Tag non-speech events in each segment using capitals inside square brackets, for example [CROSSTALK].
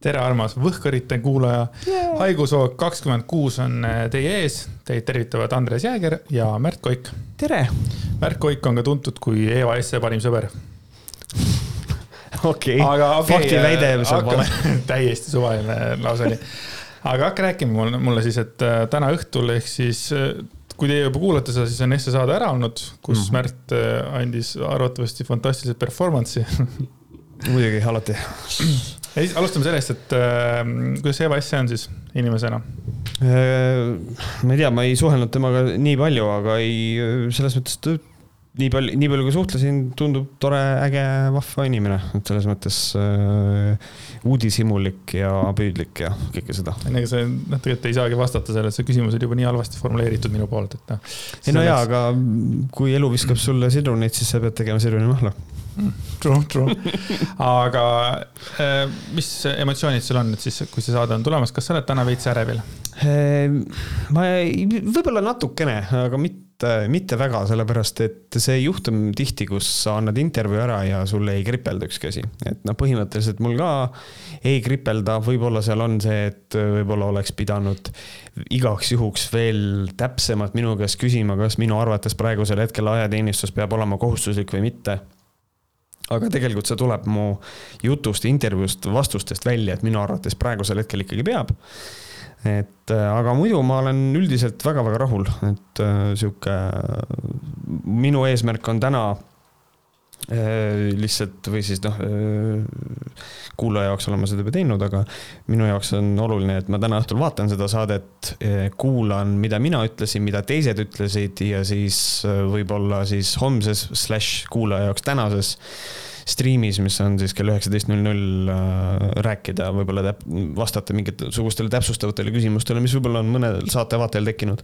tere, armas Võhkarite kuulaja yeah.. haigushoog kakskümmend kuus on äh, teie ees. Teid tervitavad Andres Jääger ja Märt Koik. tere. Märt Koik on ka tuntud kui Eva Esse parim sõber. okei okay., faktiväide saab vale. [LAUGHS] täiesti suvaline lause oli. aga hakka rääkima mulle, mulle siis, et äh, täna õhtul ehk siis äh, kui teie juba kuulate seda, siis on Esse saade ära olnud, kus mm -hmm. Märt andis arvatavasti fantastilise performance'i muidugi, alati [CLEARS THROAT] alustame sellest, et äh, kuidas Eva Esse on siis inimesena äh,? ma ei tea, ma ei suhelnud temaga nii palju, aga ei, selles mõttes nii palju, nii palju kui suhtlesin, tundub tore, äge, vahva inimene, et selles mõttes äh, uudishimulik ja püüdlik ja kõike seda. ega see, noh, tegelikult ei saagi vastata sellele, see küsimus oli juba nii halvasti formuleeritud minu poolt, et noh. ei no jaa, aga kui elu viskab sulle sidrunit, siis sa pead tegema sidrunimahla True, true. aga äh, mis emotsioonid sul on nüüd siis, kui see saade on tulemas, kas sa oled täna veits ärevil? Ehm, ma ei, võib-olla natukene, aga mitte, mitte väga, sellepärast et see juhtum tihti, kus sa annad intervjuu ära ja sul ei kripelda ükski asi. et noh, põhimõtteliselt mul ka ei kripelda, võib-olla seal on see, et võib-olla oleks pidanud igaks juhuks veel täpsemalt minu käest küsima, kas minu arvates praegusel hetkel ajateenistus peab olema kohustuslik või mitte aga tegelikult see tuleb mu jutust, intervjuust, vastustest välja, et minu arvates praegusel hetkel ikkagi peab. et äh, aga muidu ma olen üldiselt väga-väga rahul, et äh, sihuke, minu eesmärk on täna Äh, lihtsalt või siis noh, äh, kuulaja jaoks olen ma seda juba teinud, aga minu jaoks on oluline, et ma täna õhtul vaatan seda saadet, äh, kuulan, mida mina ütlesin, mida teised ütlesid ja siis võib-olla siis homses slaš kuulaja jaoks tänases striimis, mis on siis kell üheksateist null null rääkida, võib-olla täp-, vastata mingitesugustele täpsustavatele küsimustele, mis võib-olla on mõnel saatevaatajal tekkinud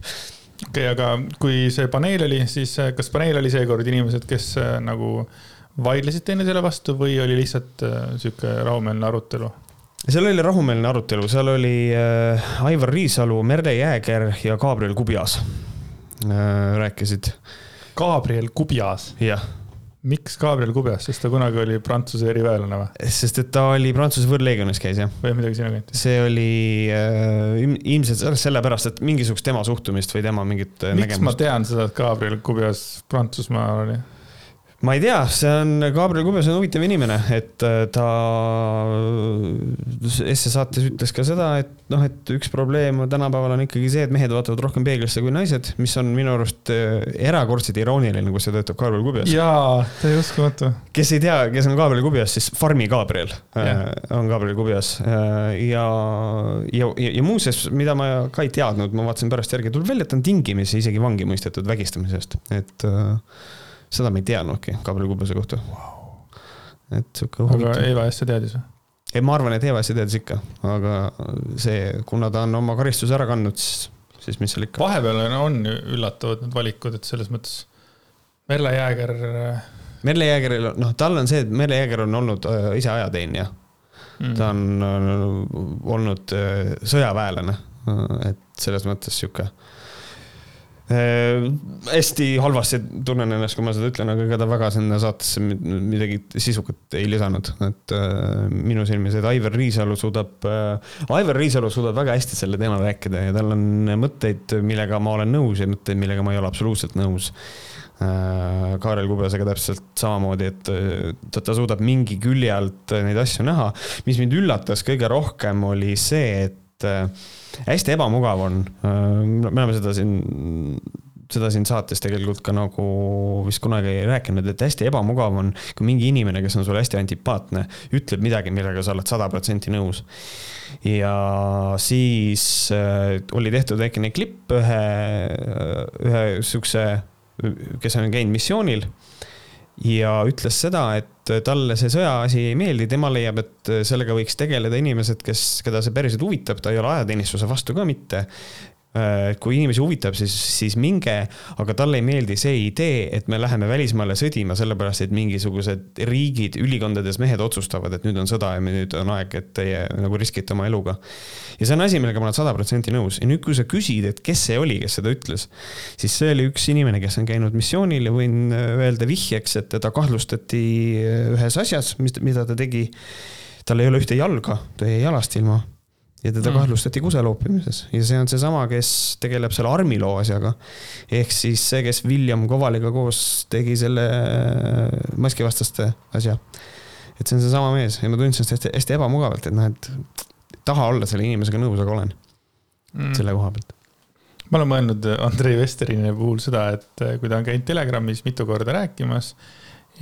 okei okay,, aga kui see paneel oli, siis kas paneel oli seekord inimesed, kes nagu äh, vaidlesid teineteisele vastu või oli lihtsalt äh, sihuke rahumeelne arutelu? seal oli rahumeelne arutelu, seal oli äh, Aivar Riisalu, Merle Jääger ja Gabriel Kubjas äh, rääkisid. Gabriel Kubjas? jah miks Gabriel Kubjas, sest ta kunagi oli Prantsuse eriväelane või? sest et ta oli Prantsuse võõrleegionis käis jah. või midagi sinna kanti. see oli äh, ilmselt sellepärast, et mingisugust tema suhtumist või tema mingit miks nägemust. ma tean seda, et Gabriel Kubjas Prantsusmaal oli? Ma ei tea, see on, Gabriel Kubjas on huvitav inimene, et äh, ta Esse saates ütles ka seda, et noh, et üks probleem tänapäeval on ikkagi see, et mehed vaatavad rohkem peeglisse kui naised, mis on minu arust äh, erakordselt irooniline, kui see töötab Gabriel Kubjas. jaa, täiesti uskumatu. kes ei tea, kes on Gabriel Kubjas, siis Farmi Gabriel. Äh, on Gabriel Kubjas ja, ja, ja, ja muuseas, mida ma ka ei teadnud, ma vaatasin pärast järgi, tuleb välja, et ta on tingimisi isegi vangi mõistetud vägistamise eest, et seda me ei teadnudki Gabriel Kubase kohta wow.. et sihuke huvitav. aga Eva Esse teadis või? ei, ma arvan, et Eva Esse teadis ikka, aga see, kuna ta on oma karistuse ära kandnud, siis, siis mis seal ikka. vahepeal on üllatavad need valikud, et selles mõttes Merle Jääger. Äh, Merle Jäägeril, noh, tal on see, et Merle Jääger on olnud äh, ise ajateenija mm.. ta on äh, olnud sõjaväelane, et selles mõttes sihuke hästi halvasti tunnen ennast, kui ma seda ütlen, aga ega ta väga sinna saatesse midagi sisukat ei lisanud, et äh, minu silmis, et Aivar Riisalu suudab äh,, Aivar Riisalu suudab väga hästi selle teemal rääkida ja tal on mõtteid, millega ma olen nõus ja mõtteid, millega ma ei ole absoluutselt nõus äh,. Kaarel Kubjasega täpselt samamoodi, et äh, ta, ta suudab mingi külje alt neid asju näha. mis mind üllatas kõige rohkem, oli see, et äh, hästi ebamugav on. Äh, me oleme seda siin, seda siin saates tegelikult ka nagu vist kunagi rääkinud, et hästi ebamugav on, kui mingi inimene, kes on sulle hästi antipaatne, ütleb midagi, millega sa oled sada protsenti nõus. ja siis äh, oli tehtud väikene klipp ühe, ühe sihukese, kes on käinud missioonil ja ütles seda, et talle see sõjaasi ei meeldi, tema leiab, et sellega võiks tegeleda inimesed, kes, keda see päriselt huvitab, ta ei ole ajateenistuse vastu ka mitte. Äh, kui inimesi huvitab, siis, siis minge, aga talle ei meeldi see idee, et me läheme välismaale sõdima, sellepärast et mingisugused riigid, ülikondades mehed otsustavad, et nüüd on sõda ja nüüd on aeg, et teie nagu riskite oma eluga. ja see on asi, millega ma olen sada protsenti nõus. Ja nüüd, kui sa küsid, et kes see oli, kes seda ütles, siis see oli üks inimene, kes on käinud missioonil ja võin öelda vihjeks, et teda kahtlustati ühes asjas, mis, mida ta tegi. Tal ei ole ühte jalga, ta jäi jalast ilma ja teda mm. kahtlustati kuse loopimises ja see on seesama, kes tegeleb selle armiloo asjaga. ehk siis see, kes William Kovaliga koos tegi selle äh, maskivastaste asja. et see on seesama mees ja ma tundsin seda hästi, hästi ebamugavalt, et noh, et taha olla selle inimesega nõus, aga olen mm. selle koha pealt ma olen mõelnud Andrei Vesterini puhul seda, et äh, kui ta on käinud Telegramis mitu korda rääkimas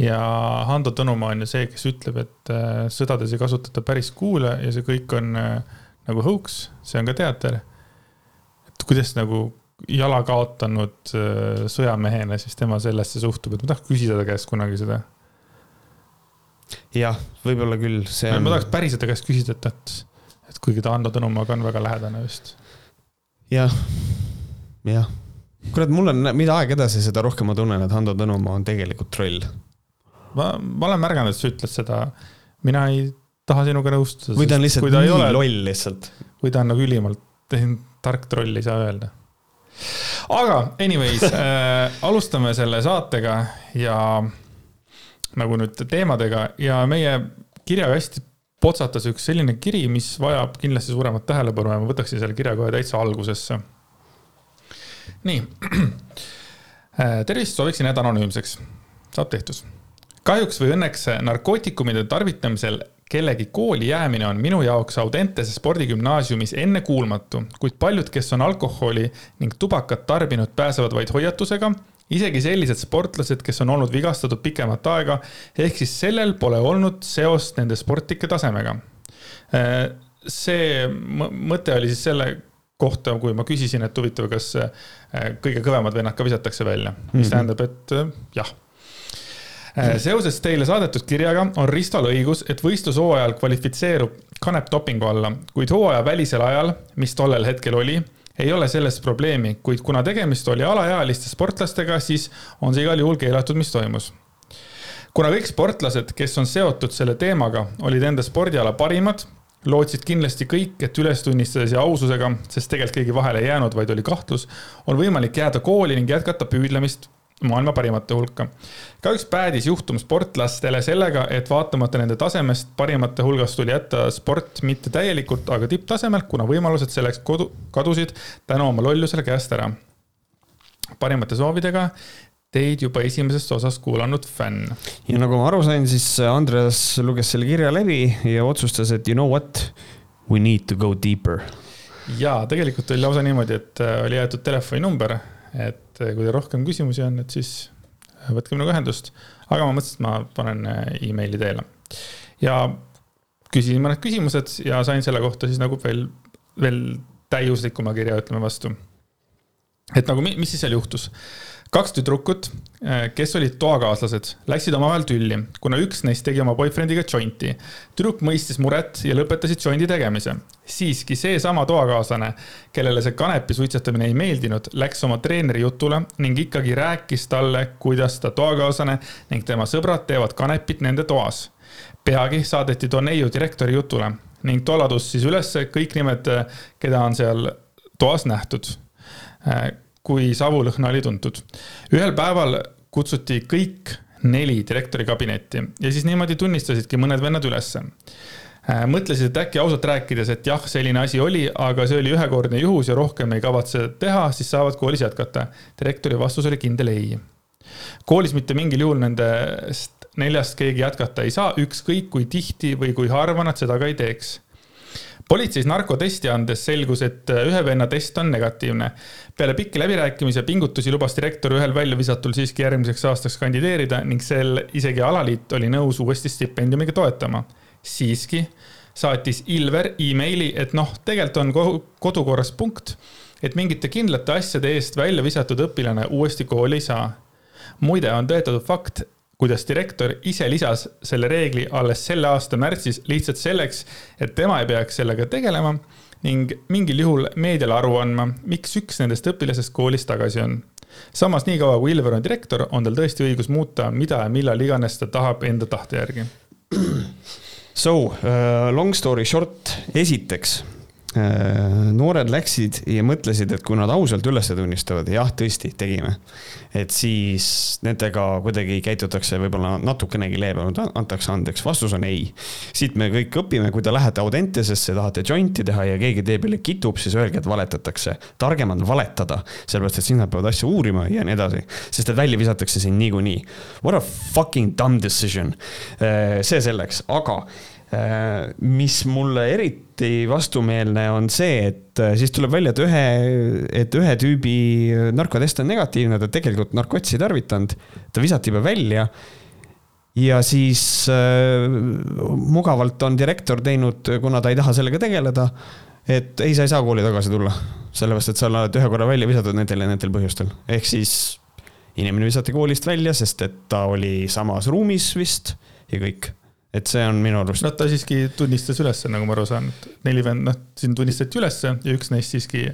ja Hando Tõnumaa on ju see, kes ütleb, et äh, sõdades ei kasutata päris kuule ja see kõik on äh, nagu hõuks, see on ka teater. et kuidas nagu jala kaotanud äh, sõjamehena siis tema sellesse suhtub, et ma tahaks küsida ta käest kunagi seda. jah, võib-olla küll, see on. ma tahaks päriselt ta käest küsida, et, et, et kuigi ta Ando Tõnumaaga on väga lähedane vist. jah, jah. kurat, mul on, mida aeg edasi, seda rohkem ma tunnen, et Hando Tõnumaa on tegelikult troll. ma, ma olen märganud, et sa ütled seda, mina ei taha sinuga nõustuda. või ta on lihtsalt ta nii ole, loll lihtsalt. või ta on nagu ülimalt tark troll, ei saa öelda. aga anyways [LAUGHS] äh, alustame selle saatega ja nagu nüüd teemadega ja meie kirjakasti potsatas üks selline kiri, mis vajab kindlasti suuremat tähelepanu ja ma võtaksin selle kirja kohe täitsa algusesse. nii. [CLEARS THROAT] Äh, tervist, sooviksin jääda anonüümseks. saab tehtud. kahjuks või õnneks narkootikumide tarvitamisel kellegi kooli jäämine on minu jaoks Audentese spordigümnaasiumis ennekuulmatu, kuid paljud, kes on alkoholi ning tubakat tarbinud, pääsevad vaid hoiatusega. isegi sellised sportlased, kes on olnud vigastatud pikemat aega, ehk siis sellel pole olnud seost nende sportlike tasemega. see mõte oli siis selle kohta, kui ma küsisin, et huvitav, kas kõige kõvemad vennad ka visatakse välja, mis mm -hmm. tähendab, et jah Äh, seoses teile saadetud kirjaga on Ristol õigus, et võistlushooajal kvalifitseerub kanep dopingu alla, kuid hooaja välisel ajal, mis tollel hetkel oli, ei ole selles probleemi, kuid kuna tegemist oli alaealiste sportlastega, siis on see igal juhul keelatud, mis toimus. kuna kõik sportlased, kes on seotud selle teemaga, olid enda spordiala parimad, lootsid kindlasti kõik, et ülestunistuses ja aususega, sest tegelikult keegi vahele ei jäänud, vaid oli kahtlus, on võimalik jääda kooli ning jätkata püüdlemist maailma parimate hulka. kahjuks päädis juhtum sportlastele sellega, et vaatamata nende tasemest parimate hulgast tuli jätta sport mitte täielikult, aga tipptasemel, kuna võimalused selleks kodu, kadusid tänu oma lollusele käest ära. parimate soovidega teid juba esimesest osast kuulanud fänn. ja nagu ma aru sain, siis Andreas luges selle kirja läbi ja otsustas, et you know what, we need to go deeper. ja tegelikult oli lausa niimoodi, et äh, oli jäetud telefoninumber et eh, kui teil rohkem küsimusi on, et siis eh, võtke minuga ühendust. aga ma mõtlesin, et ma panen eh, emaili teele. ja küsisin mõned küsimused ja sain selle kohta siis nagu veel, veel täiuslikuma kirja, ütleme vastu. et nagu, mis siis seal juhtus kaks tüdrukut, eh, kes olid toakaaslased, läksid omavahel tülli, kuna üks neist tegi oma boyfriendiga džonti. tüdruk mõistis muret ja lõpetasid džondi tegemise. siiski seesama toakaaslane, kellele see kanepi suitsetamine ei meeldinud, läks oma treeneri jutule ning ikkagi rääkis talle, kuidas ta toakaaslane ning tema sõbrad teevad kanepit nende toas. peagi saadeti Doneiu direktori jutule ning too ladus siis ülesse kõik nimed, keda on seal toas nähtud eh, kui savulõhna oli tuntud. ühel päeval kutsuti kõik neli direktori kabinetti ja siis niimoodi tunnistasidki mõned vennad ülesse. Äh, mõtlesid, et äkki ausalt rääkides, et jah, selline asi oli, aga see oli ühekordne juhus ja rohkem ei kavatse teha, siis saavad koolis jätkata. direktori vastus oli kindel ei. koolis mitte mingil juhul nendest neljast keegi jätkata ei saa, ükskõik kui tihti või kui harva nad seda ka ei teeks politseis narkotesti andes selgus, et äh, ühe venna test on negatiivne. peale pikki läbirääkimisi ja pingutusi lubas direktor ühel väljavisatul siiski järgmiseks aastaks kandideerida ning sel isegi alaliit oli nõus uuesti stipendiumiga toetama. siiski saatis Ilver emaili, et noh, tegelikult on kodukorras punkt, et mingite kindlate asjade eest välja visatud õpilane uuesti kooli ei saa. muide, on tõetatud fakt, kuidas direktor ise lisas selle reegli alles selle aasta märtsis lihtsalt selleks, et tema ei peaks sellega tegelema ning mingil juhul meediale aru andma, miks üks nendest õpilasest koolist tagasi on. samas niikaua kui Ilver on direktor, on tal tõesti õigus muuta, mida ja millal iganes ta tahab enda tahte järgi. So uh, long story short, esiteks noored läksid ja mõtlesid, et kui nad ausalt üles tunnistavad, jah, tõesti, tegime. et siis nendega kuidagi käitutakse võib-olla natukenegi leebemalt, antakse andeks, vastus on ei. siit me kõik õpime, kui te lähete Audentesesse, tahate jointi teha ja keegi teie peale kitub, siis öelge, et valetatakse. targem on valetada, sellepärast et siis nad peavad asju uurima ja nii edasi, sest et välja visatakse sind niikuinii. What a fucking dumb decision. see selleks, aga Äh, mis mulle eriti vastumeelne on see, et äh, siis tuleb välja, et ühe, et ühe tüübi narkotest on negatiivne, ta tegelikult narkotsi tarvitanud, ta visati juba välja. ja siis äh, mugavalt on direktor teinud, kuna ta ei taha sellega tegeleda, et ei, sa ei saa kooli tagasi tulla, sellepärast et sa oled ühe korra välja visatud nendel ja nendel põhjustel, ehk siis inimene visati koolist välja, sest et ta oli samas ruumis vist ja kõik et see on minu arust. noh, ta siiski tunnistas ülesse, nagu ma aru saan, et neli vend, noh, siin tunnistati ülesse ja üks neist siiski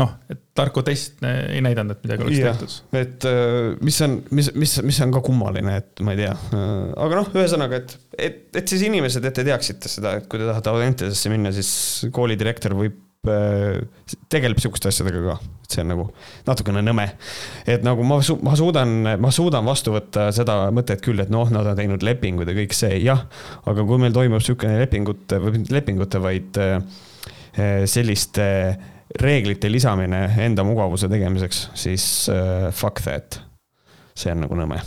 noh, et narkotest ei näidanud, et midagi oleks tehtud. et äh, mis on, mis, mis, mis on ka kummaline, et ma ei tea, äh, aga noh, ühesõnaga, et, et, et siis inimesed, et te teaksite seda, et kui te tahate Audentesesse minna, siis koolidirektor võib tegeleb sihukeste asjadega ka, et see on nagu natukene nõme. et nagu ma su-, ma suudan, ma suudan vastu võtta seda mõtet küll, et noh, nad on teinud lepingud ja kõik see, jah. aga kui meil toimub sihukene lepingute, või mitte lepingute, vaid äh, selliste reeglite lisamine enda mugavuse tegemiseks, siis fuck that. see on nagu nõme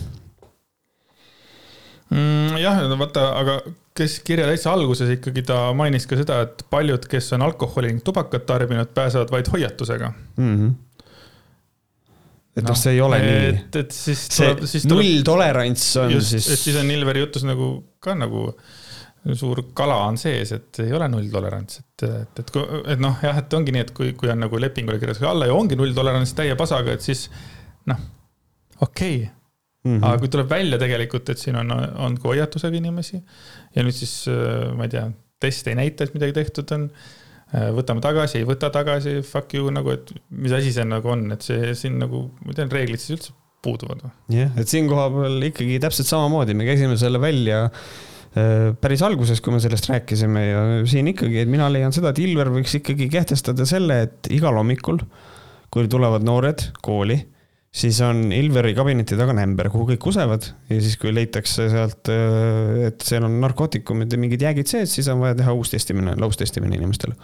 mm,. jah, vaata, aga kes kirja täitsa alguses ikkagi ta mainis ka seda, et paljud, kes on alkoholi ning tubakat tarbinud, pääsevad vaid hoiatusega mm. -hmm et noh no,, see ei ole et, nii. et, et siis tuleb, siis tuleb. nulltolerants on just, siis. et siis on Ilveri jutus nagu ka nagu suur kala on sees, et ei ole nulltolerants, et, et, et, et noh, jah, et ongi nii, et kui, kui on nagu lepingule kirjutatud alla ja ongi nulltolerants täie pasaga, et siis noh, okei okay Mm -hmm. aga kui tuleb välja tegelikult, et siin on, on ka hoiatusega inimesi ja nüüd siis äh, ma ei tea, test ei näita, et midagi tehtud on. Äh, võtame tagasi, ei võta tagasi, fuck you nagu, et mis asi see nagu on, et see siin nagu, ma tean, reeglid siis üldse puuduvad või? jah, et siin kohapeal ikkagi täpselt samamoodi, me käisime selle välja äh, päris alguses, kui me sellest rääkisime ja siin ikkagi, et mina leian seda, et Ilver võiks ikkagi kehtestada selle, et igal hommikul, kui tulevad noored kooli siis on Ilveri kabineti taga nämber, kuhu kõik kusevad ja siis, kui leitakse sealt, äh, et seal on narkootikumid ja mingid jäägid sees, siis on vaja teha uus testimine, laustestimine inimestele.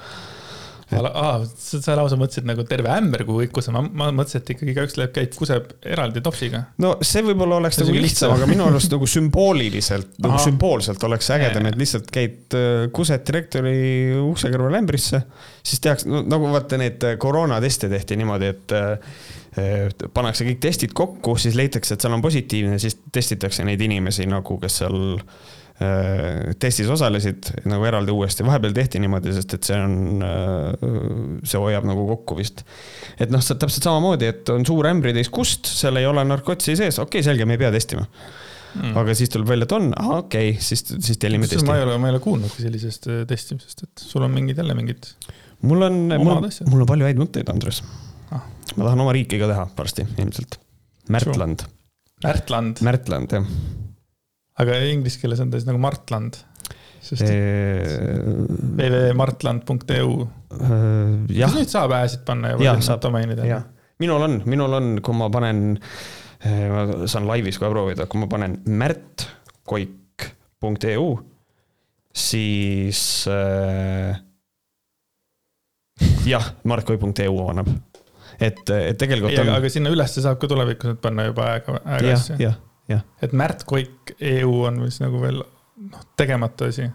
Aa, sa lausa mõtlesid nagu terve ämber, kuhu kõik kuseb, ma, mõtlesin, et ikkagi igaüks läheb, käib, kuseb eraldi topsiga. no see võib-olla oleks see nagu lihtsam, aga minu arust nagu sümbooliliselt, nagu sümboolselt oleks ägedam, et lihtsalt käid, äh, kused direktori ukse kõrval ämbrisse, siis tehakse, no nagu vaata neid äh, koroonateste tehti niimoodi, et pannakse kõik testid kokku, siis leitakse, et seal on positiivne, siis testitakse neid inimesi nagu, kes seal Äh, testis osalesid nagu eraldi uuesti, vahepeal tehti niimoodi, sest et see on, äh, see hoiab nagu kokku vist. et noh, täpselt samamoodi, et on suur ämbritäis kust, seal ei ole narkotsi sees, okei okay,, selge, me ei pea testima mm.. aga siis tuleb välja, et on, ahah, okei okay,, siis, siis tellime testi. ma ei ole, ma ei ole kuulnudki sellisest äh, testimisest, et sul on mingid jälle mingid. mul on, mul, mul on palju häid mõtteid, Andres ah.. ma tahan oma riiki ka teha varsti ilmselt. Märtland. Märtland. Märtland, jah aga inglise keeles on ta siis nagu Martland. www.martland.eu. kas nüüd saab ääsid panna ja, ja domeenid? minul on, minul on, kui ma panen, ma saan laivis kohe proovida, kui ma panen märtkoik.eu, siis äh, jah, martkoik.eu annab et, et tegelikult on. aga sinna ülesse saab ka tulevikus nüüd panna juba aega, aega jah, et Märt Koik EU on vist nagu veel noh, tegemata asi.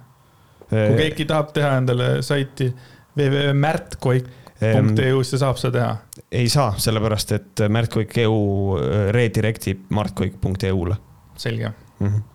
kui keegi tahab teha endale saiti www.märtkoik.eu, siis ta saab seda teha. ei saa, sellepärast et Märt Koik EU redirectib martkoik.eu-le. selge mm. -hmm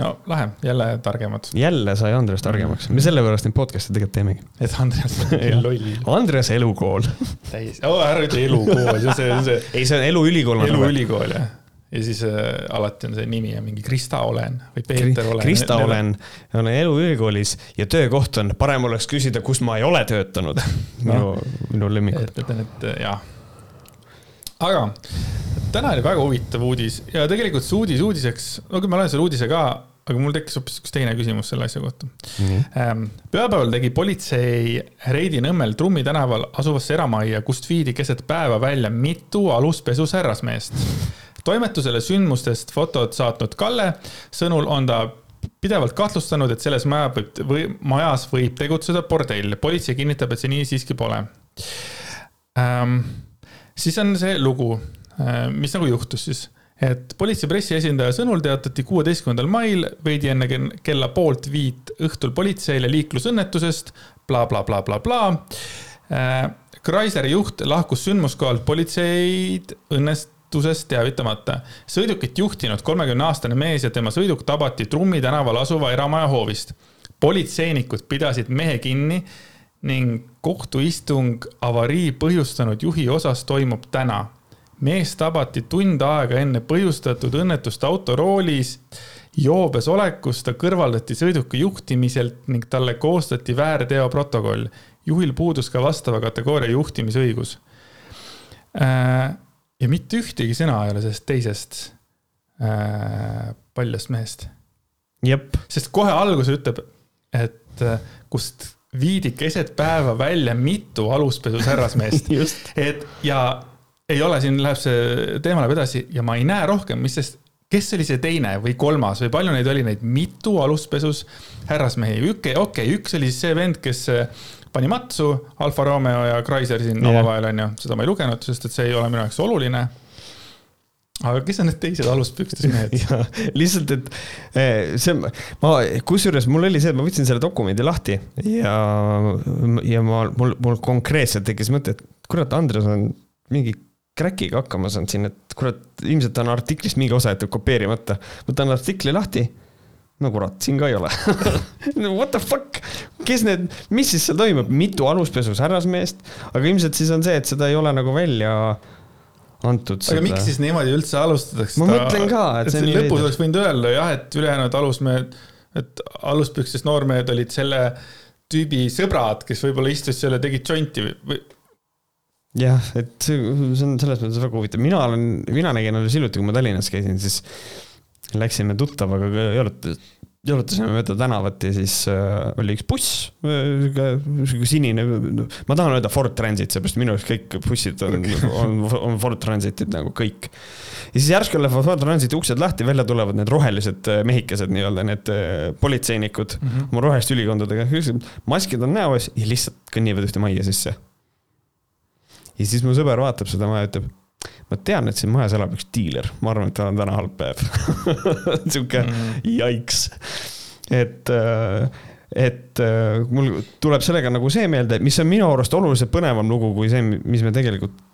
no lahe, jälle targemad. jälle sai Andres targemaks, me sellepärast neid podcast'e tegelikult teemegi. et Andres on [LAUGHS] loll. Andres elukool. täis, ära ütle elukool, see on see, see. ei, see on eluülikool. eluülikool jah ja siis äh, alati on see nimi on mingi Krista Olen või Peeter Olen. Krista Olen, olen eluülikoolis ja töökoht on, parem oleks küsida, kus ma ei ole töötanud [LAUGHS] minu no,, minu lemmik. et ütlen, et äh, jah. aga täna oli väga huvitav uudis ja tegelikult see uudis uudiseks, no küll ma loen selle uudise ka, aga mul tekkis hoopis üks teine küsimus selle asja kohta. Ähm, pühapäeval tegi politsei reidi Nõmmel Trummi tänaval asuvasse eramajja, kust viidi keset päeva välja mitu aluspesus härrasmeest. toimetusele sündmustest fotod saatnud Kalle sõnul on ta pidevalt kahtlustanud, et selles maja võib, või majas võib tegutseda bordell. politsei kinnitab, et see nii siiski pole ähm,. siis on see lugu, mis nagu juhtus siis et politsei pressiesindaja sõnul teatati kuueteistkümnendal mail veidi enne kella poolt viit õhtul politseile liiklusõnnetusest bla, bla, blablabla. Chrysleri juht lahkus sündmuskohalt politseid õnnestusest teavitamata. sõidukit juhtinud kolmekümne aastane mees ja tema sõiduk tabati Trummi tänaval asuva eramaja hoovist. politseinikud pidasid mehe kinni ning kohtuistung avarii põhjustanud juhi osas toimub täna mees tabati tund aega enne põhjustatud õnnetust autoroolis. joobes olekus ta kõrvaldati sõiduki juhtimiselt ning talle koostati väärteoprotokoll. juhil puudus ka vastava kategooria juhtimisõigus. Äh, ja mitte ühtegi sõna ei ole sellest teisest äh, paljast mehest. sest kohe alguses ütleb, et äh, kust viidi keset päeva välja mitu aluspesus härrasmeest [LAUGHS] et ja ei ole, siin läheb see teema läheb edasi ja ma ei näe rohkem, mis sest, kes oli see teine või kolmas või palju neid oli, neid? Mitu aluspesus? Härrasmehi, okei okei okay,, üks oli siis see vend, kes äh, pani matsu Alfa Romeo ja Chrysler siin yeah. omavahel onju, seda ma ei lugenud, sest et see ei ole minu jaoks oluline. Aga kes on need teised aluspükstes mehed? [LAUGHS] Lihtsalt, et eh, see, ma, kusjuures mul oli see, et ma võtsin selle dokumendi lahti ja, ja ma, mul, mul konkreetselt tekkis mõte, et kurat, Andres on mingi crack'iga hakkama saanud siin, et kurat, ilmselt on artiklist mingi osa jäetud kopeerimata. võtan artikli lahti. no kurat, siin ka ei ole [LAUGHS] What the fuck, kes need, mis siis seal toimub, mitu aluspesus härrasmeest, aga ilmselt siis on see, et seda ei ole nagu välja antud. aga seda... miks siis niimoodi üldse alustatakse? ma mõtlen ka, et, see on nii lõpus oleks võinud öelda jah, et ülejäänud alusmehed, et aluspükstes noormehed olid selle tüübi sõbrad, kes võib-olla istusid seal ja tegid jonti või jah, et see, see on selles mõttes väga huvitav, mina olen, mina nägin alles hiljuti, kui ma Tallinnas käisin, siis läksime tuttavaga jalutas, jalutasime mööda tänavat ja siis äh, oli üks buss, sihuke, sihuke sinine, ma tahan öelda Ford Transit, seepärast minu arust kõik bussid on, on, on Ford Transitid nagu kõik. ja siis järsku lähevad Ford Transiti uksed lahti, välja tulevad need rohelised äh, mehikesed nii-öelda, need äh, politseinikud mm -hmm. oma roheliste ülikondadega, maskid on näos ja lihtsalt kõnnivad ühte majja sisse ja siis mu sõber vaatab seda maja ja ütleb, ma tean, et siin majas elab üks diiler, ma arvan, et tal on täna halb päev [LAUGHS] sihuke mm. jaiks. et, äh, et äh, mul tuleb sellega nagu see meelde, mis on minu arust oluliselt põnevam lugu kui see, mis me tegelikult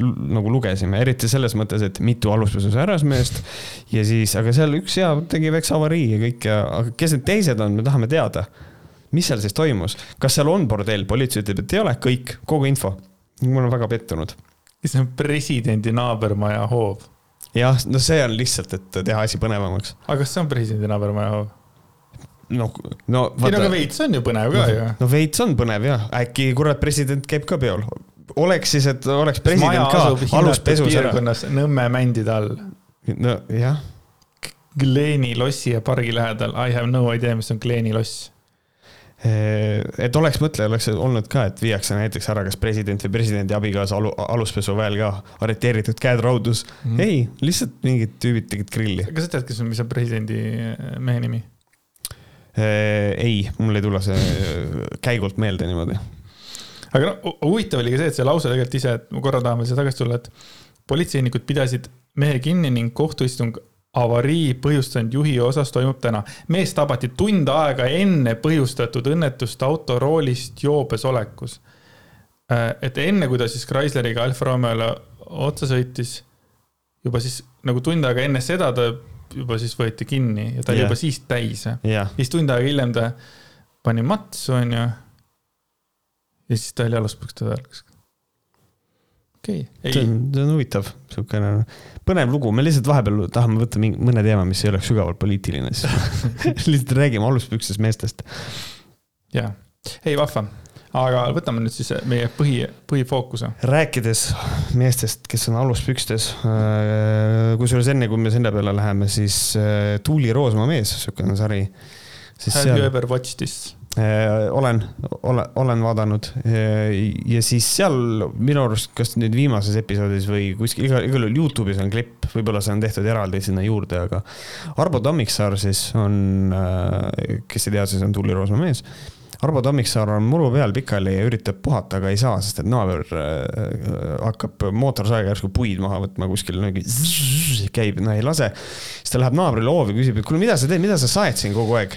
nagu lugesime, eriti selles mõttes, et mitu aluspesus härrasmeest ja siis, aga seal üks ja tegi väikse avarii ja kõik ja, aga kes need teised on, me tahame teada. mis seal siis toimus, kas seal on bordell, politsei ütleb, et ei ole, kõik, kogu info ma olen väga pettunud. see on presidendi naabermaja hoov? jah, no see on lihtsalt, et teha asi põnevamaks. aga kas see on presidendi naabermaja hoov? no, no ei no aga veits on ju põnev ka no, ju. no veits on põnev jah, äkki kurat president käib ka peol. oleks siis, et oleks president ka aluspesus ära. Nõmme mändide all. nojah. Gleeni lossi ja pargi lähedal, I have no idea, mis on Gleeni loss et oleks mõte, oleks olnud ka, et viiakse näiteks ära kas president või presidendi abikaasa alu, aluspesuväel ka arreteeritud, käed raudus mm. -hmm. ei, lihtsalt mingid tüübid tegid grilli. kas sa tead, kes on, mis on presidendi eh, mehe nimi? Eh, ei, mul ei tule see käigult meelde niimoodi. aga no huvitav oli ka see, et see lause tegelikult ise, et ma korra tahan veel siia tagasi tulla, et politseinikud pidasid mehe kinni ning kohtuistung avarii põhjustanud juhi osas toimub täna. mees tabati tund aega enne põhjustatud õnnetust autoroolist joobes olekus. Äh, et enne, kui ta siis Chrysleriga Alfa Romeole otsa sõitis, juba siis nagu tund aega enne seda ta juba siis võeti kinni ja ta oli yeah. juba siis täis yeah.. siis tund aega hiljem ta pani matsu, onju. ja siis ta oli aluspükste peal okei okay.. see on, see on huvitav, siukene põnev lugu, me lihtsalt vahepeal tahame võtta mingi, mõne teema, mis ei oleks sügavalt poliitiline, siis [LAUGHS] lihtsalt räägime aluspükstes meestest. jaa, ei vahva, aga võtame nüüd siis meie põhi, põhifookuse. rääkides meestest, kes on aluspükstes, äh, kusjuures enne kui me selle peale läheme, siis äh, Tuuli Roosma mees, niisugune sari. Have seal... you ever watched this? Äh, olen, olen, olen vaadanud ja siis seal minu arust, kas nüüd viimases episoodis või kuskil, igal, igal juhul Youtube'is on klipp, võib-olla see on tehtud eraldi sinna juurde, aga Arvo Tammiksaar siis on, kes ei tea, siis on Tuuli Roosma mees Arvo Tammiksaar on muru peal pikali ja üritab puhata, aga ei saa, sest et naaber äh, hakkab mootorsaega järsku puid maha võtma kuskil, käib, no ei lase. siis ta läheb naabrile hoovi, küsib, et kuule, mida sa teed, mida sa saed siin kogu aeg?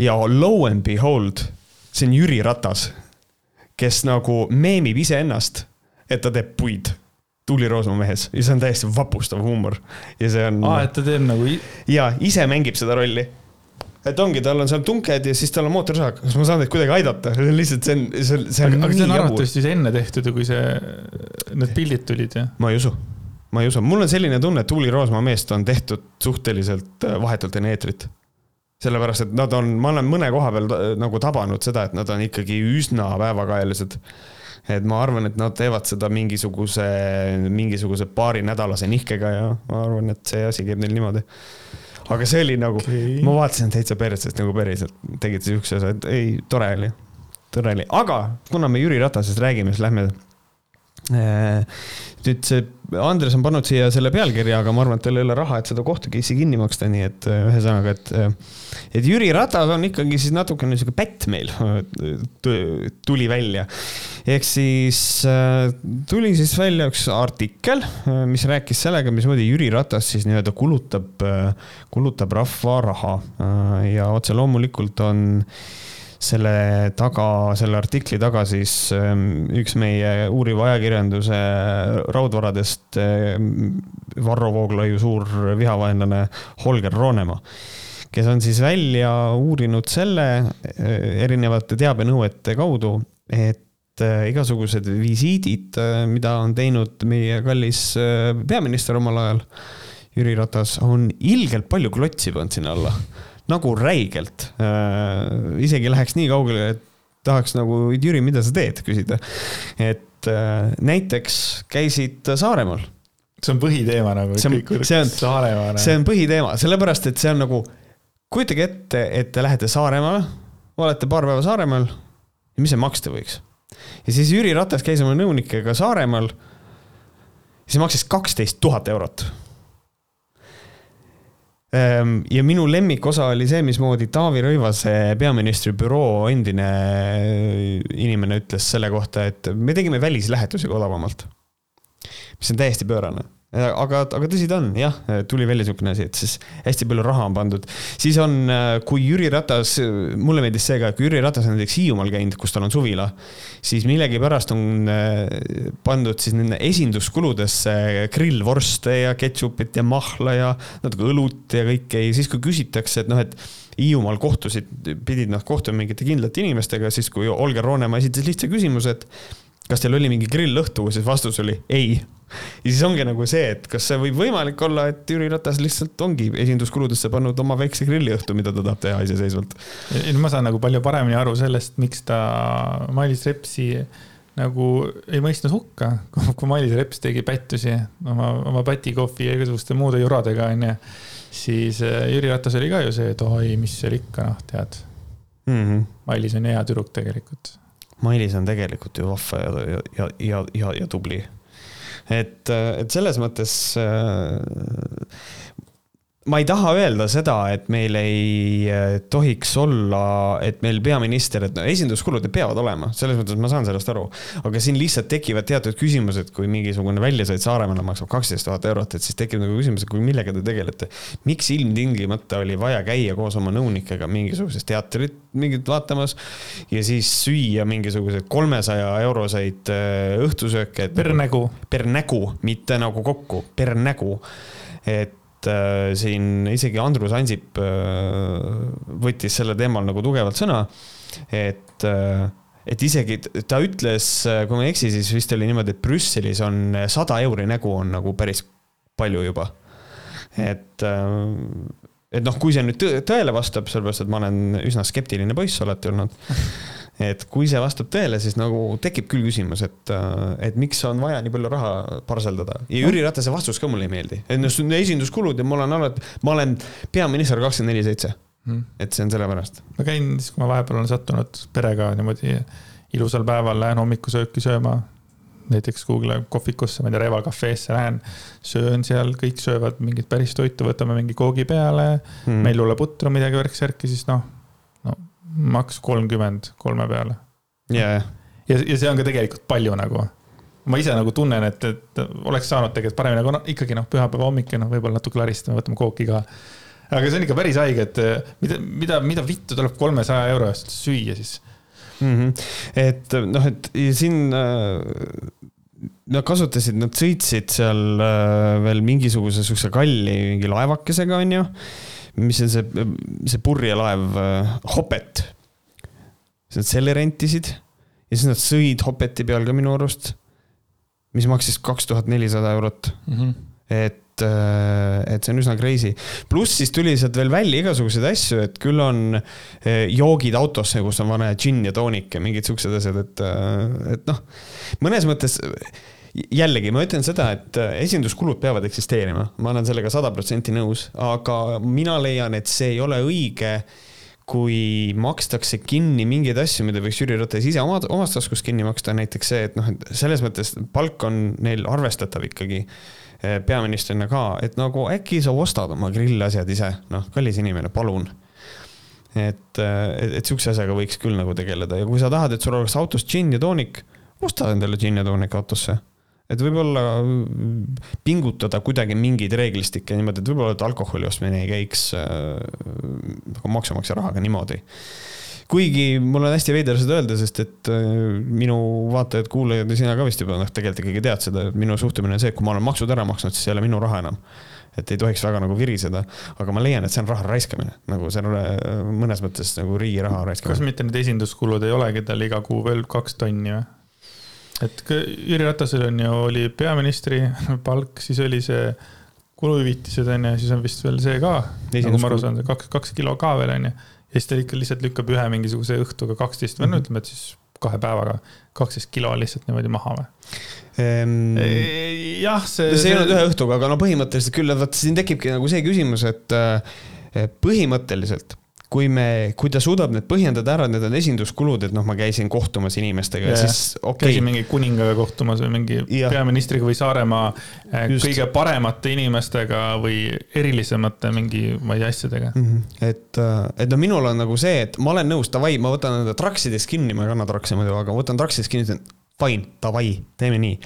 Ja lo and behold, see on Jüri Ratas, kes nagu meemib iseennast, et ta teeb puid Tuuli Roosma mehes ja see on täiesti vapustav huumor ja see on. aa, et ta teeb nagu. ja ise mängib seda rolli et ongi, tal on seal tunked ja siis tal on mootorsaag, kas ma saan teid kuidagi aidata, lihtsalt, see on, see on, see on. aga see on arvatavasti siis enne tehtud, kui see, need pildid tulid, jah? ma ei usu, ma ei usu, mul on selline tunne, et Tuuli Roosma meest on tehtud suhteliselt äh, vahetult enne eetrit. Sellepärast, et nad on, ma olen mõne koha peal nagu tabanud seda, et nad on ikkagi üsna päevakajalised et ma arvan, et nad teevad seda mingisuguse, mingisuguse paarinädalase nihkega ja ma arvan, et see asi käib neil niimoodi. aga see oli nagu okay., ma vaatasin täitsa perses nagu päriselt, tegid siukse asja, et ei, tore oli, tore oli, aga kuna me Jüri Ratasest räägime, siis lähme äh, nüüd see Andres on pannud siia selle pealkirja, aga ma arvan, et tal ei ole raha, et seda kohtu case'i kinni maksta, nii et äh, ühesõnaga, et, äh, et Jüri Ratas on ikkagi siis natukene sihuke pätt meil, tuli välja. ehk siis äh, tuli siis välja üks artikkel, mis rääkis sellega, mismoodi Jüri Ratas siis nii-öelda kulutab, kulutab rahva raha ja otse loomulikult on selle taga, selle artikli taga siis ähm, üks meie uuriva ajakirjanduse raudvaradest ähm, Varro Vooglaiu suur vihavaenlane Holger Roonemaa, kes on siis välja uurinud selle äh, erinevate teabenõuete kaudu, et äh, igasugused visiidid, äh, mida on teinud meie kallis peaminister omal ajal, Jüri Ratas, on ilgelt palju klotsi pannud sinna alla nagu räigelt. Äh, isegi läheks nii kaugele, et tahaks nagu, Jüri, mida sa teed, küsida. et äh, näiteks käisid Saaremaal. see on põhiteema nagu. see on, see on, see on põhiteema, sellepärast et see on nagu, kujutage ette, et te lähete Saaremaale, olete paar päeva Saaremaal ja mis see maksta võiks. ja siis Jüri Ratas käis oma nõunikega Saaremaal. siis maksis kaksteist tuhat eurot ja minu lemmikosa oli see, mismoodi Taavi Rõivase peaministri büroo endine inimene ütles selle kohta, et me tegime välislähetusi odavamalt. mis on täiesti pöörane aga, aga tõsi ta on, jah, tuli välja niisugune asi, et siis hästi palju raha on pandud. siis on, kui Jüri Ratas, mulle meeldis see ka, kui Jüri Ratas on näiteks Hiiumaal käinud, kus tal on suvila, siis millegipärast on äh, pandud siis nende esinduskuludesse grillvorste ja ketšupit ja mahla ja natuke õlut ja kõike ja siis, kui küsitakse, et noh, et Hiiumaal kohtusid, pidid nad kohtuma mingite kindlate inimestega, siis kui Olger Roonemaa esitas lihtsa küsimuse, et kas teil oli mingi grillõhtu, siis vastus oli ei. Ja [LAUGHS] siis ongi nagu see, et kas see võib võimalik olla, et Jüri Ratas lihtsalt ongi esinduskuludesse pannud oma väikse grilliõhtu, mida ta tahab teha iseseisvalt. ma saan nagu palju paremini aru sellest, miks ta Mailis Repsi nagu ei mõistnud hukka, kui Mailis Reps tegi pättusi oma, oma pätikohvi ja igasuguste muude juradega, onju. siis äh, Jüri Ratas oli ka ju see, et oi, mis seal ikka, noh, tead mm. -hmm. Mailis on hea tüdruk tegelikult Mailis on tegelikult ju vahva ja, ja, ja, ja, ja tubli. Et, et selles mõttes äh, ma ei taha öelda seda, et meil ei eh, tohiks olla, et meil peaminister, et no esinduskulud peavad olema, selles mõttes ma saan sellest aru. aga siin lihtsalt tekivad teatud küsimused, kui mingisugune väljasõit Saaremaale maksab kaksteist tuhat eurot, et siis tekib nagu küsimus, et kui millega te tegelete. miks ilmtingimata oli vaja käia koos oma nõunikega mingisugusest teatrit mingit vaatamas ja siis süüa mingisuguseid kolmesaja euroseid eh, õhtusööke. per nägu. per nägu, mitte nagu kokku, per nägu. et äh, siin isegi Andrus Ansip äh, võttis sellel teemal nagu tugevalt sõna, et äh, et isegi ta ütles, äh, kui ma ei eksi, siis vist oli niimoodi, et Brüsselis on sada euri nägu on nagu päris palju juba. et, äh, et noh, kui see nüüd tõele vastab, sellepärast et ma olen üsna skeptiline poiss alati olnud et kui see vastab tõele, siis nagu tekib küll küsimus, et, et miks on vaja nii palju raha parseldada ja Jüri Ratase vastus ka mulle ei meeldi, et noh, esinduskulud ja mul on alati, ma olen peaminister kakskümmend neli seitse mm.. et see on sellepärast. ma käin siis, kui ma vahepeal olen sattunud perega niimoodi ilusal päeval, lähen hommikusööki sööma. näiteks Google'i kohvikusse, ma ei tea, Reva kafeesse lähen, söön seal, kõik söövad mingit päris toitu, võtame mingi koogi peale mm., mellule putru, midagi värk-särki, siis noh, no maks kolmkümmend kolme peale yeah.. ja, ja see on ka tegelikult palju nagu ma ise nagu tunnen, et, et oleks saanud tegelikult paremini, aga no ikkagi noh, pühapäeva hommik ja noh, võib-olla natuke laristame, võtame kooki ka aga see on ikka päris haige, et eh, mida, mida, mida vittu tuleb kolmesaja euro eest süüa siis mm? -hmm. et noh, et siin äh, Nad kasutasid, nad sõitsid seal veel mingisuguse siukse kalli mingi laevakesega, onju. Mis on see, see purjelaev äh, Hopet. siis nad selle rentisid ja siis nad sõid Hopeti peal ka minu arust. mis maksis kaks tuhat nelisada eurot mm. -hmm. et et, äh, et see on üsna crazy. pluss siis tuli sealt veel välja igasuguseid asju, et küll on äh, joogid autosse, kus on vaja džinn ja toonik ja mingid siuksed asjad, et, et noh, mõnes mõttes jällegi ma ütlen seda, et esinduskulud peavad eksisteerima, ma olen sellega sada protsenti nõus, aga mina leian, et see ei ole õige kui makstakse kinni mingeid asju, mida võiks Jüri Ratas ise oma, omast taskust kinni maksta, näiteks see, et noh, et selles mõttes palk on neil arvestatav ikkagi Eh, peaministrina ka, et nagu äkki sa ostad oma grillasjad ise, noh, kallis inimene, palun. et, eh, et, et sihukese asjaga võiks küll nagu tegeleda. Ja kui sa tahad, et sul oleks autos džinn ja toonik, osta endale džinn ja toonik autosse et võib-olla pingutada kuidagi mingeid reeglistikke niimoodi, et võib-olla, et alkoholi ostmine ei käiks äh, maksumaksja rahaga niimoodi kuigi mul on hästi veider seda öelda, sest et äh, minu vaatajad-kuulajad ja sina ka vist juba noh, tegelikult ikkagi tead seda, et minu suhtumine on see, et kui ma olen maksud ära maksnud, siis ei ole minu raha enam. et ei tohiks väga nagu viriseda, aga ma leian, et see on raha raiskamine, nagu see on äh, mõnes mõttes nagu riigi raha raiskamine. kas mitte need esinduskulud ei olegi tal iga kuu veel kaks tonni või? Et Jüri Ratasel on ju, oli peaministri palk, siis oli see kuluhüvitised on ju, siis on vist veel see ka, nagu ma aru saan, kaks, kaks kilo ka veel on ju ja siis ta ikka lihtsalt lükkab ühe mingisuguse õhtuga kaksteist või no mhm. ütleme, et siis kahe päevaga kaksteist kilo lihtsalt niimoodi maha või ehm,? jah, see. see ei olnud ühe õhtuga, aga no põhimõtteliselt küll, vaata siin tekibki nagu see küsimus, et eh, põhimõtteliselt kui me, kui ta suudab need põhjendada ära, et need on esinduskulud, et noh, ma käisin kohtumas inimestega yeah., siis okei okay.. käisin mingi kuningaga kohtumas või mingi ja. peaministriga või Saaremaa eh, Just. kõige paremate inimestega või erilisemate mingi, ma ei tea, asjadega mm. -hmm. et, äh, et no minul on nagu see, et ma olen nõus, davai, ma võtan enda traksidest kinni, ma ei kanna traksi muidu, aga ma võtan traksidest kinni, ütlen fine, davai, teeme nii.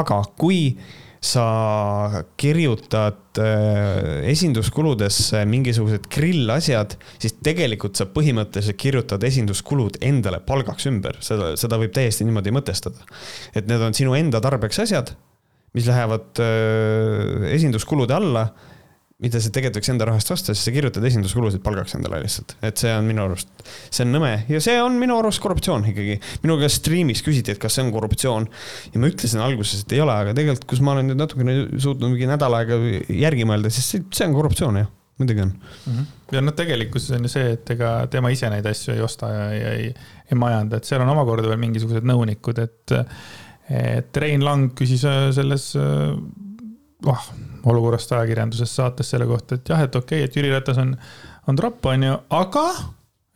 aga kui sa kirjutad äh, esinduskuludesse mingisugused grillasjad, siis tegelikult sa põhimõtteliselt kirjutad esinduskulud endale palgaks ümber, seda, seda võib täiesti niimoodi mõtestada. et need on sinu enda tarbeks asjad, mis lähevad äh, esinduskulude alla mida sa tegelikult võiks enda rahast osta, siis sa kirjutad esinduskulusid palgaks endale lihtsalt, et see on minu arust, see on nõme ja see on minu arust korruptsioon ikkagi. minu käest striimis küsiti, et kas see on korruptsioon ja ma ütlesin alguses, et ei ole, aga tegelikult, kus ma olen nüüd natukene suutnud mingi nädal aega järgi mõelda, siis see on korruptsioon jah, muidugi on mm. -hmm. ja noh, tegelikkuses on ju see, et ega tema ise neid asju ei osta ja, ja ei, ei majanda, et seal on omakorda veel mingisugused nõunikud, et et Rein Lang küsis selles oh, olukorrast ajakirjanduses saates selle kohta, et jah, et okei okay,, et Jüri Ratas on, on tropp, on ju, aga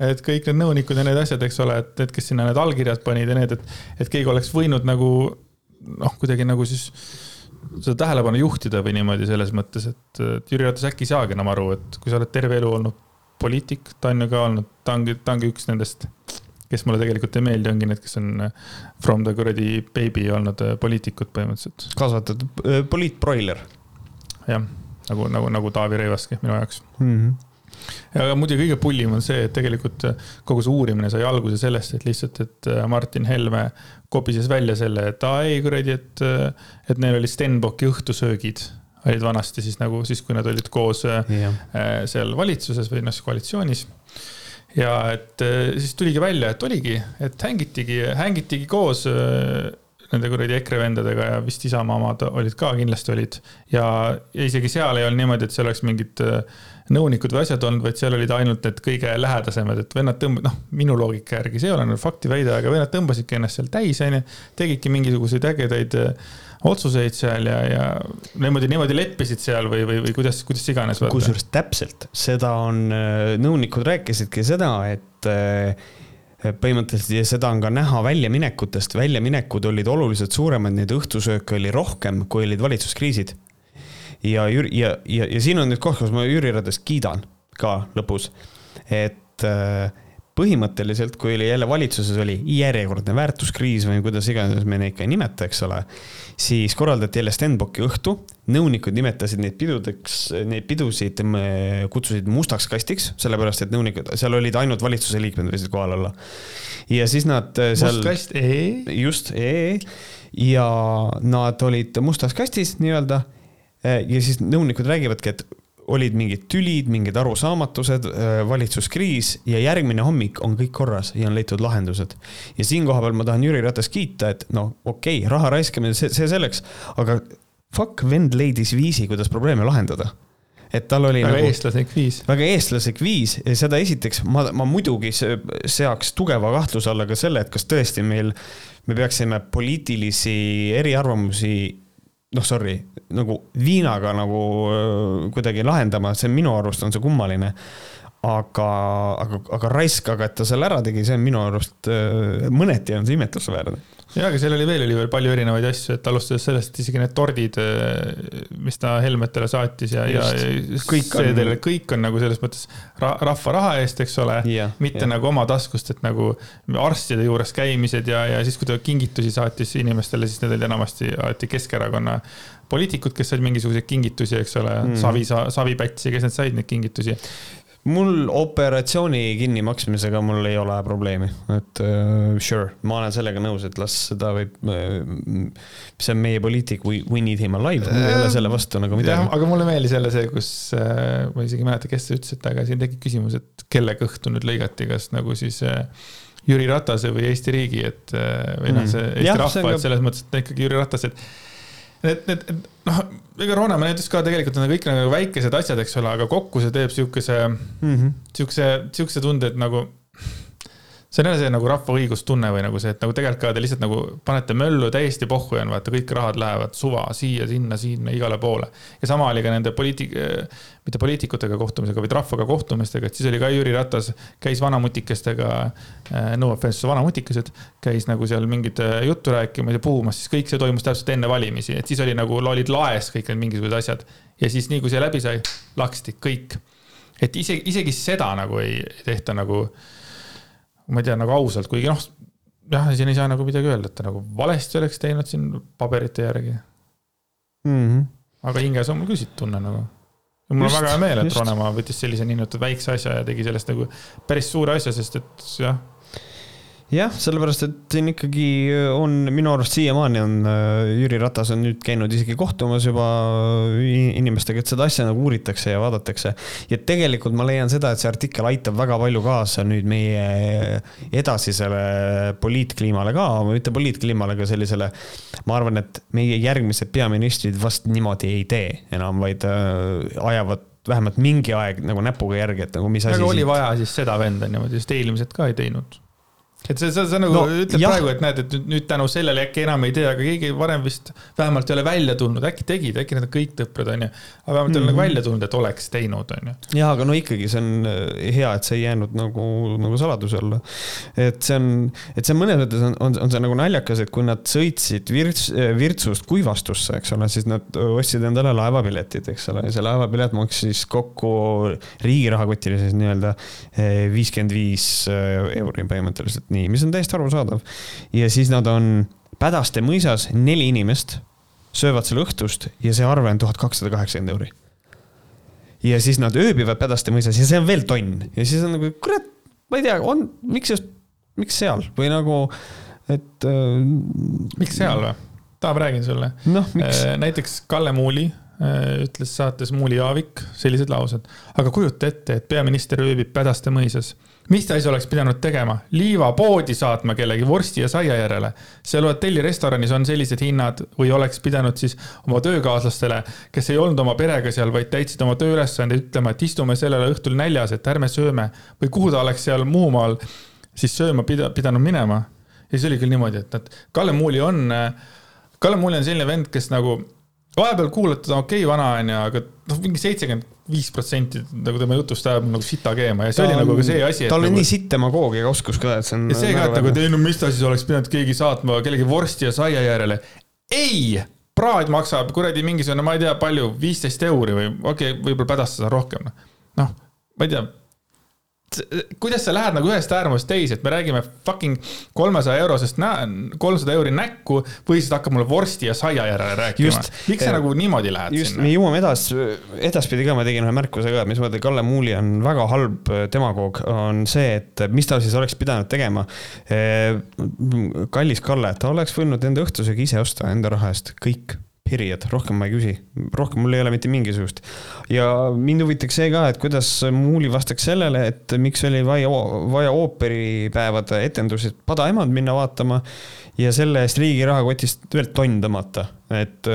et kõik need nõunikud ja need asjad, eks ole, et need, kes sinna need allkirjad panid ja need, et, et keegi oleks võinud nagu noh, kuidagi nagu siis seda tähelepanu juhtida või niimoodi selles mõttes, et, et Jüri Ratas äkki ei saagi enam aru, et kui sa oled terve elu olnud poliitik, ta on ju ka olnud, ta ongi, ta ongi üks nendest, kes mulle tegelikult ei meeldi, ongi need, kes on from the kuradi baby olnud poliitikud põhimõtteliselt. kasvatatud äh, poliitbroiler jah, nagu, nagu, nagu Taavi Rõivaski minu jaoks mm. -hmm ja muidugi kõige pullim on see, et tegelikult kogu see uurimine sai alguse sellest, et lihtsalt, et äh, Martin Helme kobises välja selle, et aa ei kuradi, et, äh, et neil oli Stenbocki õhtusöögid olid vanasti siis nagu siis, kui nad olid koos. Äh, seal valitsuses või noh, siis koalitsioonis. ja et siis tuligi välja, et oligi, et hängitigi, hängitigi koos nende kuradi EKRE vendadega ja vist Isamaa omad olid ka, kindlasti olid. ja, ja isegi seal ei olnud niimoodi, et seal oleks mingid äh, nõunikud või asjad olnud, vaid seal olid ainult need kõige lähedasemad, et vennad tõmb-, noh, minu loogika järgi, see ei ole nüüd faktiväide, aga vennad tõmbasidki ennast seal täis, onju. tegidki mingisuguseid ägedaid äh, otsuseid seal ja, ja niimoodi, niimoodi leppisid seal või, või, või kuidas, kuidas iganes. kusjuures täpselt, seda on, äh, nõunikud rääkisidki seda, et põhimõtteliselt ja seda on ka näha väljaminekutest, väljaminekud olid oluliselt suuremad, neid õhtusööke oli rohkem, kui olid valitsuskriisid. ja ja, ja, ja siin on nüüd koht, kus ma Jüri Ratast kiidan ka lõpus, et äh, põhimõtteliselt, kui oli jälle valitsuses oli järjekordne väärtuskriis või kuidas iganes me neid ka ei nimeta, eks ole, siis korraldati jälle Stenbocki õhtu, nõunikud nimetasid neid pidudeks, neid pidusid kutsusid mustaks kastiks, sellepärast et nõunikud, seal olid ainult valitsuse liikmed võisid kohal olla. ja siis nad seal. must kast, ee. just, ee. ja nad olid mustas kastis nii-öelda. ja siis nõunikud räägivadki, et olid mingid tülid, mingid arusaamatused, äh, valitsuskriis ja järgmine hommik on kõik korras ja on leitud lahendused. ja siin kohapeal ma tahan Jüri Ratast kiita, et no okei okay,, raha raiskamine, see, see selleks, aga fuck, vend leidis viisi, kuidas probleeme lahendada et tal oli väga nagu, eestlaslik viis. väga eestlaslik viis seda esiteks ma, ma muidugi seaks tugeva kahtluse alla ka selle, et kas tõesti meil, me peaksime poliitilisi eriarvamusi noh, sorry, nagu viinaga nagu kuidagi lahendama, see minu arust on see kummaline. aga, aga, aga raisk, aga et ta selle ära tegi, see on minu arust mõneti on see imetlusväärne ja, aga seal oli veel, oli veel palju erinevaid asju, et alustades sellest, isegi need tordid, mis ta Helmetele saatis ja, ja kõik on, kõik on nagu selles mõttes rahva raha eest, eks ole yeah,. mitte yeah. nagu oma taskust, et nagu arstide juures käimised ja, ja siis, kui ta kingitusi saatis inimestele, siis need olid enamasti alati Keskerakonna poliitikud, kes said mingisuguseid kingitusi, eks ole mm., Savi, Savi Pätsi, kes need said neid kingitusi mul operatsiooni kinnimaksmisega mul ei ole probleemi, et uh, sure, ma olen sellega nõus, et las seda võib uh,, see on meie poliitik, we, we need him alive, mul ei ole selle vastu nagu midagi. aga mulle meeldis jälle see, kus uh, ma isegi ei mäleta, kes see ütles, et aga siin tekib küsimus, et kelle kõhtu nüüd lõigati, kas nagu siis uh, Jüri Ratase või Eesti riigi, et või noh, see Eesti ja, rahva, et selles mõttes, et ikkagi Jüri Ratas, et need, need noh, ega Roonemaa näitas ka tegelikult need kõik nagu väikesed asjad, eks ole, aga kokku see teeb siukese mm, -hmm. siukse, siukse tunde, et nagu see on jälle see nagu rahva õigustunne või nagu see, et nagu tegelikult ka te lihtsalt nagu panete möllu, täiesti pohhu ja on vaata, kõik rahad lähevad suva siia-sinna, sinna, igale poole. ja sama oli ka nende poliitik-, mitte poliitikutega kohtumisega, vaid rahvaga kohtumistega, et siis oli ka Jüri Ratas, käis vanamutikestega, eh, no offense, vanamutikesed, käis nagu seal mingit eh, juttu rääkimas ja puhumas, siis kõik see toimus täpselt enne valimisi, et siis oli nagu, olid laes kõik need mingisugused asjad. ja siis nii kui see läbi sai, laksti kõik. et isegi, isegi seda nagu ei tehta nagu ma ei tea, nagu ausalt, kuigi noh, jah, siin ei saa nagu midagi öelda, et ta nagu valesti oleks teinud siin paberite järgi mm. -hmm. aga hinges on mul küll siit tunne nagu. mul on väga hea meel, et Ronemaa võttis sellise niinimetatud väikse asja ja tegi sellest nagu päris suure asja, sest et jah jah, sellepärast, et siin ikkagi on minu arust siiamaani on äh, Jüri Ratas on nüüd käinud isegi kohtumas juba inimestega, et seda asja nagu uuritakse ja vaadatakse. ja tegelikult ma leian seda, et see artikkel aitab väga palju kaasa nüüd meie edasisele poliitkliimale ka, mitte poliitkliimale, aga sellisele. ma arvan, et meie järgmised peaministrid vast niimoodi ei tee enam, vaid äh, ajavad vähemalt mingi aeg nagu näpuga järgi, et nagu mis asi. aga oli siit... vaja siis seda venda niimoodi, sest eelmised ka ei teinud et see, see, see nagu no, ütleb jah. praegu, et näed, et nüüd, tänu sellele äkki enam ei tee, aga keegi varem vist vähemalt ei ole välja tulnud, äkki tegid, äkki need on kõik tõprad, onju. aga vähemalt ei mm -hmm. ole nagu mhm. välja tulnud, et oleks teinud, onju. ja, aga no ikkagi see on äh, hea, et see ei jäänud nagu, nagu saladuse alla. et see on, et see mõnes mõttes on, on, on see nagu naljakas, et kui nad sõitsid Virts, äh, Virtsust Kuivastusse, eks ole, siis nad ostsid endale laevapiletid, eks ole, ja see laevapilet maksis kokku riigi rahakotile siis nii-öelda äh, viiskümmend viis euri põhimõtteliselt nii, mis on täiesti arusaadav. ja siis nad on Pädaste mõisas neli inimest, söövad seal õhtust ja see arve on tuhat kakssada kaheksakümmend euri. ja siis nad ööbivad Pädaste mõisas ja see on veel tonn ja siis on nagu kurat, ma ei tea, on, miks just, miks seal või nagu, et äh,. miks seal või? tahab, räägin sulle no,. Äh, näiteks Kalle Muuli ütles saates Muuli Aavik sellised laused. aga kujuta ette, et peaminister ööbib Pädaste mõisas mis ta siis oleks pidanud tegema? liiva poodi saatma kellegi vorsti ja saia järele. seal hotellirestoranis on sellised hinnad või oleks pidanud siis oma töökaaslastele, kes ei olnud oma perega seal, vaid täitsid oma tööülesandeid, ütlema, et istume sellel õhtul näljas, et ärme sööme. või kuhu ta oleks seal Muhumaal siis sööma pida-, pidanud minema. ja siis oli küll niimoodi, et, et Kalle Muuli on, Kalle Muuli on selline vend, kes nagu vahepeal kuulad teda, okei okay,, vana on ju, aga noh, mingi seitsekümmend viis protsenti nagu tema jutust ajab nagu sita keema ja see ta oli nagu ka see asi. tal on nagu, nii sitt demagoogia oskus ka, et see on. ja see ka, et nagu, et ei no mis ta siis oleks pidanud keegi saatma kellegi vorsti ja saia järele. ei, praad maksab kuradi mingisugune, ma ei tea, palju, viisteist euri või okei okay,, võib-olla pädastada rohkem. noh, ma ei tea kuidas sa lähed nagu ühest äärmusest teise, et me räägime fucking kolmesaja eurosest, kolmsada euri näkku või siis ta hakkab mulle vorsti ja saia järele rääkima. miks sa nagu niimoodi lähed just, sinna? me jõuame edas, edaspidi ka, ma tegin ühe märkuse ka, mis ma ütlen, Kalle Muuli on väga halb demagoog, on see, et mis ta siis oleks pidanud tegema. kallis Kalle, ta oleks võinud enda õhtusöögi ise osta enda raha eest, kõik period, rohkem ma ei küsi, rohkem mul ei ole mitte mingisugust. ja mind huvitaks see ka, et kuidas Muuli vastaks sellele, et miks oli vaja, vaja ooperipäevade etendusi Padaemad minna vaatama ja selle eest riigi rahakotist veel tonn tõmmata, et,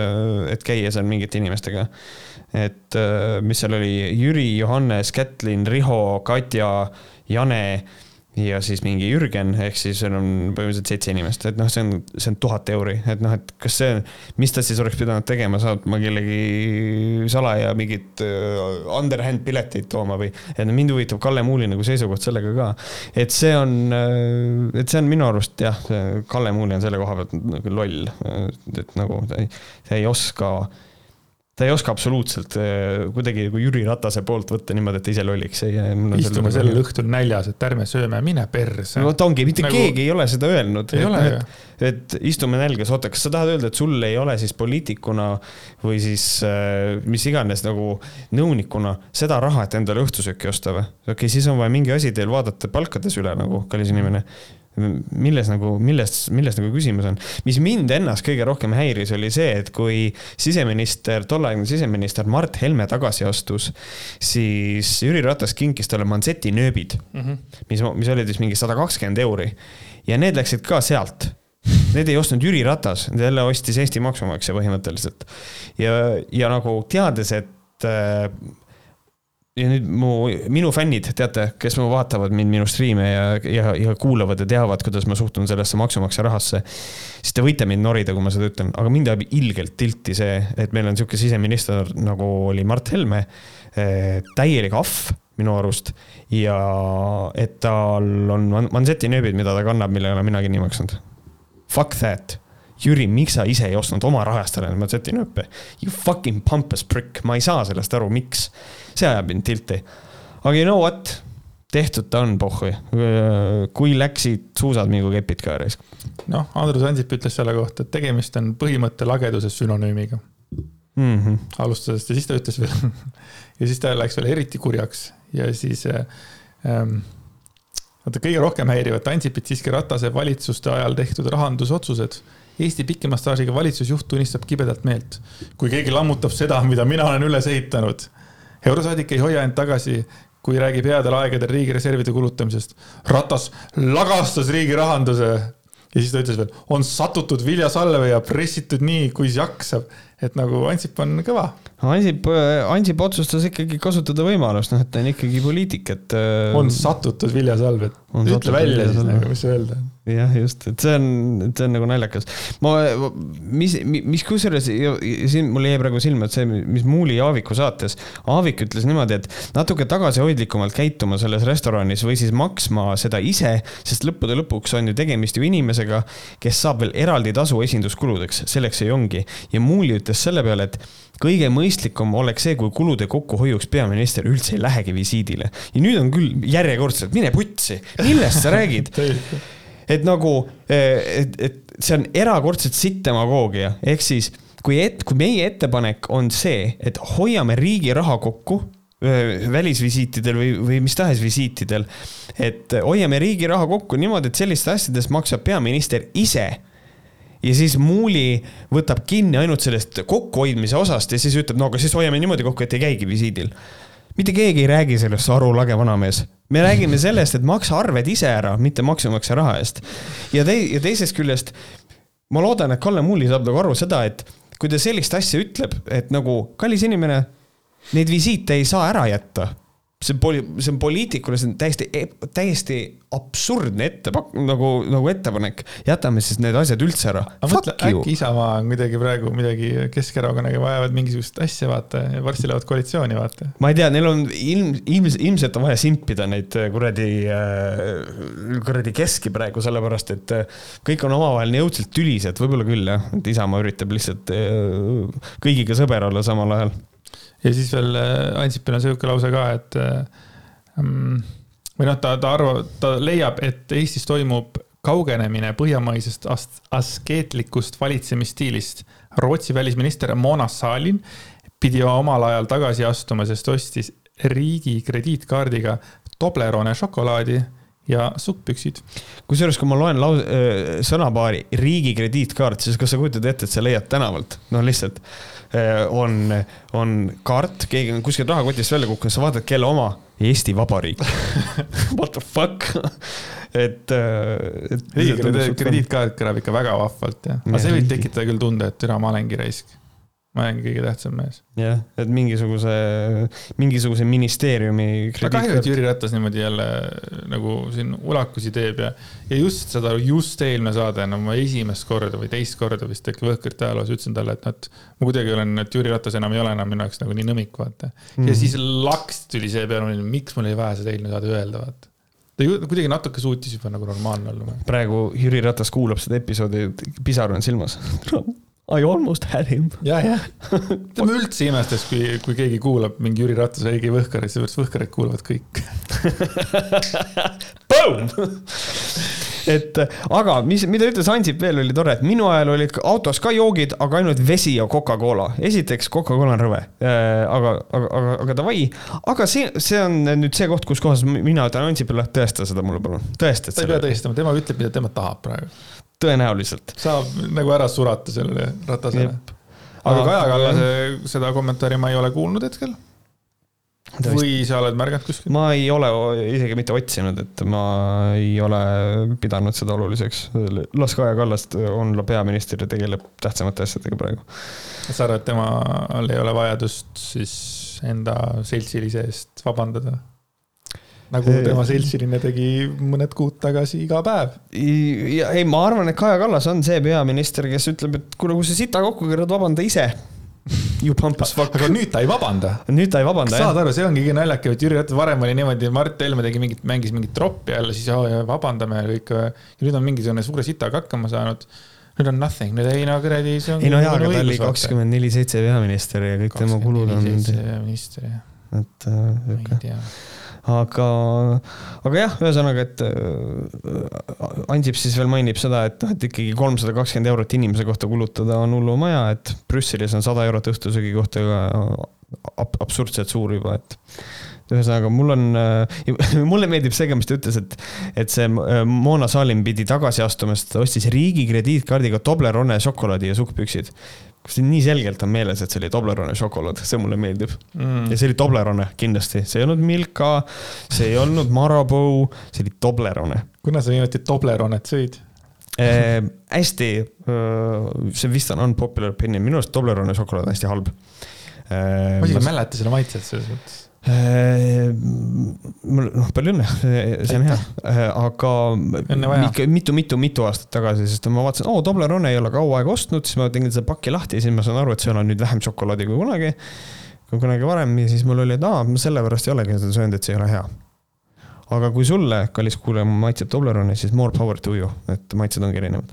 et käia seal mingite inimestega. et mis seal oli, Jüri, Johannes, Kätlin, Riho, Katja, Jane ja siis mingi Jürgen, ehk siis on põhimõtteliselt seitse inimest, et noh, see on, see on tuhat euri, et noh, et kas see, mis ta siis oleks pidanud tegema, saatma kellegi salaja mingit uh, underhand pileteid tooma või, et mind huvitab Kalle Muuli nagu seisukoht sellega ka. et see on, äh, et see on minu arust jah, Kalle Muuli on selle koha pealt nagu loll, et nagu ta ei, ta ei oska ta ei oska absoluutselt äh, kuidagi nagu Jüri Ratase poolt võtta niimoodi, et ise lolliks. istume sellel õhtul näljas, et ärme sööme, mine perse. no ta ongi, mitte nagu... keegi ei ole seda öelnud. et, et istume nälgas, oota, kas sa tahad öelda, et sul ei ole siis poliitikuna või siis äh, mis iganes nagu nõunikuna seda raha, et endale õhtusööki osta või? okei okay,, siis on vaja mingi asi teil vaadata palkades üle nagu, kallis inimene milles nagu, milles, milles nagu küsimus on. mis mind ennast kõige rohkem häiris, oli see, et kui siseminister, tolleaegne siseminister Mart Helme tagasi astus, siis Jüri Ratas kinkis talle Manseti nööbid mm, -hmm. mis, mis olid siis mingi sada kakskümmend euri. ja need läksid ka sealt Need ei ostnud Jüri Ratas, jälle ostis Eesti maksumaksja põhimõtteliselt. ja, ja nagu teades, et äh, ja nüüd mu, minu fännid, teate, kes mu vaatavad mind, minu striime ja, ja, ja kuulavad ja teavad, kuidas ma suhtun sellesse maksumaksja rahasse. siis te võite mind norida, kui ma seda ütlen, aga mind ajab ilgelt tilti see, et meil on sihuke siseminister nagu oli Mart Helme. Eh, täielik ahv minu arust ja et tal on Manseti nööbid, mida ta kannab, mille ei ole mina kinni maksnud. Fuck that Jüri, miks sa ise ei ostnud oma raha eest ära Manseti nööpe? You fucking pompous prick, ma ei saa sellest aru, miks see ajab mind tilti. aga you know what, tehtud ta on, pohhui. kui läksid suusad mingu kepid ka ära. noh, Andrus Ansip ütles selle kohta, et tegemist on põhimõtte lageduse sünonüümiga mm. -hmm. alustades ja siis ta ütles veel [LAUGHS] ja siis ta läks veel eriti kurjaks ja siis ähm, vaata, kõige rohkem häirivad Ansipit siiski Ratase valitsuste ajal tehtud rahandusotsused. Eesti pikema staažiga valitsusjuht tunnistab kibedalt meelt. kui keegi lammutab seda, mida mina olen üles ehitanud eurosaadik ei hoia end tagasi, kui räägib headel aegadel riigireservide kulutamisest. ratas lagastas riigi rahanduse ja siis ta ütles veel, on satutud viljasalve ja pressitud nii, kui jaksab. Et nagu Ansip on kõva. Ansip, Ansip otsustas ikkagi kasutada võimalust, noh, et ta on ikkagi poliitik, et. on satutud viljasalved. ütle välja siis nagu, mis öelda jah, just, et see on, see on nagu naljakas. ma, mis, mis kusjuures siin mul jäi praegu silma, et see, mis Muuli Aaviku saates, Aavik ütles niimoodi, et natuke tagasihoidlikumalt käituma selles restoranis või siis maksma seda ise, sest lõppude lõpuks on ju tegemist ju inimesega, kes saab veel eraldi tasu esinduskuludeks, selleks see ongi. ja Muuli ütles selle peale, et kõige mõistlikum oleks see, kui kulude kokkuhoiuks peaminister üldse ei lähegi visiidile. ja nüüd on küll järjekordselt, mine putsi, millest sa räägid? [LAUGHS] Et nagu, eh, et, et see on erakordselt sitt demagoogia, ehk siis kui et-, kui meie ettepanek on see, et hoiame riigi raha kokku eh, välisvisiitidel või, või mis tahes visiitidel, et hoiame riigi raha kokku niimoodi, et selliste asjadest maksab peaminister ise ja siis Muuli võtab kinni ainult sellest kokkuhoidmise osast ja siis ütleb, no aga siis hoiame niimoodi kokku, et ei käigi visiidil. mitte keegi ei räägi sellest, sa aru lage vanamees. me räägime sellest, et maksa arved ise ära, mitte maksumaksja raha eest. ja tei-, ja teisest küljest ma loodan, et Kalle Muuli saab nagu aru seda, et kui ta sellist asja ütleb, et nagu kallis inimene, neid visiite ei saa ära jätta see on poli-, see on poliitikule, see on täiesti, täiesti absurdne ettepak-, nagu, nagu ettepanek. jätame siis need asjad üldse ära. äkki Isamaa on kuidagi praegu midagi Keskerakonnaga vajavad mingisugust asja, vaata, varsti lähevad koalitsiooni, vaata. ma ei tea, neil on ilm, ilms-, ilmselt on vaja simpida neid äh, kuradi, äh, kuradi keski praegu, sellepärast et äh, kõik on omavahel nii õudselt tülised, võib-olla küll jah, et Isamaa üritab lihtsalt kõigiga sõber olla samal ajal ja siis veel äh, Ansipil on sihuke lause ka, et ähm, või noh, ta, ta arvab, ta leiab, et Eestis toimub kaugenemine põhjamaisest askeetlikust valitsemisstiilist. Rootsi välisminister Mona Salin pidi omal ajal tagasi astuma, sest ostis riigi krediitkaardiga Toblerone šokolaadi ja sukkpüksid. kusjuures, kui ma loen lause, sõnapaari riigi krediitkaart, siis kas sa kujutad ette, et sa leiad tänavalt, no lihtsalt Äh, on, on kaart, keegi on kuskilt rahakotist välja kukkunud, sa vaatad, kelle oma, Eesti Vabariik. [LAUGHS] What the fuck? Et, äh, et. riigi krediitkaart kõlab ikka väga vahvalt jah, aga see võib tekitada küll tunde, et türa, ma olengi raisk ma olen kõige tähtsam mees. jah, et mingisuguse, mingisuguse ministeeriumi. kahju, et Jüri Ratas niimoodi jälle nagu siin ulakusi teeb ja, ja just seda, just eelmine saade, no ma esimest korda või teist korda vist äkki Võhkrite ajaloos ütlesin talle, et noh, et ma kuidagi olen, et Jüri Ratas enam ei ole enam minu jaoks nagu nii nõmik, vaata mm. ja mhm. siis laks tuli see peale, miks mul oli vaja seda eelmine saade öelda, vaata ta ju kuidagi natuke suutis juba nagu normaalne olla. praegu Jüri Ratas kuulab seda episoodi, pisar on silmas [LAUGHS] I almost had him. ja, jah. ma üldse imestaks, kui, kui keegi kuulab mingi Jüri Ratase Heigi Võhkarit, seepärast Võhkarit kuulavad kõik [LAUGHS] et aga mis, mida ütles Ansip veel oli tore, et minu ajal olid autos ka joogid, aga ainult vesi ja Coca-Cola. esiteks Coca-Cola on rõve äh,, aga, aga, aga, aga davai. aga see, see on nüüd see koht, kus kohas mina ütlen Ansipile, tõesta seda mulle palun, tõesta. sa ei pea tõestama, tema ütleb, mida tema tahab praegu tõenäoliselt. saab nagu ära surata sellele Ratasele. aga Kaja Kallase seda kommentaari ma ei ole kuulnud hetkel. või sa oled märganud kuskil? ma ei ole isegi mitte otsinud, et ma ei ole pidanud seda oluliseks. las Kaja Kallast olla peaminister ja tegeleb tähtsamate asjadega praegu. sa arvad, et temal ei ole vajadust siis enda seltsilise eest vabandada? Nagu tema seltsiline tegi mõned kuud tagasi iga päev. ja ei, ma arvan, et Kaja Kallas on see peaminister, kes ütleb, et kuule, kui sa sita kokku keerad, vabanda ise. [LAUGHS] You pump as fuck. aga nüüd ta ei vabanda. nüüd ta ei vabanda, jah. saad aru, see ongi kõige naljakam, et Jüri Ratas varem oli niimoodi, Mart Helme tegi mingit, mängis mingit troppi jälle, siis oh, vabandame ja kõik. ja nüüd on mingisugune suure sitaga hakkama saanud nüüd on nothing, nüüd ei no kuradi, see on. ei no jaa, aga ta oli kakskümmend neli seitse peaminister ja kõik tema kulud on. minister jah. et äh,. tea aga, aga jah, ühesõnaga, et äh, Ansip siis veel mainib seda, et noh, et ikkagi kolmsada kakskümmend eurot inimese kohta kulutada on hullumaja, et Brüsselis on sada eurot õhtusöögi kohta ab absurdselt suur juba, et ühesõnaga, mul on, äh, [LAUGHS] mulle meeldib see ka, mis ta ütles, et, et see äh, Mona Salim pidi tagasi astuma, sest ta ostis riigi krediitkaardiga Toblerone šokolaadi ja sukkpüksid kas teil nii selgelt on meeles, et see oli Toblerone šokolaad, see mulle meeldib mm.. ja see oli Toblerone kindlasti, see ei olnud Milka, see ei olnud Marabou, see oli Toblerone. kuna sa niimoodi Tobleronet sõid äh,? hästi äh,, see vist on unpopular opinion, minu arust Toblerone šokolaad on hästi halb äh,. ma isegi ei mäleta selle maitset selles mõttes mul, noh, palju õnne, see on hea, aga mitu-mitu-mitu aastat tagasi, sest ma vaatasin, oo, Toblerone ei ole kaua aega ostnud, siis ma tegin seda pakki lahti ja siis ma saan aru, et seal on nüüd vähem šokolaadi kui kunagi. kui kunagi varem ja siis mul oli, et aa, ma sellepärast ei olegi seda söönud, et see ei ole hea. aga kui sulle, kallis kuulaja, maitseb Toblerone, siis more power to you, et maitsed ongi erinevad.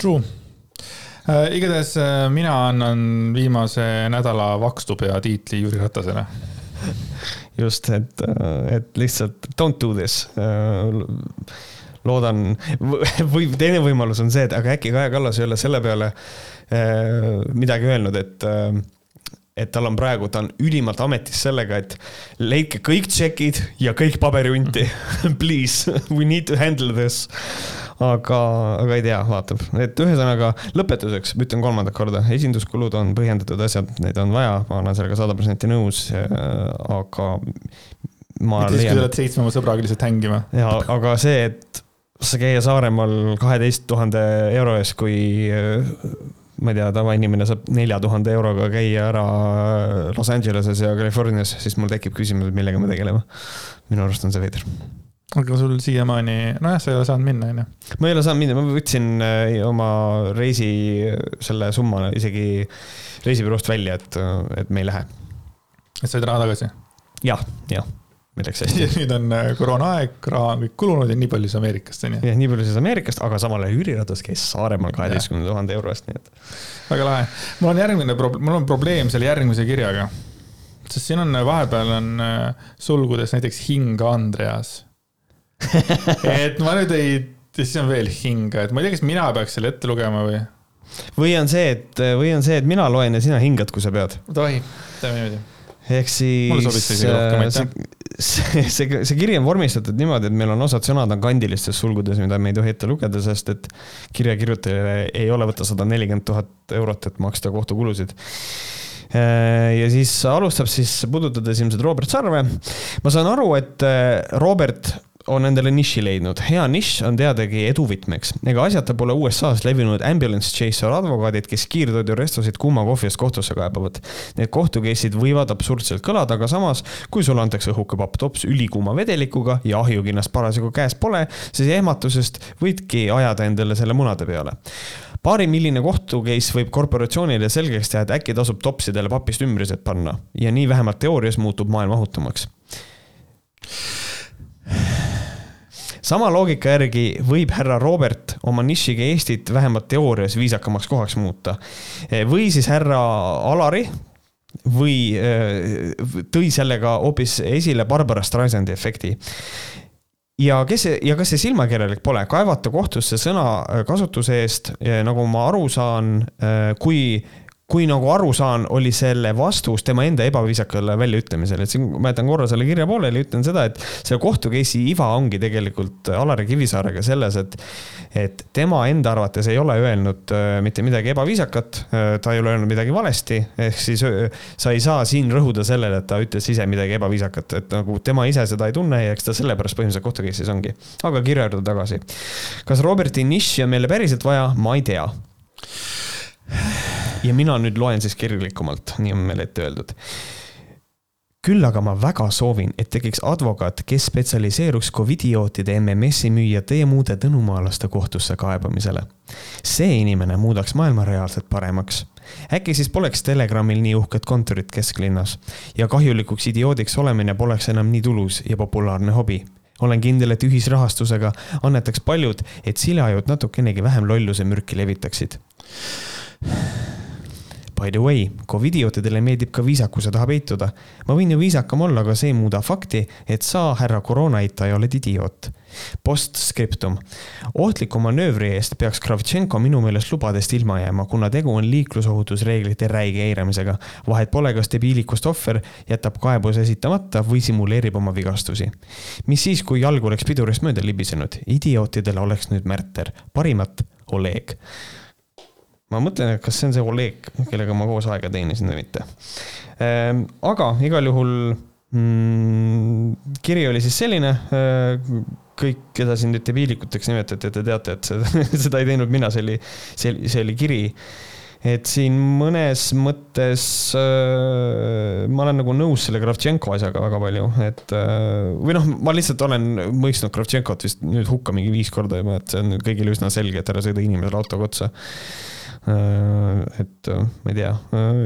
True. Igatahes äh, mina annan viimase nädala vakstupea tiitli Jüri Ratasele. Just, et, äh, et lihtsalt don't do this. Äh, loodan, või teine võimalus on see, et aga äkki Kaja Kallas ei ole selle peale äh, midagi öelnud, et äh, et tal on praegu, ta on ülimalt ametis sellega, et leidke kõik tšekid ja kõik paberiunti [LAUGHS] Please, we need to handle this. aga, aga ei tea, vaatab, et ühesõnaga lõpetuseks ütlen kolmandat korda, esinduskulud on põhjendatud asjad, neid on vaja, ma olen sellega sada protsenti nõus, aga ma mitte kui sa oled seitsme oma sõbraga lihtsalt hängima. ja, aga see, et sa käia Saaremaal kaheteist tuhande euro eest, kui ma ei tea, tavainimene saab nelja tuhande euroga käia ära Los Angeleses ja Californias, siis mul tekib küsimus, et millega me tegeleme. minu arust on see veider. aga sul siiamaani, nojah, sa ei ole saanud minna, on ju? ma ei ole saanud minna, ma võtsin äh, oma reisi, selle summa isegi reisibüroost välja, et, et me ei lähe. et said raha tagasi ja,? jah, jah meil läks [LAUGHS] hästi. nüüd on äh, koroonaaeg, raha on kõik kulunud ja nii palju siis Ameerikast, on ju. jah, nii palju siis Ameerikast, aga samal ajal üüriratas käis Saaremaal kaheteistkümne tuhande euro eest, nii et. väga lahe. mul on järgmine probleem, mul on probleem selle järgmise kirjaga. sest siin on, vahepeal on äh, sulgudes näiteks hinga Andreas [LAUGHS] et ma nüüd ei, siis on veel hinga, et ma ei tea, kas mina peaks selle ette lugema või? või on see, et, või on see, et mina loen ja sina hingad, kui sa pead? tohib, teeme niimoodi ehk siis. see [LAUGHS] see, see, see kiri on vormistatud niimoodi, et meil on osad sõnad on kandilistes sulgudes, mida me ei tohi ette lugeda, sest et kirja kirjutajale ei ole võtta sada nelikümmend tuhat eurot, et maksta kohtukulusid äh, ja siis alustab siis puudutades ilmselt Robert Sarve. ma saan aru, et äh, Robert on endale niši leidnud. hea nišš on teadagi edu võtmeks. ega asjata pole USA-s levinud ambulance chaser advokaadid, kes kiirtoidurestosid kuuma kohvi eest kohtusse kaebavad. Need kohtukeissid võivad absurdselt kõlada, aga samas, kui sulle antakse õhukepapp tops ülikuuma vedelikuga ja ahjukinnast parasjagu käes pole, siis ehmatusest võidki ajada endale selle munade peale paarimilline kohtucase võib korporatsioonile selgeks teha, et äkki tasub topsidele papist ümbrised panna ja nii vähemalt teoorias muutub maailm ohutumaks sama loogika järgi võib härra Robert oma nišiga Eestit vähemalt teoorias viisakamaks kohaks muuta. või siis härra Alari või äh, tõi sellega hoopis esile Barbara Streisandi efekti ja kes see ja kas see silmakirjalik pole, kaevata kohtusse sõnakasutuse eest, nagu ma aru saan, kui kui nagu aru saan, oli selle vastus tema enda ebaviisakale väljaütlemisele, et siin ma jätan korra selle kirja pooleli, ütlen seda, et selle kohtu case'i iva ongi tegelikult Alari Kivisaarega selles, et et tema enda arvates ei ole öelnud äh, mitte midagi ebaviisakat, äh, ta ei ole öelnud midagi valesti, ehk siis äh, sa ei saa siin rõhuda sellele, et ta ütles ise midagi ebaviisakat, et nagu tema ise seda ei tunne ja eks ta sellepärast põhimõtteliselt kohtu case'is ongi. aga kirja juurde tagasi. kas Roberti nišši on meile päriselt vaja, ma ei tea ja mina nüüd loen siis kirglikumalt, nii on meil ette öeldud küll aga ma väga soovin, et tekiks advokaat, kes spetsialiseeruks Covidiootide MMS-i müüjate ja muude tõnumaalaste kohtusse kaebamisele. see inimene muudaks maailma reaalselt paremaks. äkki siis poleks Telegramil nii uhket kontorit kesklinnas ja kahjulikuks idioodiks olemine poleks enam nii tulus ja populaarne hobi olen kindel, et ühisrahastusega annetaks paljud, et silajud natukenegi vähem lolluse mürki levitaksid By the way, Covidiotidele meeldib ka viisakuse taha peituda. ma võin ju viisakam olla, aga see ei muuda fakti, et sa, härra koroonaeitaja, oled idioot. Postscriptum. ohtliku manöövri eest peaks Kravtšenko minu meelest lubadest ilma jääma, kuna tegu on liiklusohutusreeglite räige eiramisega. vahet pole, kas debiilikust ohver jätab kaebuse esitamata või simuleerib oma vigastusi. mis siis, kui jalg oleks pidurist mööda libisenud? idiootidele oleks nüüd märter. parimat, Oleg ma mõtlen, et kas see on see Oleg, kellega ma koos aega teenisin või mitte. Ehm, aga igal juhul mm, kiri oli siis selline. Äh, kõik, keda siin nüüd debiilikuteks nimetati, te teate, et seda, [LAUGHS] seda ei teinud mina, see oli, see, see oli kiri et siin mõnes mõttes äh, ma olen nagu nõus selle Kravtšenko asjaga väga palju, et äh, või noh, ma lihtsalt olen mõistnud Kravtšenkot vist nüüd hukka mingi viis korda juba, et see on kõigile üsna selge, et ära sõida inimesele autoga otsa Äh, et äh, ma ei tea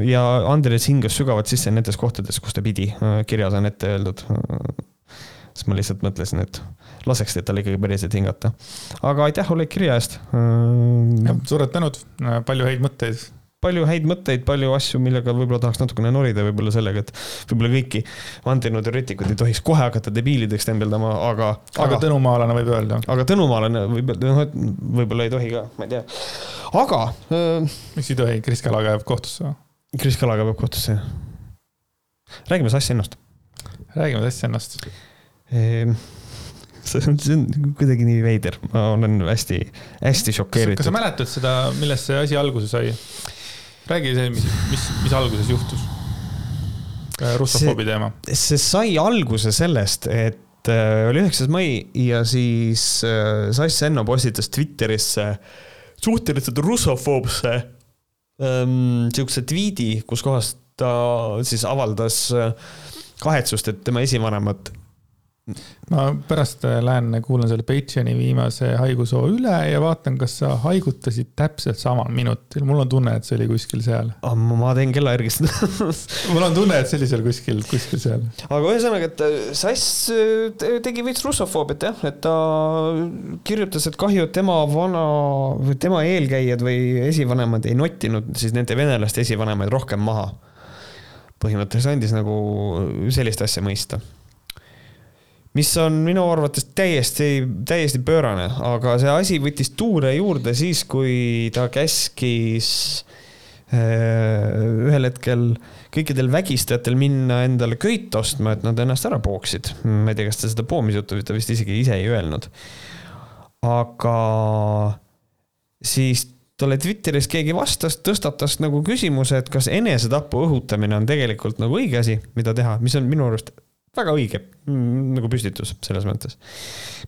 ja Andres hingas sügavalt sisse nendes kohtades, kus ta pidi, äh, kirjas on ette öeldud. siis ma lihtsalt mõtlesin, et laseks tal ikkagi päriselt hingata. aga aitäh Oleg kirja eest. suured tänud, palju häid mõtteid palju häid mõtteid, palju asju, millega võib-olla tahaks natukene norida, võib-olla sellega, et võib-olla kõiki vandenõuteoreetikuid ei tohiks kohe hakata debiilideks tembeldama, aga, aga. aga tõnumaalane võib öelda. aga tõnumaalane võib, noh, et võib-olla ei tohi ka, ma ei tea. aga äh,. miks ei tohi, Kris Kalaga jääb kohtusse? Kris Kalaga peab kohtusse, jah räägime Sass Ennast. räägime Sass Ennast ehm, see on, see on kuidagi nii veider, ma olen hästi, hästi šokeeritud. kas sa mäletad seda, millest see asi alguse sai? Räägi see, mis, mis, mis alguses juhtus? Äh, russofoobi teema. see sai alguse sellest, et äh, oli üheksas mai ja siis äh, Sass Enno postitas Twitterisse suhteliselt russofoobse ähm, siukse tweet'i, kus kohas ta siis avaldas kahetsust, et tema esivanemad ma pärast äh, lähen kuulan selle Patreoni viimase haigusoo üle ja vaatan, kas sa haigutasid täpselt samal minutil. mul on tunne, et see oli kuskil seal. ma teen kella järgist [LAUGHS] mul on tunne, et see oli seal kuskil, kuskil seal. aga ühesõnaga, et äh, Sass äh, tegi veits russofoobiat jah, et ta kirjutas, et kahju, et tema vana, tema eelkäijad või esivanemad ei nottinud siis nende venelaste esivanemaid rohkem maha. põhimõtteliselt andis nagu sellist asja mõista mis on minu arvates täiesti, täiesti pöörane, aga see asi võttis tuure juurde siis, kui ta käskis äh, ühel hetkel kõikidel vägistajatel minna endale köit ostma, et nad ennast ära pooksid. ma ei tea, kas ta seda poomisjuttu ta vist isegi ise ei öelnud. aga siis talle Twitteris keegi vastas, tõstatas nagu küsimuse, et kas enesetapu õhutamine on tegelikult nagu õige asi, mida teha, mis on minu arust väga õige mm, nagu püstitus selles mõttes.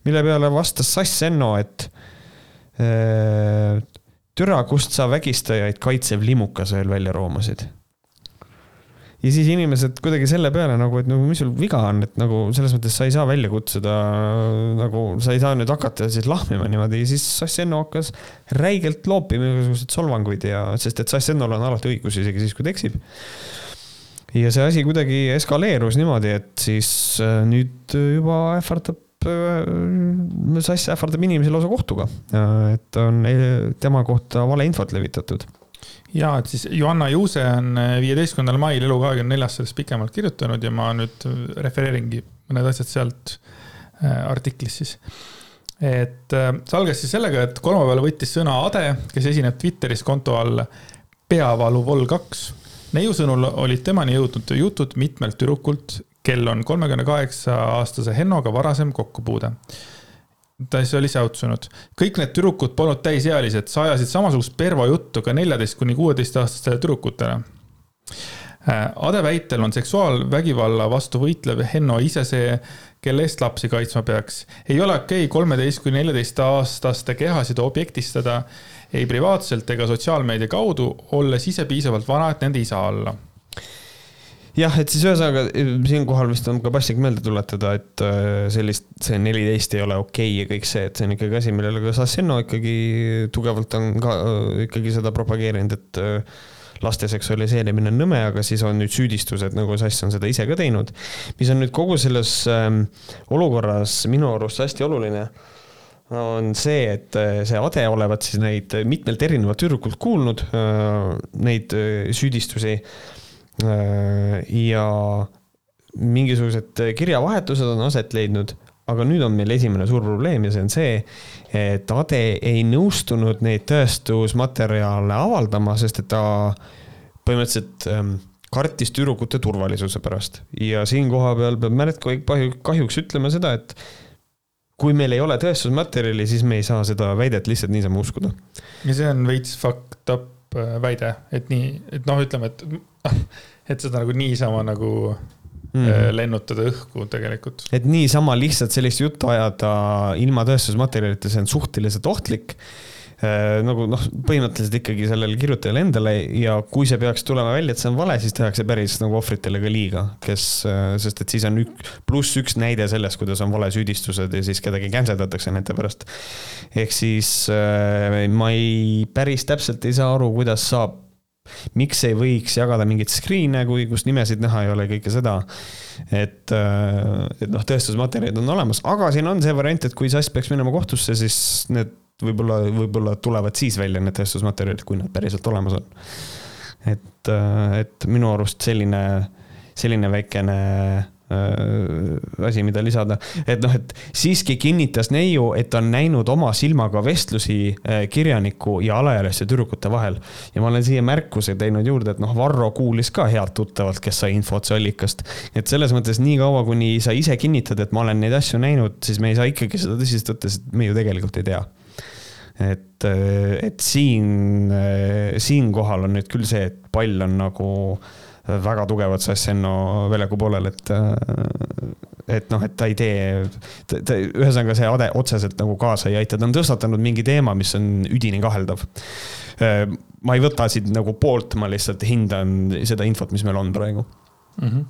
mille peale vastas Sass Enno, et äh, türa, kust sa vägistajaid kaitsev limukas veel välja roomasid. ja siis inimesed kuidagi selle peale nagu, et nagu mis sul viga on, et nagu selles mõttes sa ei saa välja kutsuda nagu sa ei saa nüüd hakata siis lahmima niimoodi ja siis Sass Enno hakkas räigelt loopima igasuguseid solvanguid ja, sest et Sass Ennol on alati õigus, isegi siis, kui ta eksib ja see asi kuidagi eskaleerus niimoodi, et siis äh, nüüd juba ähvardab äh, Sass ähvardab inimesi lausa kohtuga, et on tema kohta valeinfot levitatud. ja, et siis Johanna Juuse on viieteistkümnendal mail Elu24-s sellest pikemalt kirjutanud ja ma nüüd refereeringi mõned asjad sealt äh, artiklist siis. et see algas siis sellega, et kolmapäeval võttis sõna Ade, kes esineb Twitteris konto all peavalu vol kaks neiu sõnul olid temani jõudnud jutud mitmelt tüdrukult, kel on kolmekümne kaheksa aastase Hennoga varasem kokkupuude. ta siis oli säutsunud. kõik need tüdrukud polnud täisealised, sa ajasid samasugust pervo juttu ka neljateist kuni kuueteistaastastele tüdrukutele. Äh, Ade väitel on seksuaalvägivalla vastu võitlev Henno ise see, kelle eest lapsi kaitsma peaks. ei ole okei kolmeteist kuni neljateistaastaste kehasid objektistada ei privaatselt ega sotsiaalmeedia kaudu, olles ise piisavalt vana, et nende isa olla jah, et siis ühesõnaga siinkohal vist on ka paslik meelde tuletada, et äh, sellist, see neliteist ei ole okei okay ja kõik see, et see on ikkagi asi, millele ka Sasseno ikkagi tugevalt on ka äh, ikkagi seda propageerinud, et äh, laste seksualiseerimine on nõme, aga siis on nüüd süüdistused, nagu Sass on seda ise ka teinud. mis on nüüd kogu selles ähm, olukorras minu arust hästi oluline on see, et äh, see Ade olevat siis neid mitmelt erinevalt tüdrukult kuulnud, äh, neid äh, süüdistusi. ja mingisugused kirjavahetused on aset leidnud, aga nüüd on meil esimene suur probleem ja see on see, et Ade ei nõustunud neid tõestusmaterjale avaldama, sest et ta põhimõtteliselt ähm, kartis tüdrukute turvalisuse pärast ja siin kohapeal peab Märt kahjuks ütlema seda, et kui meil ei ole tõestusmaterjali, siis me ei saa seda väidet lihtsalt niisama uskuda. ja see on veits fucked up äh, väide, et nii, et noh, ütleme, et, [LAUGHS] et seda nagu niisama nagu mm lennutada õhku tegelikult. et niisama lihtsalt sellist juttu ajada ilma tõestusmaterjalita, see on suhteliselt ohtlik nagu noh, põhimõtteliselt ikkagi sellele kirjutajale endale ja kui see peaks tulema välja, et see on vale, siis tehakse päris nagu ohvritele ka liiga, kes, äh, sest et siis on ük-, pluss üks näide sellest, kuidas on valesüüdistused ja siis kedagi käntsedatakse nende pärast. ehk siis äh, ma ei, päris täpselt ei saa aru, kuidas saab miks ei võiks jagada mingeid screen'e, kui, kus nimesid näha ei ole, kõike seda. et, et noh, tõestusmaterjalid on olemas, aga siin on see variant, et kui Sass peaks minema kohtusse, siis need võib-olla, võib-olla tulevad siis välja need tõestusmaterjalid, kui nad päriselt olemas on. et, et minu arust selline, selline väikene äh, asi, mida lisada. et noh, et siiski kinnitas neiu, et on näinud oma silmaga vestlusi äh, kirjaniku ja alaealiste tüdrukute vahel. ja ma olen siia märkuse teinud juurde, et noh, Varro kuulis ka head tuttavalt, kes sai info otse allikast. et selles mõttes niikaua, kuni sa ise kinnitad, et ma olen neid asju näinud, siis me ei saa ikkagi seda tõsiselt võtta, sest me ju tegelikult ei tea et, et siin, siinkohal on nüüd küll see, et pall on nagu väga tugevalt Sassenno väljaku poolel, et et noh, et ta ei tee, ühesõnaga see ade otseselt nagu kaasa ei aita, ta on tõstatanud mingi teema, mis on üdini kaheldav. ma ei võta siit nagu poolt, ma lihtsalt hindan seda infot, mis meil on praegu mm. -hmm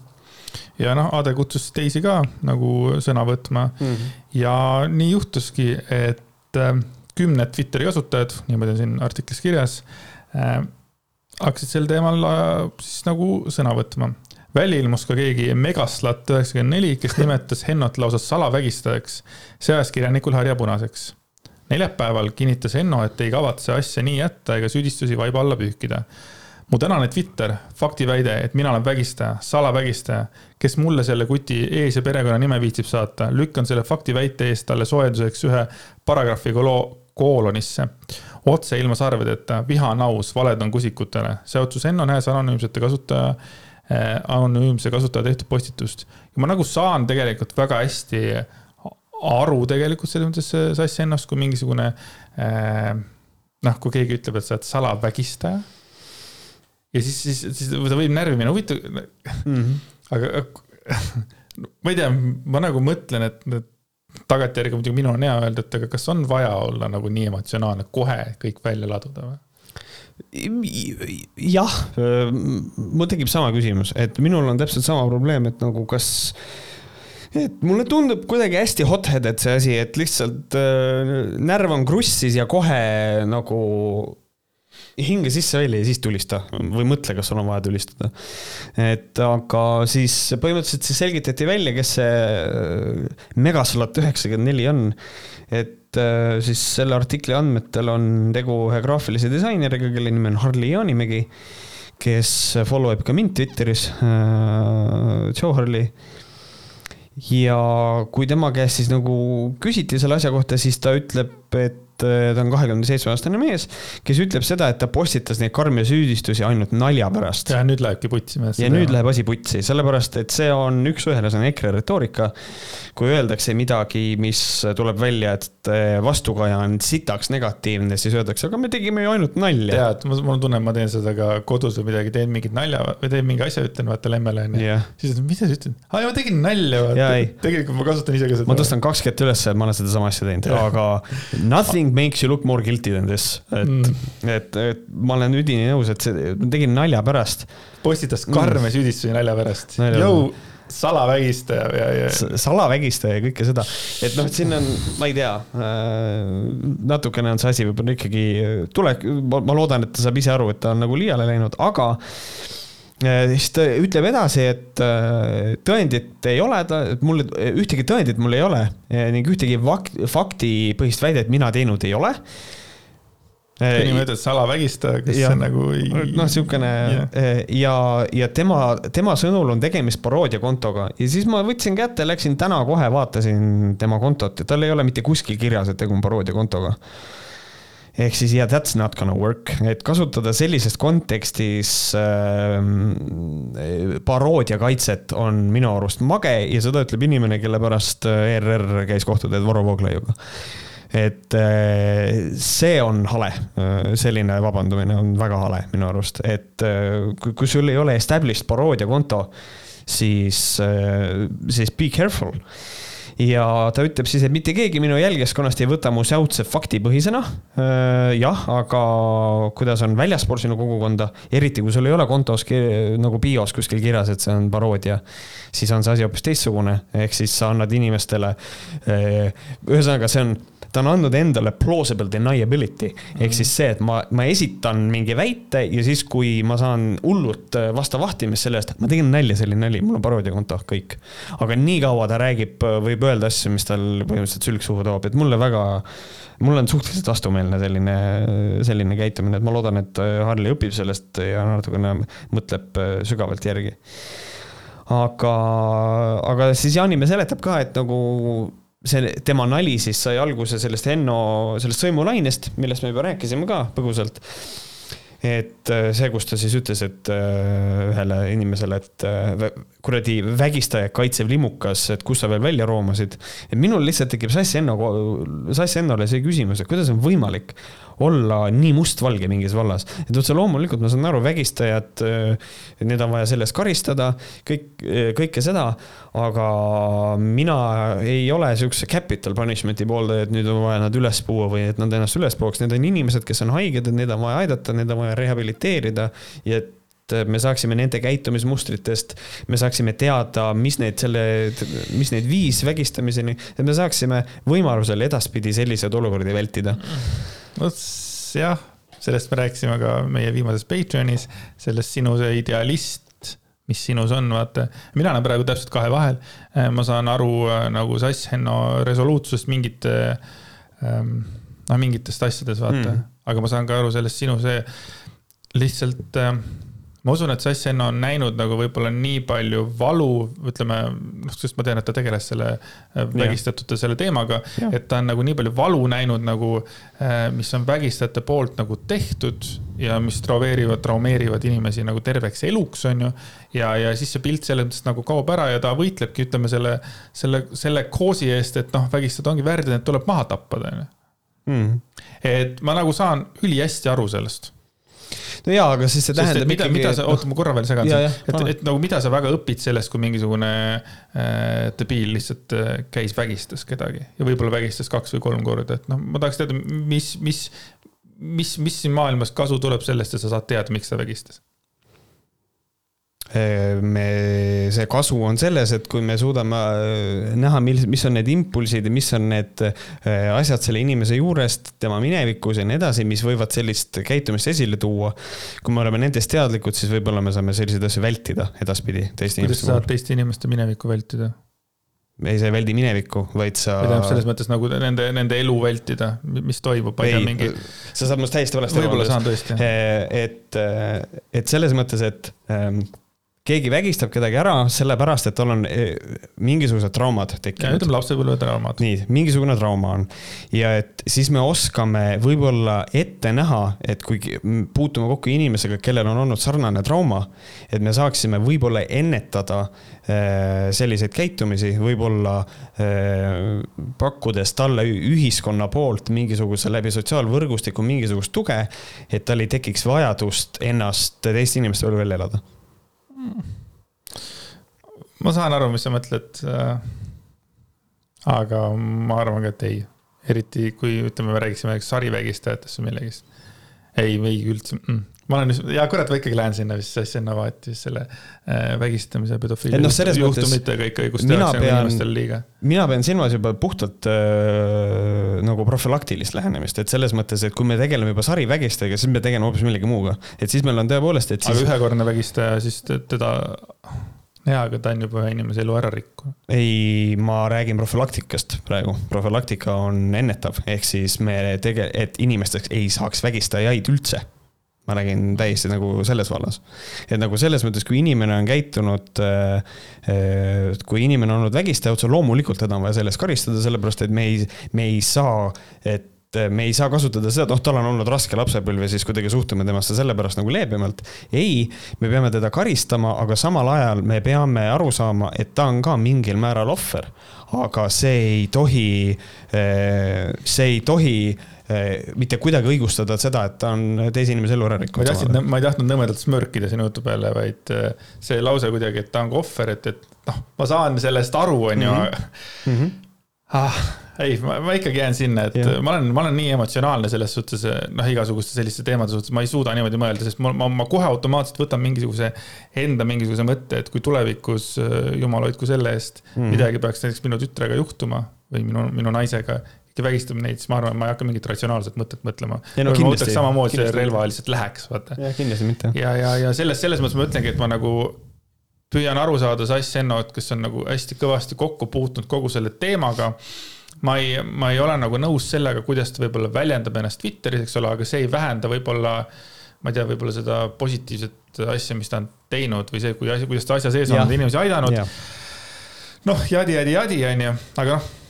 ja noh, Ade kutsus teisi ka nagu sõna võtma mm -hmm. ja nii juhtuski, et kümned Twitteri kasutajad, niimoodi on siin artiklis kirjas äh,, hakkasid sel teemal äh, siis nagu sõna võtma. välja ilmus ka keegi Megaslat üheksakümmend neli, kes [LAUGHS] nimetas Hennot lausa salavägistajaks, seas kirjanikul harja punaseks. neljapäeval kinnitas Henno, et ei kavatse asja nii jätta ega süüdistusi vaiba alla pühkida mu tänane Twitter, faktiväide, et mina olen vägistaja, salavägistaja, kes mulle selle kuti ees- ja perekonnanime viitsib saata, lükkan selle faktiväite eest talle soojenduseks ühe paragrahviga loo koolonisse. otse ilma sarvedeta, viha on aus, valed on kusikutele. see otsus Enno Näes anonüümsete kasutaja äh,, anonüümse kasutaja tehtud postitust. ja ma nagu saan tegelikult väga hästi aru tegelikult selles mõttes Sass Ennost kui mingisugune äh, noh, kui keegi ütleb, et sa oled salavägistaja. ja siis, siis, siis ta võib närvi minna, huvitav mm. -hmm. [LAUGHS] aga [LAUGHS] ma ei tea, ma nagu mõtlen, et, et tagantjärgi muidugi minul on hea öelda, et aga kas on vaja olla nagu nii emotsionaalne, kohe kõik välja laduda või? jah, mul tekib sama küsimus, et minul on täpselt sama probleem, et nagu kas et mulle tundub kuidagi hästi hot-headed see asi, et lihtsalt äh, närv on krussis ja kohe nagu hinge sisse-välja ja siis tulista või mõtle, kas sul on vaja tulistada. et aga siis põhimõtteliselt siis selgitati välja, kes see äh, Megaslot üheksakümmend neli on. et äh, siis selle artikli andmetel on tegu ühe graafilise disaineriga, kelle nimi on Harli Jaanimägi, kes follow ib ka mind Twitteris äh,, Joe Harli ja kui tema käest siis nagu küsiti selle asja kohta, siis ta ütleb, et ta on kahekümne seitsme aastane mees, kes ütleb seda, et ta postitas neid karme süüdistusi ainult nalja pärast. ja nüüd lähebki putsi. ja nüüd läheb asi putsi, sellepärast et see on üks-ühele, see on EKRE retoorika. kui öeldakse midagi, mis tuleb välja, et äh, vastukaja on sitaks negatiivne, siis öeldakse, aga me tegime ju ainult nalja. tead, mul on tunne, et ma teen seda ka kodus või midagi, teen mingit nalja või teen mingi asja, ütlen vaata lemmele onju yeah.. siis, mida sa ütled? aa, ma tegin nalja, vaata. tegelikult ma kasutan ise ka seda. ma tõstan kaks kätt üles, ma olen sedasama asja teinud, aga nothing nothing makes you look more guilty than this. et mm., et, et ma olen üdini nõus, et see, tegin nalja pärast. postitas karme mm. süüdistusi nalja pärast. Jõu, salavägistaja ja, ja. salavägistaja ja kõike seda, et noh, et siin on, ma ei tea äh,, natukene on see asi võib-olla ikkagi, tule, ma loodan, et ta saab ise aru, et ta on nagu liiale läinud, aga äh, siis ta ütleb edasi, et äh, tõendit ei ole, ta, mul ühtegi tõendit mul ei ole ning ühtegi faktipõhist väidet mina teinud ei ole niimoodi salavägistaja, kes ja, nagu ei. noh, niisugune yeah. ja, ja tema, tema sõnul on tegemist paroodiakontoga ja siis ma võtsin kätte, läksin täna kohe vaatasin tema kontot ja tal ei ole mitte kuskil kirjas, et tegu on paroodiakontoga. Ehk siis yeah, that's not gonna work, et kasutada sellises kontekstis äh, paroodiakaitset on minu arust mage ja seda ütleb inimene, kelle pärast ERR käis kohtuda Varro Vooglaiuga et äh, see on hale, äh, selline vabandumine on väga hale minu arust, et äh, kui, kui sul ei ole established paroodiakonto, siis, siis be careful ja ta ütleb siis, et mitte keegi minu jälgijaskonnast ei võta mu säutse faktipõhisena. jah, aga kuidas on väljaspool sinu kogukonda, eriti kui sul ei ole kontos nagu bios kuskil kirjas, et see on paroodia, siis on see asi hoopis teistsugune, ehk siis sa annad inimestele. ühesõnaga, see on ta on andnud endale plausible deniability ehk siis see, et ma, ma esitan mingi väite ja siis, kui ma saan hullult äh, vastu vahtimist selle eest, ma tegin nalja, selline nali, mul on paroodiakonto, kõik. aga niikaua ta räägib, äh, võib öelda asju, mis tal põhimõtteliselt sülg suhu toob, et mulle väga, mulle on suhteliselt vastumeelne selline, selline käitumine, et ma loodan, et äh, Harli õpib sellest ja natukene mõtleb sügavalt järgi aga, aga siis Jaanimäe seletab ka, et nagu see tema nali siis sai alguse sellest Henno, sellest sõimulainest, millest me juba rääkisime ka põgusalt et äh, see, kus ta siis ütles, et äh, ühele inimesele, et äh, kuradi vägistaja kaitsev limukas, et kus sa veel välja roomasid. et minul lihtsalt tekib Sass Enno, Sass Ennole see küsimus, et kuidas on võimalik olla nii mustvalge mingis vallas. et otse loomulikult ma saan aru, vägistajad, need on vaja selle eest karistada, kõik, kõike seda, aga mina ei ole siukse capital punishment'i pooldaja, et nüüd on vaja nad üles puua või et nad ennast üles puuaks, need on inimesed, kes on haiged, et neid on vaja aidata, neid on vaja rehabiliteerida ja et me saaksime nende käitumismustritest, me saaksime teada, mis neid selle, mis neid viis vägistamiseni, et me saaksime võimalusel edaspidi selliseid olukordi vältida jah, sellest me rääkisime ka meie viimases Patreonis, sellest sinu see idealist, mis sinus on, vaata. mina olen praegu täpselt kahe vahel. Äh, ma saan aru äh, nagu Sass Henno resoluutsusest mingite, ähm, noh, mingitest asjades, vaata mm.. aga ma saan ka aru sellest sinu see lihtsalt äh, ma usun, et Sassen on näinud nagu võib-olla nii palju valu, ütleme, noh, sest ma tean, et ta tegeles selle äh, vägistatute selle teemaga, et ta on nagu nii palju valu näinud nagu, äh, mis on vägistajate poolt nagu tehtud ja mis traumeerivad, traumeerivad inimesi nagu terveks eluks, on ju. ja, ja siis see pilt selles mõttes nagu kaob ära ja ta võitlebki, ütleme selle, selle, selle cause'i eest, et noh, vägistajad ongi värdjad, need tuleb maha tappa, on ju. Hmm. et ma nagu saan ülihästi aru sellest no jaa, aga siis see tähendab Sest, mida, ikkagi. mida sa, oota, ma korra veel segan no,, et, et nagu mida sa väga õpid sellest, kui mingisugune äh, debiil lihtsalt äh, käis, vägistas kedagi? Ja võib-olla vägistas kaks või kolm korda, et noh, ma tahaks teada, mis, mis, mis, mis siin maailmas kasu tuleb sellest, et sa saad teada, miks ta vägistas? Me, see kasu on selles, et kui me suudame äh, näha, mil, mis on need impulsid ja mis on need äh, asjad selle inimese juurest, tema minevikus ja nii edasi, mis võivad sellist käitumist esile tuua. kui me oleme nendest teadlikud, siis võib-olla me saame selliseid asju vältida edaspidi teiste kuidas sa saad teiste inimeste minevikku vältida? ei, sa ei väldi minevikku, vaid sa. tähendab selles mõttes nagu nende, nende elu vältida, mis toimub, ma ei tea, mingi. sa saad minust täiesti valesti aru. võib-olla saan tõesti. et, et selles mõttes, et ähm, keegi vägistab kedagi ära sellepärast, et tal on eh, mingisugused traumad tekkinud. ütleme lapsepõlvetraumad. nii, mingisugune trauma on ja et siis me oskame võib-olla ette näha, et kui puutume kokku inimesega, kellel on olnud sarnane trauma, et me saaksime võib-olla ennetada eh, selliseid käitumisi, võib-olla eh, pakkudes talle ühiskonna poolt mingisuguse läbi sotsiaalvõrgustiku mingisugust tuge, et tal ei tekiks vajadust ennast teiste inimeste peal veel elada ma saan aru, mis sa mõtled. Äh, aga ma arvan ka, et ei, eriti kui ütleme, me räägiksime sarivägistajatest või millegist. ei, ei üldse mm ma olen, ja kurat, ma ikkagi lähen sinna vist sinna vaati selle äh, vägistamise pedofiili no, juhtumitega ikka õigustehakse inimestele liiga. mina pean silmas juba puhtalt äh, nagu profülaktilist lähenemist, et selles mõttes, et kui me tegeleme juba sarivägistajaga, siis me tegeleme hoopis millegi muuga. et siis meil on tõepoolest, et siis. aga ühekordne vägistaja, siis teda jaa, aga ta on juba ühe inimese elu ära rikkunud. ei, ma räägin profülaktikast praegu. profülaktika on ennetav, ehk siis me tege-, et inimesteks ei saaks vägistajaid üldse ma räägin täiesti nagu selles vallas. et nagu selles mõttes, kui inimene on käitunud, äh, äh, kui inimene on olnud vägistaja, otse loomulikult teda on vaja selle eest karistada, sellepärast et me ei, me ei saa, et me ei saa kasutada seda, et noh, tal on olnud raske lapsepõlv ja siis kuidagi suhtume temasse sellepärast nagu leebemalt. ei, me peame teda karistama, aga samal ajal me peame aru saama, et ta on ka mingil määral ohver. aga see ei tohi, äh, see ei tohi mitte kuidagi õigustada seda, et ta on teise inimese elu ära rikkunud. ma ei tahtnud, ma ei tahtnud nõmedalt smörkida sinu jutu peale, vaid eh, see lause kuidagi, et ta on kohver, et, et noh, ma saan sellest aru, on ju. Mhm. Mhm. ah, ei, ma ikkagi jään sinna, et ja. ma olen, ma olen nii emotsionaalne selles suhtes, noh, igasuguste selliste teemade suhtes, ma ei suuda niimoodi mõelda, sest ma, ma, ma kohe automaatselt võtan mingisuguse enda mingisuguse mõtte, et kui tulevikus, jumal hoidku selle eest mm, -hmm. midagi peaks näiteks minu tütrega juhtuma või minu, minu naisega, ja vägistab neid, siis ma arvan, ma ei hakka mingit ratsionaalset mõtet mõtlema. No, ma võtaks samamoodi selle relva lihtsalt läheks, vaata. jah, kindlasti mitte. ja, ja, ja selles, selles mõttes ma ütlengi, et ma nagu püüan aru saada Sass Ennot, kes on nagu hästi kõvasti kokku puutunud kogu selle teemaga. ma ei, ma ei ole nagu nõus sellega, kuidas ta võib-olla väljendab ennast Twitteris, eks ole, aga see ei vähenda võib-olla ma ei tea, võib-olla seda positiivset asja, mis ta on teinud või see, kui asi, kuidas ta asja sees on inimesi aidanud. noh, jadi, jadi, jadi, onju, aga noh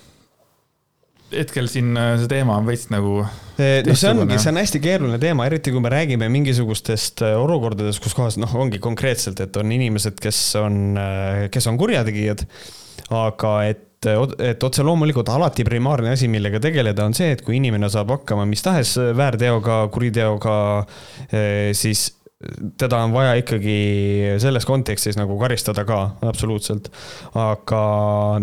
hetkel siin äh, see teema on veits nagu. noh, see ongi, see on hästi keeruline teema, eriti kui me räägime mingisugustest äh, olukordadest, kus kohas noh, ongi konkreetselt, et on inimesed, kes on, äh, kes on kurjategijad. aga et, et otse loomulikult alati primaarne asi, millega tegeleda, on see, et kui inimene saab hakkama mis tahes väärteoga, kuriteoga, siis teda on vaja ikkagi selles kontekstis nagu karistada ka, absoluutselt. aga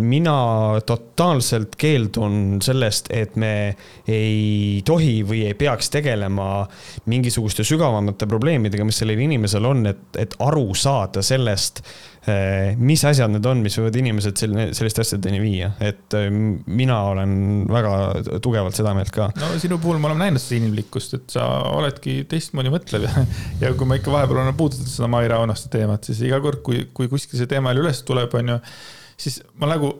mina totaalselt keeldun sellest, et me ei tohi või ei peaks tegelema mingisuguste sügavamate probleemidega, mis sellel inimesel on, et, et aru saada sellest mis asjad need on, mis võivad inimesed selline, selliste asjadeni viia, et eh, mina olen väga tugevalt seda meelt ka. no sinu puhul me oleme näinud seda inimlikkust, et sa oledki teistmoodi mõtlev ja, [LAUGHS] ja kui ma ikka vahepeal olen puudutatud seda Maire Aunaste teemat, siis iga kord, kui, kui kuskil see teema jälle üles tuleb, on ju, siis ma nagu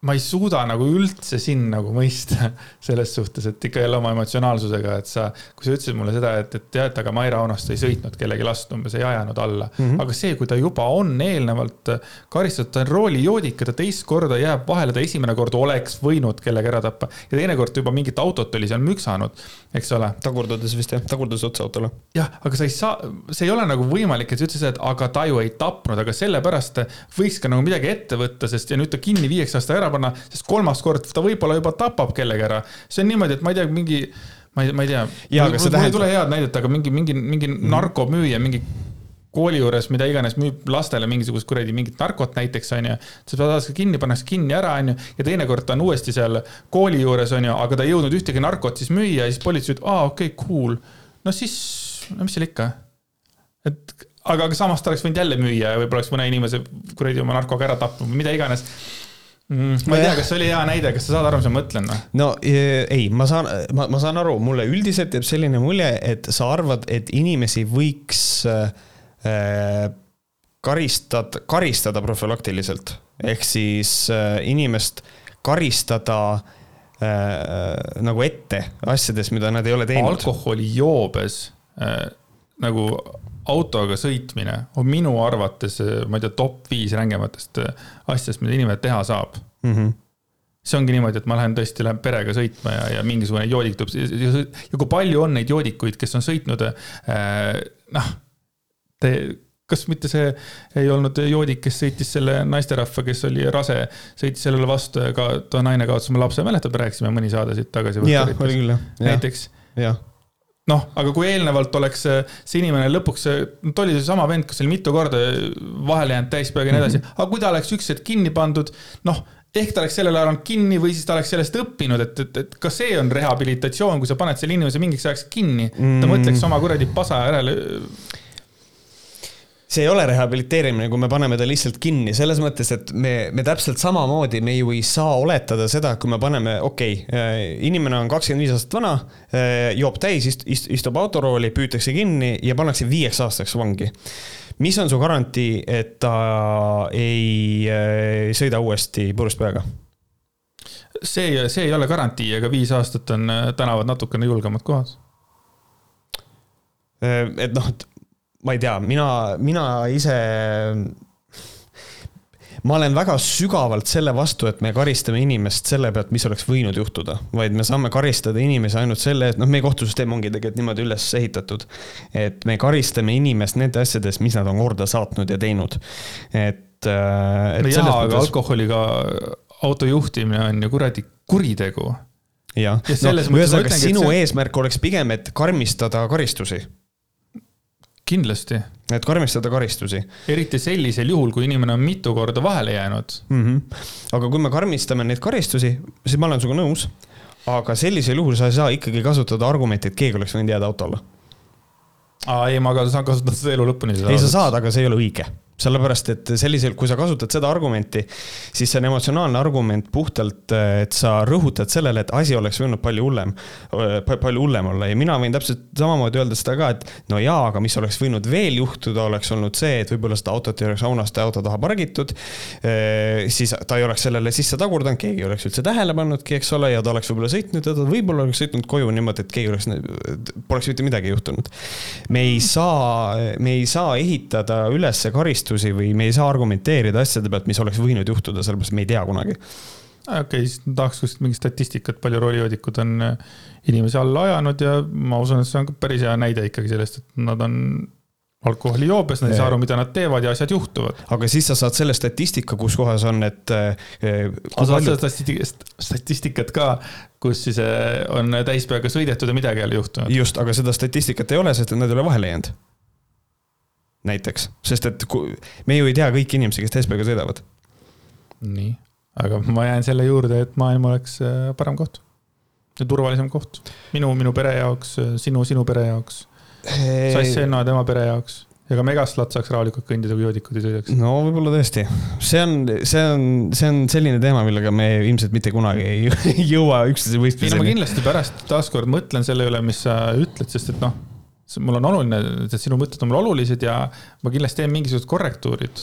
ma ei suuda nagu üldse sind nagu mõista [LAUGHS] selles suhtes, et ikka jälle oma emotsionaalsusega, et sa, kui sa ütlesid mulle seda, et, et tead, aga Maire Aunaste ei sõitnud kellegi last umbes, ei ajanud alla mm. -hmm. aga see, kui ta juba on eelnevalt karistatud, ta on roolijoodik ja ta teist korda jääb vahele, ta esimene kord oleks võinud kellegi ära tappa ja teinekord juba mingit autot oli seal müksanud, eks ole. tagurdades vist jah, tagurdades otsa autole. jah, aga sa ei saa, see ei ole nagu võimalik, et sa ütlesid, et aga ta ju ei tapnud, aga sellepärast võiks ka nagu midagi ette võtta, sest ja nüüd ta kinni viieks aasta ära panna, sest kolmas kord ta võib-olla juba tapab kellegi ära. see on niimoodi, et ma ei tea, mingi, ma ei, ma ei tea. mul ei tule head näidet, aga mingi, mingi, mingi mm -hmm. narkomüüja, mingi kooli juures, mida iganes, müüb lastele mingisugust kuradi mingit narkot näiteks, onju. sa saad ka kinni, pannakse kinni ära, onju. ja teinekord ta on uuesti seal kooli juures, onju, aga ta ei jõudnud ühtegi narkot siis müüa ja siis politsei ütleb, aa, okei okay,, cool. no siis, no mis seal ikka. et aga, aga samas ta oleks võinud jälle müüa ja võib-olla oleks mõne inimese kuradi oma narkoga ära tapnud või mida iganes mm,. ma ei tea, kas see oli hea näide, kas sa saad aru, mis ma mõtlen või? no ei, ma saan, ma, ma saan aru, mulle üldiselt jääb selline mulje, et sa arvad, et inimesi võiks äh, karistada, karistada profülaktiliselt. ehk siis äh, inimest karistada äh, nagu ette asjadest, mida nad ei ole teinud. alkoholijoobes äh, nagu autoga sõitmine on minu arvates, ma ei tea, top viis rängematest asjadest, mida inimene teha saab mm. -hmm see ongi niimoodi, et ma lähen tõesti, lähen perega sõitma ja, ja mingisugune joodik tuleb ja kui palju on neid joodikuid, kes on sõitnud äh,, noh, te, kas mitte see ei olnud joodik, kes sõitis selle naisterahva, kes oli rase, sõitis sellele vastu ja ka too naine kaotas oma lapse, mäletad, me rääkisime mõni saade siit tagasi. jah, oli küll jah. näiteks. jah noh, aga kui eelnevalt oleks see inimene lõpuks, ta oli seesama vend, kes oli mitu korda vahele jäänud täispeaga ja nii edasi, mhm. aga kui ta oleks üks hetk kinni pandud, noh ehk ta oleks sellel ajal olnud kinni või siis ta oleks sellest õppinud, et, et, et ka see on rehabilitatsioon, kui sa paned selle inimese mingiks ajaks kinni ta mõtleks oma kuradi pasa järele see ei ole rehabiliteerimine, kui me paneme ta lihtsalt kinni, selles mõttes, et me, me täpselt samamoodi, me ju ei saa oletada seda, kui me paneme, okei okay,, äh, inimene on kakskümmend viis aastat vana, äh, joob täis, istub autorooli, püütakse kinni ja pannakse viieks aastaks vangi. mis on su garantii, et ta ei, äh, sõida uuesti purjus peaga? see, see ei ole garantii, aga viis aastat on tänavad natukene julgemad kohad et noh, et ma ei tea, mina, mina ise ma olen väga sügavalt selle vastu, et me karistame inimest selle pealt, mis oleks võinud juhtuda, vaid me saame karistada inimesi ainult selle, et noh, meie kohtusüsteem ongi tegelikult niimoodi üles ehitatud. et me karistame inimest nende asjadest, mis nad on korda saatnud ja teinud. et, äh, et. no jaa, aga mõttes... alkoholiga auto juhtimine on ju kuradi kuritegu. jah, no ühesõnaga sinu see... eesmärk oleks pigem, et karmistada karistusi kindlasti. et karmistada karistusi. eriti sellisel juhul, kui inimene on mitu korda vahele jäänud mm. -hmm. aga kui me karmistame neid karistusi, siis ma olen sinuga nõus. aga sellisel juhul sa ei saa ikkagi kasutada argumenti, et keegi oleks võinud jääda auto alla. aa, ei, ma saan kasutada seda elu lõpuni. ei, sa saad, aga see ei ole õige sellepärast et sellisel, kui sa kasutad seda argumenti, siis see on emotsionaalne argument puhtalt, et sa rõhutad sellele, et asi oleks võinud palju hullem, palju hullem olla ja mina võin täpselt samamoodi öelda seda ka, et no jaa, aga mis oleks võinud veel juhtuda, oleks olnud see, et võib-olla seda autot ei oleks aunaste auto taha pargitud. siis ta ei oleks sellele sisse tagurdanud, keegi ei oleks üldse tähele pannudki, eks ole, ja ta oleks võib-olla sõitnud ja ta võib-olla oleks sõitnud koju niimoodi, et keegi oleks, poleks mitte midagi juhtunud. me ei saa, me ei saa ehitada üles karistusi süüdistusi või me ei saa argumenteerida asjade pealt, mis oleks võinud juhtuda, sellepärast me ei tea kunagi. okei okay,, siis tahaks kuskilt mingit statistikat, palju roolijoodikud on äh, inimesi alla ajanud ja ma usun, et see on ka päris hea näide ikkagi sellest, et nad on alkoholijoobes, nad ei saa aru, mida nad teevad ja asjad juhtuvad. aga siis sa saad selle statistika, kus kohas on, et äh,. sa saad seda statistikat ka, kus siis äh, on täispeaga sõidetud ja midagi ei ole juhtunud. just, aga seda statistikat ei ole, sest nad ei ole vahele jäänud näiteks, sest et me ju ei tea kõiki inimesi, kes TSB-ga sõidavad. nii, aga ma jään selle juurde, et maailm oleks äh, parem koht ja turvalisem koht. minu, minu pere jaoks, sinu, sinu pere jaoks. Sass Enno ja tema pere jaoks ja ka Megaslat saaks rahulikult kõndida, kui joodikud ei sõidaks. no võib-olla tõesti, see on, see on, see on selline teema, millega me ilmselt mitte kunagi ei [LAUGHS] jõua üksteise võistluseni. ei no ma kindlasti pärast taaskord mõtlen selle üle, mis sa ütled, sest et noh mul on oluline, et sinu mõtted on mulle olulised ja ma kindlasti teen mingisugused korrektuurid.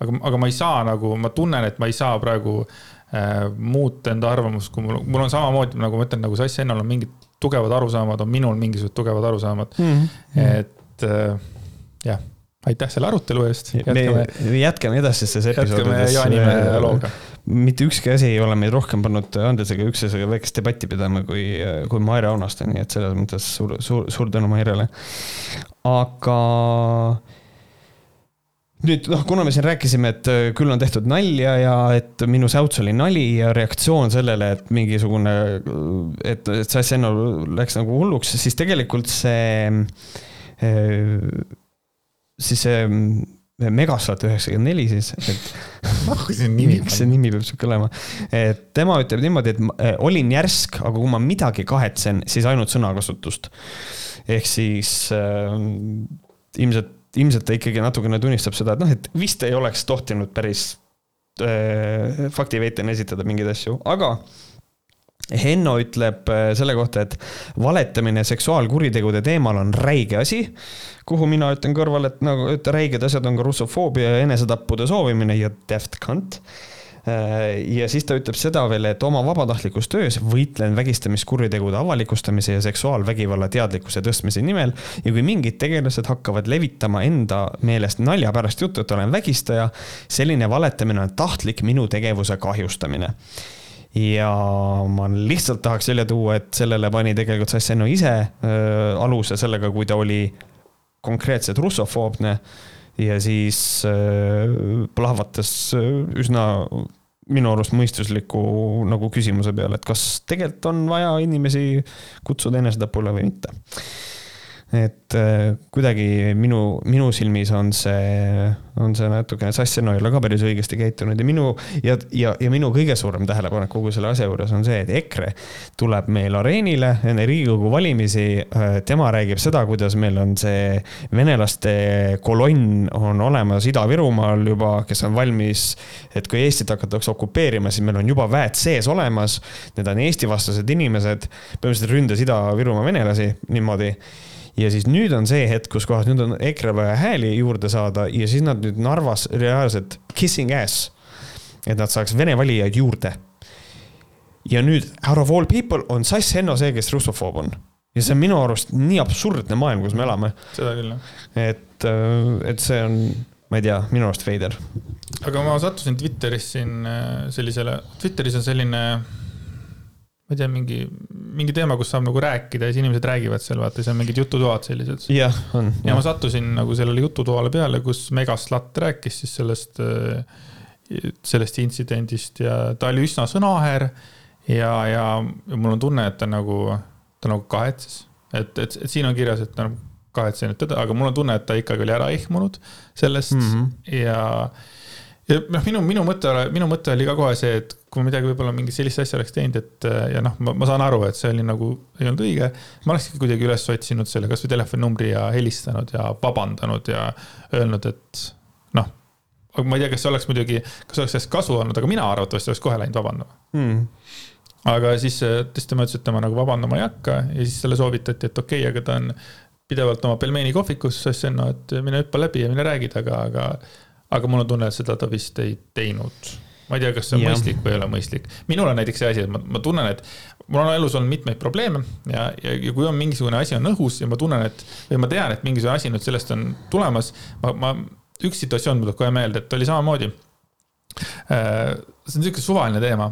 aga, aga ma ei saa nagu, ma tunnen, et ma ei saa praegu äh, muuta enda arvamust, kui mul, mul on samamoodi nagu ma ütlen, nagu Sass Ennal on mingid tugevad arusaamad, on minul mingisugused tugevad arusaamad mm. -hmm. et äh, jah, aitäh selle arutelu eest. me jätkame edasistes episoodides. jätkame Jaanimäe looga mitte ükski asi ei ole meid rohkem pannud Andresega üksteisega väikest debatti pidama kui, kui Maire Aunaste, nii et selles mõttes suur, suur, suur tänu Mairele. aga nüüd noh, kuna me siin rääkisime, et küll on tehtud nalja ja et minu säuts oli nali ja reaktsioon sellele, et mingisugune, et, et see asja läks nagu hulluks, siis tegelikult see, siis see Megasat üheksakümmend neli siis, et [LAUGHS] miks see nimi peab sihuke olema, et tema ütleb niimoodi, et eh, olin järsk, aga kui ma midagi kahetsen, siis ainult sõnakasutust. ehk siis äh, ilmselt, ilmselt ta ikkagi natukene tunnistab seda, et noh, et vist ei oleks tohtinud päris äh, faktiveitena esitada mingeid asju, aga Henno ütleb äh, selle kohta, et valetamine seksuaalkuritegude teemal on räige asi, kuhu mina ütlen kõrvale, et nagu, et räiged asjad on ka russofoobia ja enesetappude soovimine ja daft cunt. Äh, ja siis ta ütleb seda veel, et oma vabatahtlikus töös võitlen vägistamiskuritegude avalikustamise ja seksuaalvägivalla teadlikkuse tõstmise nimel ja kui mingid tegelased hakkavad levitama enda meelest nalja pärast juttu, et olen vägistaja, selline valetamine on tahtlik minu tegevuse kahjustamine ja ma lihtsalt tahaks välja tuua, et sellele pani tegelikult Sasseno ise äh, aluse sellega, kui ta oli konkreetselt russofoobne ja siis äh, plahvatas üsna minu arust mõistusliku nagu küsimuse peale, et kas tegelikult on vaja inimesi kutsuda enesetapule või mitte et äh, kuidagi minu, minu silmis on see, on see natukene Sasseno ei ole ka päris õigesti käitunud ja minu ja, ja, ja minu kõige suurem tähelepanek kogu selle asja juures on see, et EKRE tuleb meil areenile enne Riigikogu valimisi. Äh, tema räägib seda, kuidas meil on see venelaste kolonn on olemas Ida-Virumaal juba, kes on valmis, et kui Eestit hakatakse okupeerima, siis meil on juba väed sees olemas. Need on Eesti-vastased inimesed, põhimõtteliselt ründas Ida-Virumaa venelasi niimoodi ja siis nüüd on see hetk, kus kohas nüüd on EKRE vaja hääli juurde saada ja siis nad nüüd Narvas reaalselt kissing ass. et nad saaks vene valijaid juurde. ja nüüd out of all people on Sass Henno see, kes russofoob on. ja see on minu arust nii absurdne maailm, kus me elame. seda küll, jah. et, äh, et see on, ma ei tea, minu arust veider. aga ma sattusin Twitteris siin äh, sellisele, Twitteris on selline ma ei tea, mingi, mingi teema, kus saab nagu rääkida ja siis inimesed räägivad seal, vaata, siis on mingid jututoad sellised. jah, on. ja ma sattusin nagu sellele jututoale peale, kus Megaslat rääkis siis sellest, sellest intsidendist ja ta oli üsna sõnaäär. ja, ja, mul on tunne, et ta nagu, ta nagu kahetses, et, et, et siin on kirjas, et ta kahetsen teda, aga mul on tunne, et ta ikkagi oli ära ehmunud sellest mm -hmm. ja ja noh, minu, minu mõte, minu mõte oli ka kohe see, et kui ma midagi võib-olla mingit sellist asja oleks teinud, et ja noh, ma saan aru, et see oli nagu, ei olnud õige. ma oleks ikka kuidagi üles otsinud selle kasvõi telefoninumbri ja helistanud ja vabandanud ja öelnud, et noh, aga ma ei tea, kas see oleks muidugi, kas oleks sellest kasu olnud, aga mina arvatavasti oleks kohe läinud vabandama mm. aga siis tõesti tema ütles, et tema nagu vabandama ei hakka ja siis talle soovitati, et okei okay,, aga ta on pidevalt oma pelmeeni kohvikus, Senno, et mine hüppa läbi ja mine räägi temaga, aga, aga mul on tunne, et seda ta vist ei teinud ma ei tea, kas see on ja. mõistlik või ei ole mõistlik. minul on näiteks see asi, et ma, ma tunnen, et mul on elus olnud mitmeid probleeme ja, ja, ja kui on mingisugune asi on õhus ja ma tunnen, et või ma tean, et mingisugune asi nüüd sellest on tulemas, ma, ma, üks situatsioon tuleb kohe meelde, et oli samamoodi äh, see on niisugune suvaline teema,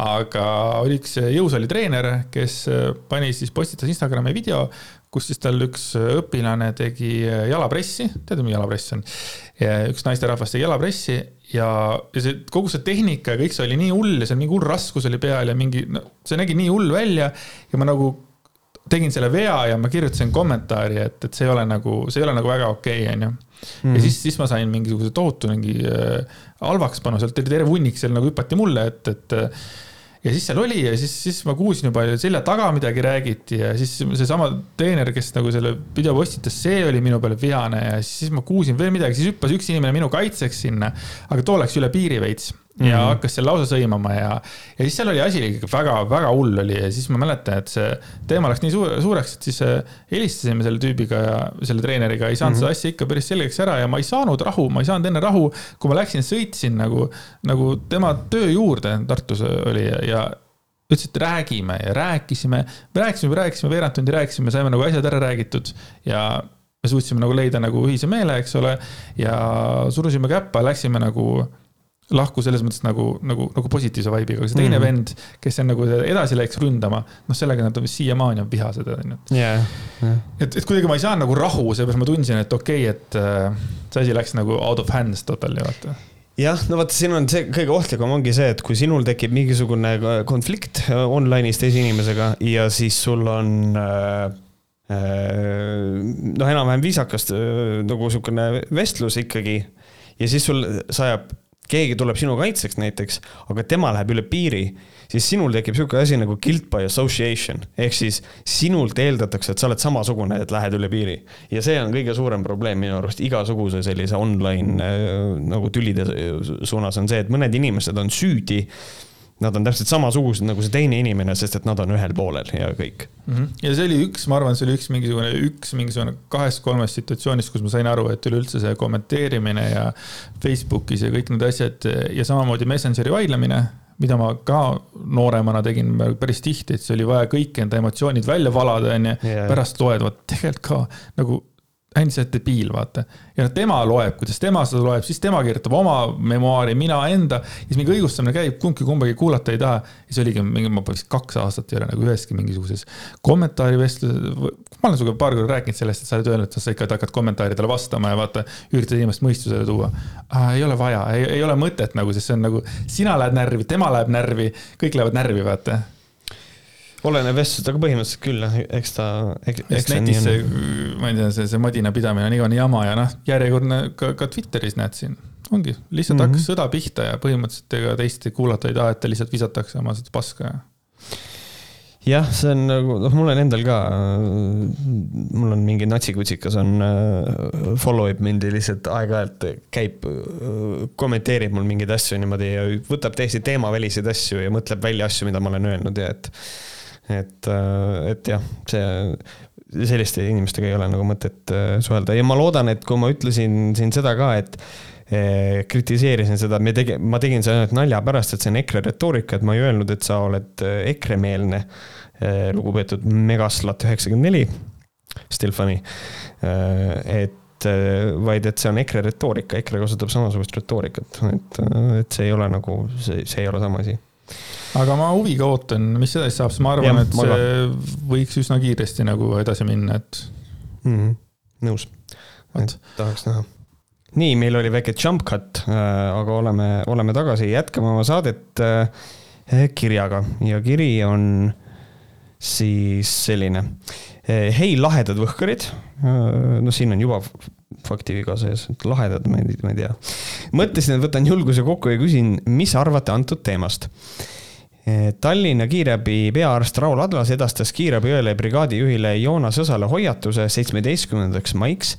aga oli üks jõusaalitreener, kes pani siis, postitas Instagrami video, kus siis tal üks õpilane tegi jalapressi, tead, mis jalapress on? üks naisterahvas tegi jalapressi ja, ja see kogu see tehnika ja kõik see oli nii hull ja seal mingi hull raskus oli peal ja mingi, no see nägi nii hull välja ja ma nagu tegin selle vea ja ma kirjutasin kommentaari, et, et see ei ole nagu, see ei ole nagu väga okei okay,, onju. ja mhm. siis, siis ma sain mingisuguse tohutu mingi äh, halvakspanu, sealt oli terve hunnik seal nagu hüpati mulle, et, et ja siis seal oli ja siis, siis ma kuulsin juba selja taga midagi räägiti ja siis seesama treener, kes nagu selle video postitas, see oli minu peale vihane ja siis ma kuulsin veel midagi, siis hüppas üks inimene minu kaitseks sinna. aga too läks üle piiri veits ja mm -hmm. hakkas seal lausa sõimama ja, ja siis seal oli asi väga-väga hull oli ja siis ma mäletan, et see teema läks nii suur, suureks, et siis äh, helistasime selle tüübiga ja selle treeneriga, ei saanud mm -hmm. seda asja ikka päris selgeks ära ja ma ei saanud rahu, ma ei saanud enne rahu, kui ma läksin, sõitsin nagu, nagu tema töö juurde Tartus oli ja, ja ütles, et räägime ja rääkisime, me rääkisime, rääkisime, veerand tundi rääkisime, saime nagu asjad ära räägitud ja me suutsime nagu leida nagu ühise meele, eks ole, ja surusime käppa, läksime nagu lahku selles mõttes nagu, nagu, nagu positiivse vibe'iga, aga see teine mm vend, kes on nagu edasi läks ründama, noh, sellega nad vist siiamaani on vihased, on ju. et, et kuidagi ma ei saanud nagu rahu, seepärast ma tundsin, et okei okay,, et äh, see asi läks nagu out of hands totally, vaata. Jah, no vaata, siin on see kõige ohtlikum ongi see, et kui sinul tekib mingisugune konflikt äh, online'is teise inimesega ja siis sul on äh, äh noh, enam-vähem viisakas äh, nagu sihukene vestlus ikkagi ja siis sul sajab keegi tuleb sinu kaitseks näiteks, aga tema läheb üle piiri, siis sinul tekib sihuke asi nagu guilt by association. ehk siis sinult eeldatakse, et sa oled samasugune, et lähed üle piiri. ja see on kõige suurem probleem minu arust igasuguse sellise online äh, nagu tülide suunas on see, et mõned inimesed on süüdi nad on täpselt samasugused nagu see teine inimene, sest et nad on ühel poolel ja kõik mm. -hmm. ja see oli üks, ma arvan, see oli üks mingisugune, üks mingisugune kahest-kolmest situatsioonist, kus ma sain aru, et üleüldse see kommenteerimine ja Facebookis ja kõik need asjad ja samamoodi Messengeri vaidlemine, mida ma ka nooremana tegin päris tihti, et see oli vaja kõik enda emotsioonid välja valada, onju. pärast loed, vot tegelikult ka nagu endiselt debiil, vaata. ja tema loeb, kuidas tema seda loeb, siis tema kirjutab oma memuaari, mina enda. siis mingi õigustamine käib, kumbki kumbagi kuulata ei taha. ja see oligi mingi, ma vist kaks aastat ei ole nagu üheski mingisuguses kommentaarivestluses. ma olen sinuga paar korda rääkinud sellest, et sa oled öelnud, et sa ikka hakkad kommentaaridele vastama ja vaata, üritad inimest mõistusele tuua. ei ole vaja, ei ole mõtet nagu, sest see on nagu, sina lähed närvi, tema läheb närvi, kõik lähevad närvi, vaata oleneb vestlusest, aga põhimõtteliselt küll jah, eks ta. netis see, ma ei tea, see, see madina pidamine on igavene jama ja noh, järjekordne ka, ka Twitteris näed siin, ongi, lihtsalt mm -hmm. hakkas sõda pihta ja põhimõtteliselt ega teist kuulata ei taheta, lihtsalt visatakse oma seda paska ja jah, see on nagu, noh, mul on endal ka, mul on mingi natsikutsikas on, follow ib mind ja lihtsalt aeg-ajalt käib, kommenteerib mul mingeid asju niimoodi ja võtab täiesti teemaväliseid asju ja mõtleb välja asju, mida ma olen öelnud ja et et, äh, et jah, see, selliste inimestega ei ole nagu mõtet äh, suhelda. Ja ma loodan, et kui ma ütlesin siin seda ka, et eh, kritiseerisin seda, me tege-, ma tegin seda ainult nalja pärast, et see on EKRE retoorika, et ma ei öelnud, et sa oled EKRE-meelne lugupeetud Megaslat üheksakümmend neli, still funny et vaid et see on EKRE retoorika, EKRE kasutab samasugust retoorikat, et, et see ei ole nagu, see, see ei ole sama asi aga ma huviga ootan, mis edasi saab, sest ma arvan, et see ka. võiks üsna kiiresti nagu edasi minna, et mm. -hmm. nõus, et tahaks näha. nii, meil oli väike jump cut, äh, aga oleme, oleme tagasi, jätkame oma saadet äh, kirjaga ja kiri on siis selline. Äh, hei, lahedad võhkarid. no siin on juba faktiviga sees, et lahedad, ma ei, ma ei tea. mõtlesin, et võtan julguse kokku ja küsin, mis arvate antud teemast Tallinna kiirabi peaarst Raul Adlas edastas kiirabiõele brigaadijuhile Joonas Õsale hoiatuse seitsmeteistkümnendaks maiks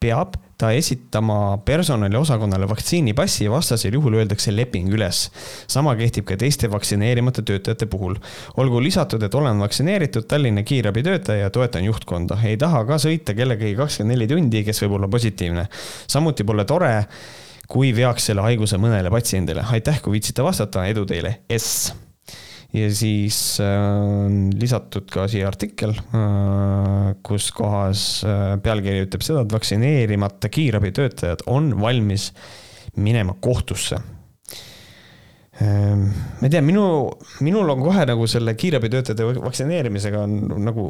peab ta esitama personaliosakonnale vaktsiinipassi, vastasel juhul öeldakse leping üles. sama kehtib ka teiste vaktsineerimata töötajate puhul. olgu lisatud, et olen vaktsineeritud Tallinna kiirabitöötaja ja toetan juhtkonda. ei taha ka sõita kellegagi kakskümmend neli tundi, kes võib olla positiivne. samuti pole tore, kui veaks selle haiguse mõnele patsiendile. aitäh, kui viitsite vastata, edu teile, S ja siis äh, on lisatud ka siia artikkel, äh, kus kohas äh, pealkiri ütleb seda, et vaktsineerimata kiirabitöötajad on valmis minema kohtusse. ma ei tea, minu, minul on kohe nagu selle kiirabitöötajate vaktsineerimisega on nagu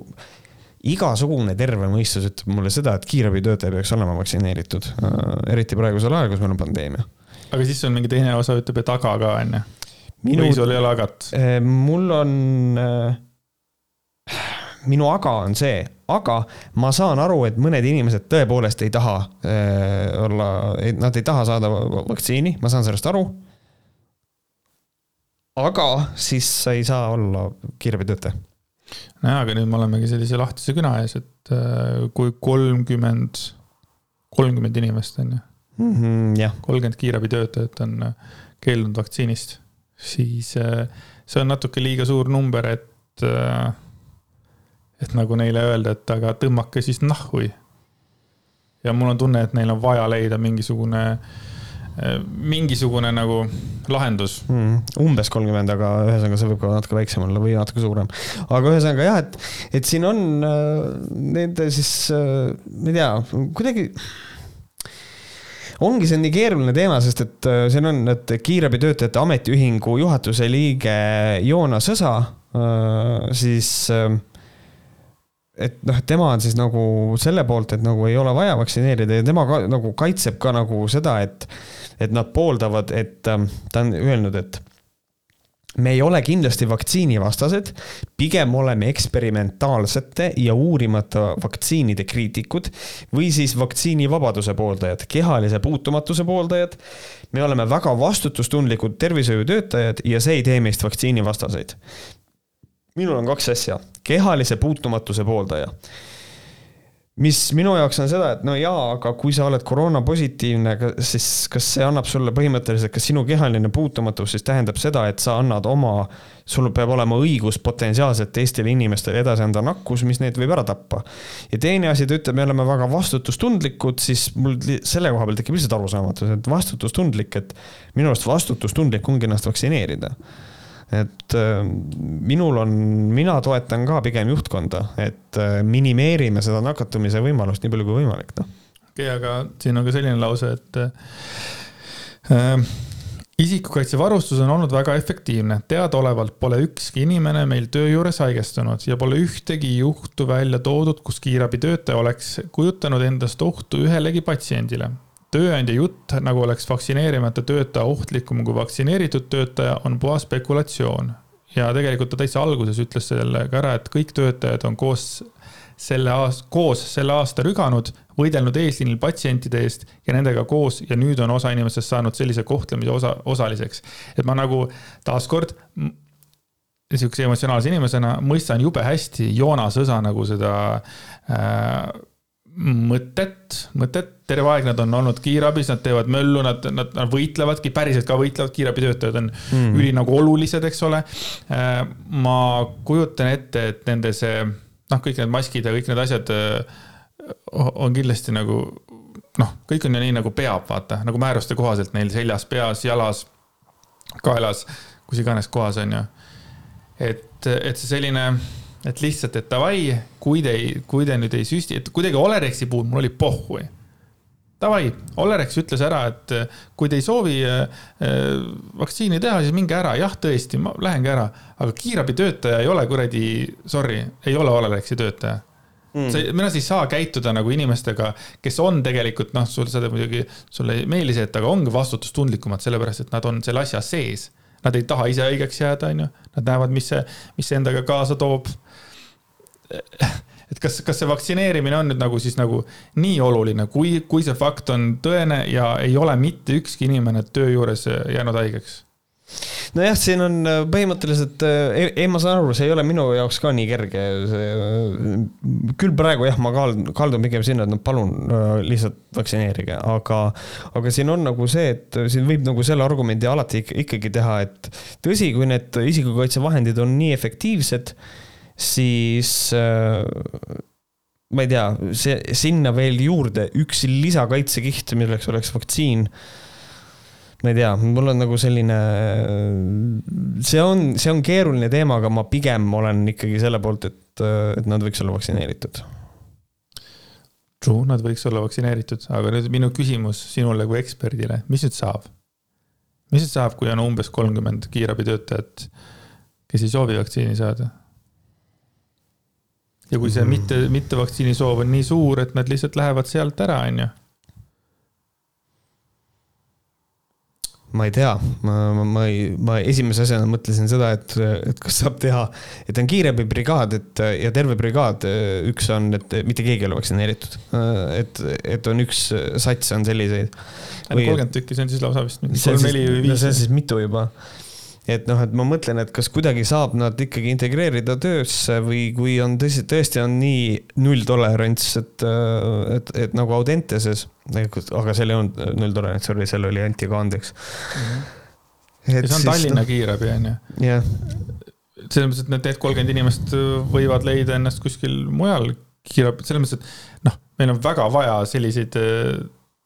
igasugune terve mõistus ütleb mulle seda, et kiirabitöötaja peaks olema vaktsineeritud, eriti praegusel ajal, kus meil on pandeemia. aga siis on mingi teine osa ütleb, et aga ka on ju minu, või sul ei ole agat? Eh, mul on, eh, minu aga on see, aga ma saan aru, et mõned inimesed tõepoolest ei taha äh, olla, nad ei taha saada vaktsiini, ma saan sellest aru. aga siis sa ei saa olla kiirabitöötaja. nojah, aga nüüd me olemegi sellise lahtise küna ees, et äh, kui kolmkümmend, kolmkümmend inimest on ju mm -hmm,. kolmkümmend kiirabitöötajat on keeldunud vaktsiinist siis äh, see on natuke liiga suur number, et, äh, et nagu neile öelda, et aga tõmmake siis nahhui. ja mul on tunne, et neil on vaja leida mingisugune, äh, mingisugune nagu lahendus mm,. umbes kolmkümmend, aga ühesõnaga see võib ka natuke väiksem olla või natuke suurem. aga ühesõnaga jah, et, et siin on nende siis, ma ei tea, kuidagi ongi see nii keeruline teema, sest et äh, siin on, et kiirabitöötajate ametiühingu juhatuse liige Joona Sõsa, äh, siis äh, et noh, tema on siis nagu selle poolt, et nagu ei ole vaja vaktsineerida ja tema ka nagu kaitseb ka nagu seda, et, et nad pooldavad, et ta on öelnud, et me ei ole kindlasti vaktsiinivastased, pigem oleme eksperimentaalsete ja uurimata vaktsiinide kriitikud või siis vaktsiinivabaduse pooldajad, kehalise puutumatuse pooldajad. me oleme väga vastutustundlikud tervishoiutöötajad ja see ei tee meist vaktsiinivastaseid. minul on kaks asja, kehalise puutumatuse pooldaja mis minu jaoks on seda, et no jaa, aga kui sa oled koroonapositiivne, siis kas see annab sulle põhimõtteliselt, kas sinu kehaline puutumatus siis tähendab seda, et sa annad oma, sul peab olema õigus potentsiaalselt teistele inimestele edasi anda nakkus, mis neid võib ära tappa. ja teine asi, ta ütleb, me oleme väga vastutustundlikud, siis mul selle koha peal tekib lihtsalt arusaamatus, et vastutustundlik, et minu arust vastutustundlik ongi ennast vaktsineerida et äh, minul on, mina toetan ka pigem juhtkonda, et äh, minimeerime seda nakatumise võimalust nii palju kui võimalik, noh. okei okay,, aga siin on ka selline lause, et äh, isikukaitsevarustus on olnud väga efektiivne, teadaolevalt pole ükski inimene meil töö juures haigestunud ja pole ühtegi juhtu välja toodud, kus kiirabitöötaja oleks kujutanud endast ohtu ühelegi patsiendile tööandja jutt, nagu oleks vaktsineerimata töötaja ohtlikum kui vaktsineeritud töötaja, on puhas spekulatsioon. ja tegelikult ta täitsa alguses ütles selle ka ära, et kõik töötajad on koos selle aasta, koos selle aasta rüganud, võidelnud eesliinil patsientide eest ja nendega koos ja nüüd on osa inimestest saanud sellise kohtlemise osa, osaliseks. et ma nagu taaskord sihukese emotsionaalse inimesena mõistan jube hästi Joonas Õsa nagu seda äh, mõtet, mõtet, terve aeg nad on olnud kiirabis, nad teevad möllu, nad, nad, nad võitlevadki, päriselt ka võitlevad, kiirabitöötajad on mm. üli nagu olulised, eks ole. Äh, ma kujutan ette, et nende see, noh, kõik need maskid ja kõik need asjad äh, on kindlasti nagu noh, kõik on ju nii nagu peab, vaata, nagu määruste kohaselt neil seljas, peas, jalas, kaelas, kus iganes kohas on ju. et, et see selline et lihtsalt, et davai, kui te ei, kui te nüüd ei süsti, et kuidagi Olerexi puhul mul oli pohhui. Davai, Olerex ütles ära, et kui te ei soovi äh, vaktsiini teha, siis minge ära, jah, tõesti, ma lähengi ära, aga kiirabitöötaja ei ole kuradi, sorry, ei ole Olerexi töötaja. Mm.. sa, mina siis ei saa käituda nagu inimestega, kes on tegelikult noh, sul seda muidugi, sulle ei meeldi see, et aga ongi vastutustundlikumad, sellepärast et nad on selle asja sees. Nad ei taha ise haigeks jääda, on ju, nad näevad, mis see, mis see endaga kaasa toob et kas, kas see vaktsineerimine on nüüd nagu siis nagu nii oluline, kui, kui see fakt on tõene ja ei ole mitte ükski inimene töö juures jäänud haigeks? nojah, siin on äh, põhimõtteliselt, ei, ei, ma saan aru, see ei ole minu jaoks ka nii kerge, see, küll praegu jah, ma kaldun, kaldun pigem sinna, et no palun lihtsalt vaktsineerige, aga, aga siin on nagu see, et siin võib nagu selle argumendi alati ikkagi teha, et tõsi, kui need isikukaitsevahendid on nii efektiivsed, siis ma ei tea, see, sinna veel juurde üks lisakaitsekiht, milleks oleks vaktsiin ma ei tea, mul on nagu selline, see on, see on keeruline teema, aga ma pigem olen ikkagi selle poolt, et, et nad võiks olla vaktsineeritud. True, nad võiks olla vaktsineeritud, aga nüüd minu küsimus sinule kui eksperdile, mis nüüd saab? mis nüüd saab, kui on umbes kolmkümmend kiirabitöötajat, kes ei soovi vaktsiini saada? Ja kui see mm. mitte, mitte vaktsiini soov on nii suur, et nad lihtsalt lähevad sealt ära, on ju ma ei tea, ma, ma, ma ei, ma esimese asjana mõtlesin seda, et, et kas saab teha, et on kiirabibrigaad, et ja terve brigaad, üks on, et mitte keegi ei ole vaktsineeritud. et, et on üks sats on selliseid. kolmkümmend tükki, see on siis lausa vist mingi kolm-neli või viis. see on siis mitu juba et noh, et ma mõtlen, et kas kuidagi saab nad ikkagi integreerida töösse või kui on tõsi, tõesti on nii nulltolerants, et, et, et nagu Audenteses, aga seal ei olnud nulltolerants, sorry, seal oli anti-kandeks mm. -hmm. ja see on Tallinna no, kiirabi, on ju. jah. selles mõttes, et need, need kolmkümmend inimest võivad leida ennast kuskil mujal kiirabi, selles mõttes, et noh, meil on väga vaja selliseid äh,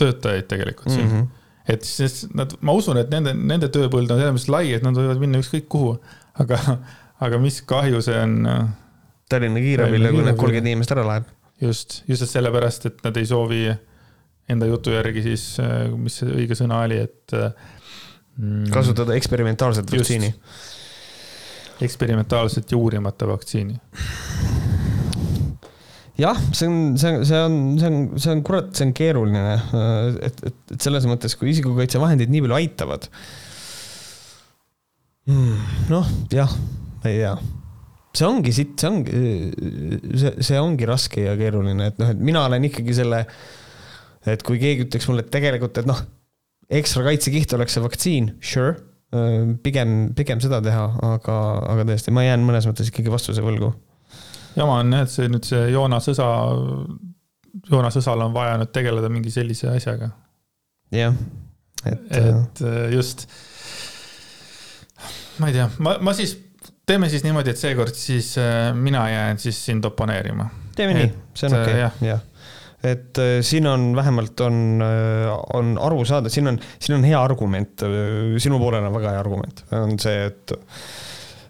töötajaid tegelikult siin mm. -hmm et siis nad, ma usun, et nende, nende tööpõld on selles mõttes lai, et nad võivad minna ükskõik kuhu, aga, aga mis kahju see on. Äh, Tallinna kiirabile, kui need kolmkümmend inimest ära läheb. just, just sellepärast, et nad ei soovi enda jutu järgi siis, äh, mis see õige sõna oli, et äh, mm,. kasutada eksperimentaalset vaktsiini. eksperimentaalset ja uurimata vaktsiini jah, see on, see on, see on, see on, see on kurat, see on keeruline, et, et, et selles mõttes, kui isikukaitsevahendid nii palju aitavad hmm,. noh, jah, ei tea see ongi siit, see ongi, see, see ongi raske ja keeruline, et noh, et mina olen ikkagi selle, et kui keegi ütleks mulle, et tegelikult, et noh, ekstra kaitsekiht oleks see vaktsiin, sure, pigem, pigem seda teha, aga, aga tõesti, ma jään mõnes mõttes ikkagi vastuse võlgu jama on jah, et see nüüd see Joonas Õsa, Joonas Õsal on vaja nüüd tegeleda mingi sellise asjaga. jah, et. et äh, just. ma ei tea, ma, ma siis, teeme siis niimoodi, et seekord siis äh, mina jään siis sind oponeerima. teeme nii, see on okei okay., äh, jah et siin on vähemalt on, on aru saada, siin on, siin on hea argument, sinu poolel on väga hea argument, on see, et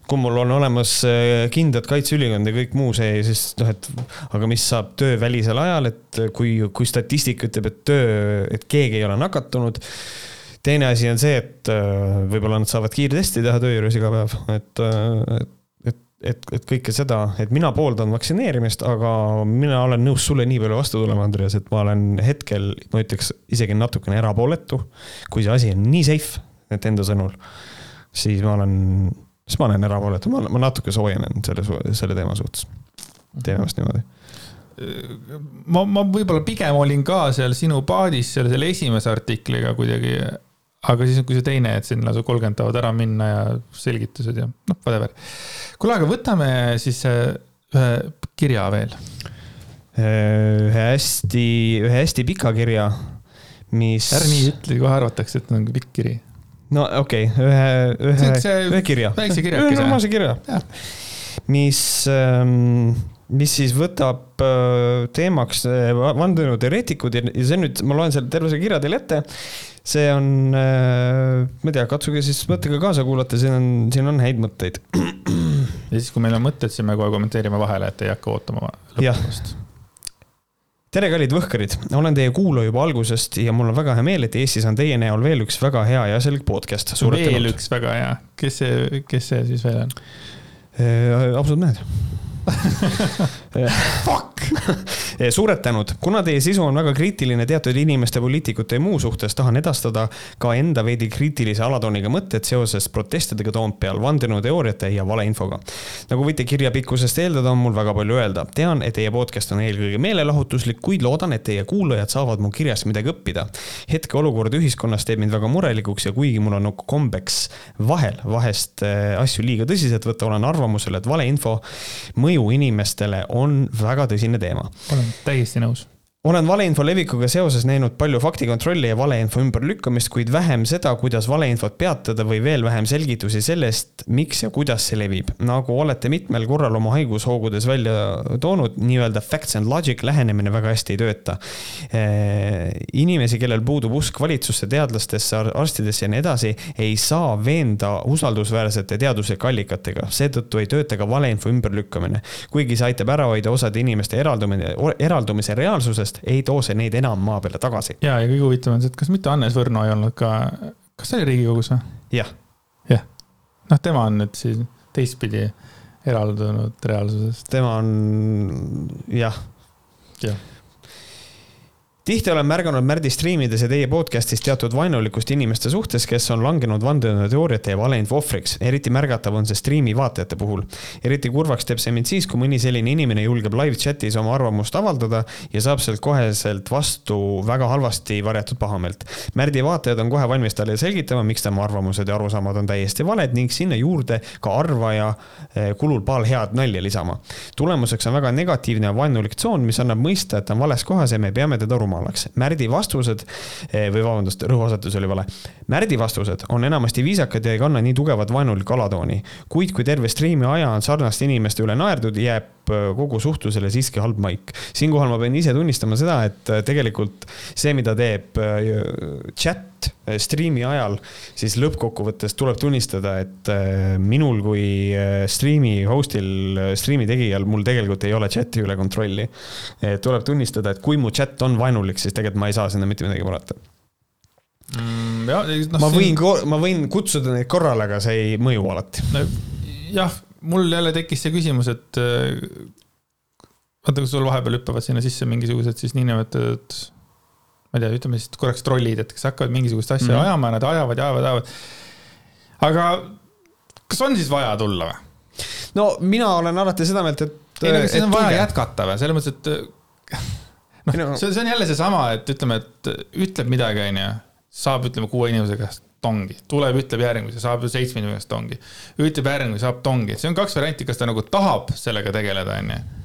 kui mul on olemas eh, kindlad kaitseülikond ja kõik muu see, siis noh, et aga mis saab töövälisel ajal, et kui, kui statistika ütleb, et töö, et keegi ei ole nakatunud. teine asi on see, et eh, võib-olla nad saavad kiirtesti teha töö juures iga päev, et, eh, et, et, et kõike seda, et mina pooldan vaktsineerimist, aga mina olen nõus sulle nii palju vastu tulema, Andreas, et ma olen hetkel, ma ütleks isegi natukene erapooletu. kui see asi on nii safe, et enda sõnul, siis ma olen siis ma olen erapooletu, ma, ma natuke soojenen selle, selle teema suhtes. teeme vast niimoodi. ma, ma võib-olla pigem olin ka seal sinu paadis seal selle esimese artikliga kuidagi, aga siis, kui see teine, et siin lausa kolmkümmend tahavad ära minna ja selgitused ja noh, whatever. kuule, aga võtame siis äh, ühe kirja veel. ühe hästi, ühe hästi pika kirja, mis. ära nii ütle, kohe arvatakse, et on pikk kiri no okei okay,, ühe, ühe, ühe kirja. väikse kirjakese. normaalse kirja. mis, ähm, mis siis võtab äh, teemaks äh, vandenõuteoreetikud ja see nüüd, ma loen selle terve selle kirja teile ette. see on, äh, ma ei tea, katsuge siis mõttega kaasa kuulata, siin on, siin on häid mõtteid. ja siis, kui meil on mõtted, siis me kohe kommenteerime vahele, et ei hakka ootama lõppemast tere, kallid võhkarid, olen teie kuulaja juba algusest ja mul on väga hea meel, et Eestis on teie näol veel üks väga hea ja asjalik podcast. veel tänud. üks väga hea, kes see, kes see siis veel on äh,? ausad mehed [LAUGHS] Fuck suured tänud, kuna teie sisu on väga kriitiline teatud inimeste, poliitikute ja muu suhtes, tahan edastada ka enda veidi kriitilise alatooniga mõtted seoses protestidega Toompeal, vandenõuteooriate ja valeinfoga. nagu võite kirja pikkusest eeldada, on mul väga palju öelda. tean, et teie podcast on eelkõige meelelahutuslik, kuid loodan, et teie kuulajad saavad mu kirjast midagi õppida. hetkeolukord ühiskonnas teeb mind väga murelikuks ja kuigi mul on kombeks vahel vahest äh, asju liiga tõsiselt võtta, olen arvamusel, et valeinfo mõju inimestele on väga tõsine teema. olen täiesti nõus olen valeinfo levikuga seoses näinud palju faktikontrolli ja valeinfo ümberlükkamist, kuid vähem seda, kuidas valeinfot peatada või veel vähem selgitusi sellest, miks ja kuidas see levib. nagu olete mitmel korral oma haigushoogudes välja toonud, nii-öelda facts and logic lähenemine väga hästi ei tööta. Inimesi, kellel puudub usk valitsusse, teadlastesse, arstidesse ja nii edasi, ei saa veenda usaldusväärsete teaduslike allikatega, seetõttu ei tööta ka valeinfo ümberlükkamine. kuigi see aitab ära hoida osade inimeste eraldumine, eraldumise reaalsusest, sellepärast ei too see neid enam maa peale tagasi. ja, ja kõige huvitavam on see, et kas mitte Hannes Võrno ei olnud ka, kas ta oli Riigikogus või? jah. jah, noh, tema on nüüd siis teistpidi eraldunud reaalsusest. tema on jah. jah tihti olen märganud Märdi striimides ja teie podcast'is teatud vaenulikkust inimeste suhtes, kes on langenud vandenõuteooriate ja valeinfo ohvriks. eriti märgatav on see striimi vaatajate puhul. eriti kurvaks teeb see mind siis, kui mõni selline inimene julgeb live chat'is oma arvamust avaldada ja saab sealt koheselt vastu väga halvasti varjatud pahameelt. Märdi vaatajad on kohe valmis talle selgitama, miks tema arvamused ja arusaamad on täiesti valed ning sinna juurde ka arvaja eh, kulul paar head nalja lisama. tulemuseks on väga negatiivne ja vaenulik tsoon, mis annab mõista, et ta on vales kohas ja me peame teda ruma rumalaks. Märdi vastused eh, või vabandust, rõhuasetus oli vale. Märdi vastused on enamasti viisakad ja ei kanna nii tugevat vaenulikku alatooni. kuid kui terve striimi aja on sarnaste inimeste üle naerdud, jääb eh, kogu suhtlusele siiski halb maik. siinkohal ma pean ise tunnistama seda, et eh, tegelikult see, mida teeb chat striimi ajal, siis lõppkokkuvõttes tuleb tunnistada, et minul kui striimi host'il, striimi tegijal, mul tegelikult ei ole chat'i üle kontrolli. tuleb tunnistada, et kui mu chat on vaenulik, siis tegelikult ma ei saa sinna mitte midagi parata mm,. No, ma võin siin..., ma võin kutsuda neid korrale, aga see ei mõju alati no,. jah, mul jälle tekkis see küsimus, et vaata, kui sul vahepeal hüppavad sinna sisse mingisugused siis niinimetatud, ma ei tea, ütleme siis korraks trollid, et kes hakkavad mingisugust asja mm -hmm. ajama ja nad ajavad ja ajavad, ajavad. aga kas on siis vaja tulla või? no mina olen alati seda meelt, et. ei no kas siis on vaja tulge. jätkata või, selles mõttes, et [LAUGHS] noh, see, see on jälle seesama, et ütleme, et ütleb midagi, onju, saab, ütleme, kuue inimese käest tongi, tuleb, ütleb järgmise, saab seitsme inimese käest tongi. ütleb järgmine, saab tongi, see on kaks varianti, kas ta nagu tahab sellega tegeleda, onju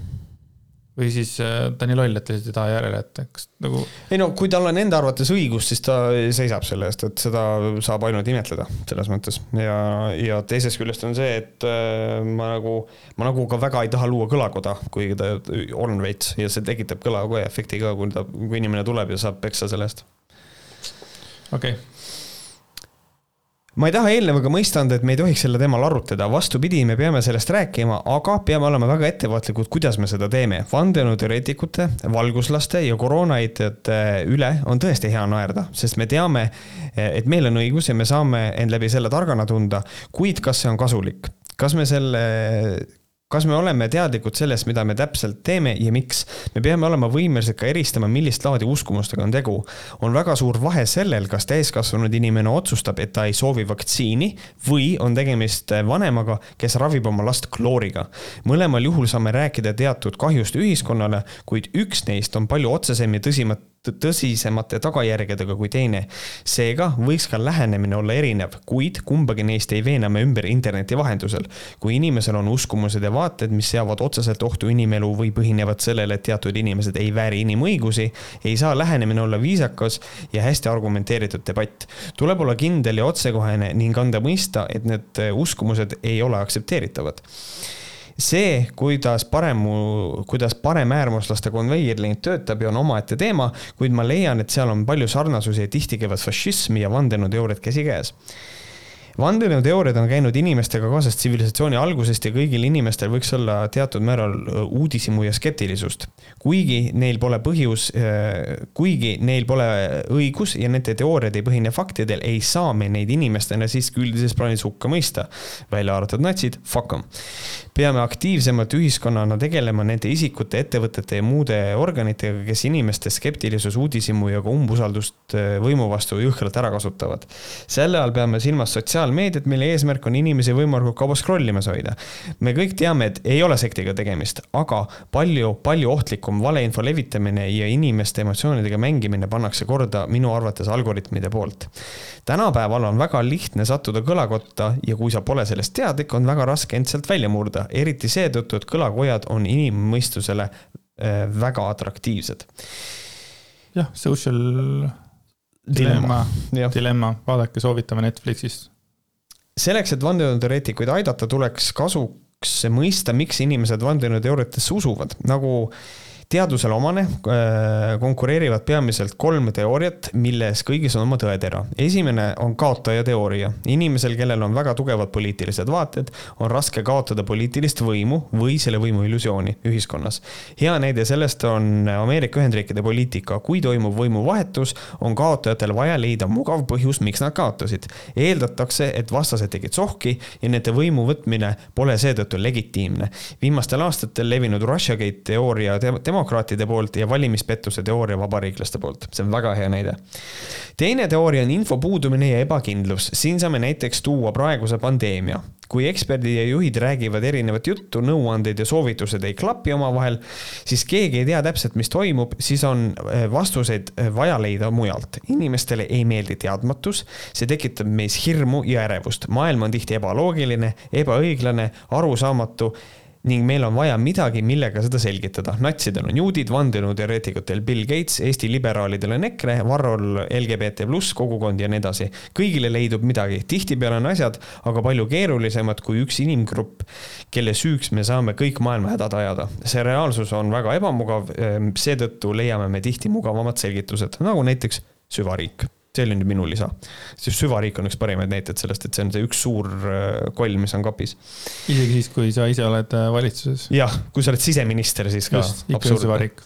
või siis äh, ta nii loll, et lihtsalt ei taha järele jätta, kas nagu. ei no kui tal on enda arvates õigus, siis ta seisab selle eest, et seda saab ainult imetleda selles mõttes ja, ja teisest küljest on see, et äh, ma nagu, ma nagu ka väga ei taha luua kõlakoda, kuigi ta on veits ja see tekitab kõlakoja efekti ka, kui ta, kui inimene tuleb ja saab peksa selle eest. okei okay ma ei taha eelnevaga mõista anda, et me ei tohiks selle teemal arutleda, vastupidi, me peame sellest rääkima, aga peame olema väga ettevaatlikud, kuidas me seda teeme. vandenõuteoreetikute, valguslaste ja koroonaeitajate üle on tõesti hea naerda, sest me teame, et meil on õigus ja me saame end läbi selle targana tunda, kuid kas see on kasulik? kas me selle kas me oleme teadlikud sellest, mida me täpselt teeme ja miks? me peame olema võimelised ka eristama, millist laadi uskumustega on tegu. on väga suur vahe sellel, kas täiskasvanud inimene otsustab, et ta ei soovi vaktsiini või on tegemist vanemaga, kes ravib oma last klooriga. mõlemal juhul saame rääkida teatud kahjust ühiskonnale, kuid üks neist on palju otsesem ja tõsimat tõsisemate tagajärgedega kui teine. seega võiks ka lähenemine olla erinev, kuid kumbagi neist ei veena me ümber interneti vahendusel. kui inimesel on uskumused ja vaated, mis seavad otseselt ohtu inimelu või põhinevad sellele, et teatud inimesed ei vääri inimõigusi, ei saa lähenemine olla viisakas ja hästi argumenteeritud debatt. tuleb olla kindel ja otsekohene ning anda mõista, et need uskumused ei ole aktsepteeritavad see, kuidas paremu, kuidas paremäärmuslaste konveierling töötab ja on omaette teema, kuid ma leian, et seal on palju sarnasusi ja tihti käivad fašism ja vandenõuteooriad käsikäes vandenõuteooriad on käinud inimestega kaasas tsivilisatsiooni algusest ja kõigil inimestel võiks olla teatud määral uudishimu ja skeptilisust. kuigi neil pole põhjus, kuigi neil pole õigus ja nende teooriad ei põhine faktidel, ei saa me neid inimestena siiski üldises plaanis hukka mõista. välja arvatud natsid, fuck em. peame aktiivsemalt ühiskonnana tegelema nende isikute, ettevõtete ja muude organitega, kes inimeste skeptilisus, uudishimu ja ka umbusaldust võimu vastu jõhkralt ära kasutavad. selle all peame silmas sotsiaal sotsiaalmeediat, mille eesmärk on inimesi võimalikult kaua scroll imas hoida. me kõik teame, et ei ole sektiga tegemist, aga palju, palju ohtlikum valeinfo levitamine ja inimeste emotsioonidega mängimine pannakse korda minu arvates algoritmide poolt. tänapäeval on väga lihtne sattuda kõlakotta ja kui sa pole sellest teadlik, on väga raske end sealt välja murda, eriti seetõttu, et kõlakojad on inimmõistusele äh, väga atraktiivsed. jah, social dilemma, dilemma, vaadake, soovitame Netflixist selleks, et vandenõuteoreetikuid aidata, tuleks kasuks mõista, miks inimesed vandenõuteooriatesse usuvad, nagu teadusele omane äh, konkureerivad peamiselt kolm teooriat, milles kõigis on oma tõetera. esimene on kaotaja teooria. inimesel, kellel on väga tugevad poliitilised vaated, on raske kaotada poliitilist võimu või selle võimu illusiooni ühiskonnas. hea näide sellest on Ameerika Ühendriikide poliitika. kui toimub võimuvahetus, on kaotajatel vaja leida mugav põhjus, miks nad kaotasid. eeldatakse, et vastased tegid sohki ja nende võimu võtmine pole seetõttu legitiimne. viimastel aastatel levinud Russiagate teooria tema demokraatide poolt ja valimispettuse teooria vabariiklaste poolt. see on väga hea näide. teine teooria on info puudumine ja ebakindlus. siin saame näiteks tuua praeguse pandeemia. kui eksperdid ja juhid räägivad erinevat juttu, nõuanded ja soovitused ei klapi omavahel, siis keegi ei tea täpselt, mis toimub, siis on eh, vastuseid eh, vaja leida mujalt. inimestele ei meeldi teadmatus, see tekitab meis hirmu ja ärevust. maailm on tihti ebaloogiline, ebaõiglane, arusaamatu ning meil on vaja midagi, millega seda selgitada. natsidel on juudid, vandenõuteoreetikutel Bill Gates, Eesti liberaalidel on EKRE, Varrol LGBT pluss kogukond ja nii edasi. kõigile leidub midagi, tihtipeale on asjad aga palju keerulisemad kui üks inimgrupp, kelle süüks me saame kõik maailma hädad ajada. see reaalsus on väga ebamugav, ehm, seetõttu leiame me tihti mugavamad selgitused, nagu näiteks süvariik see oli nüüd minu lisa. siis süvariik on üks parimaid näiteid sellest, et see on see üks suur äh, koll, mis on kapis. isegi siis, kui sa ise oled äh, valitsuses? jah, kui sa oled siseminister, siis ka. just, ikka süvariik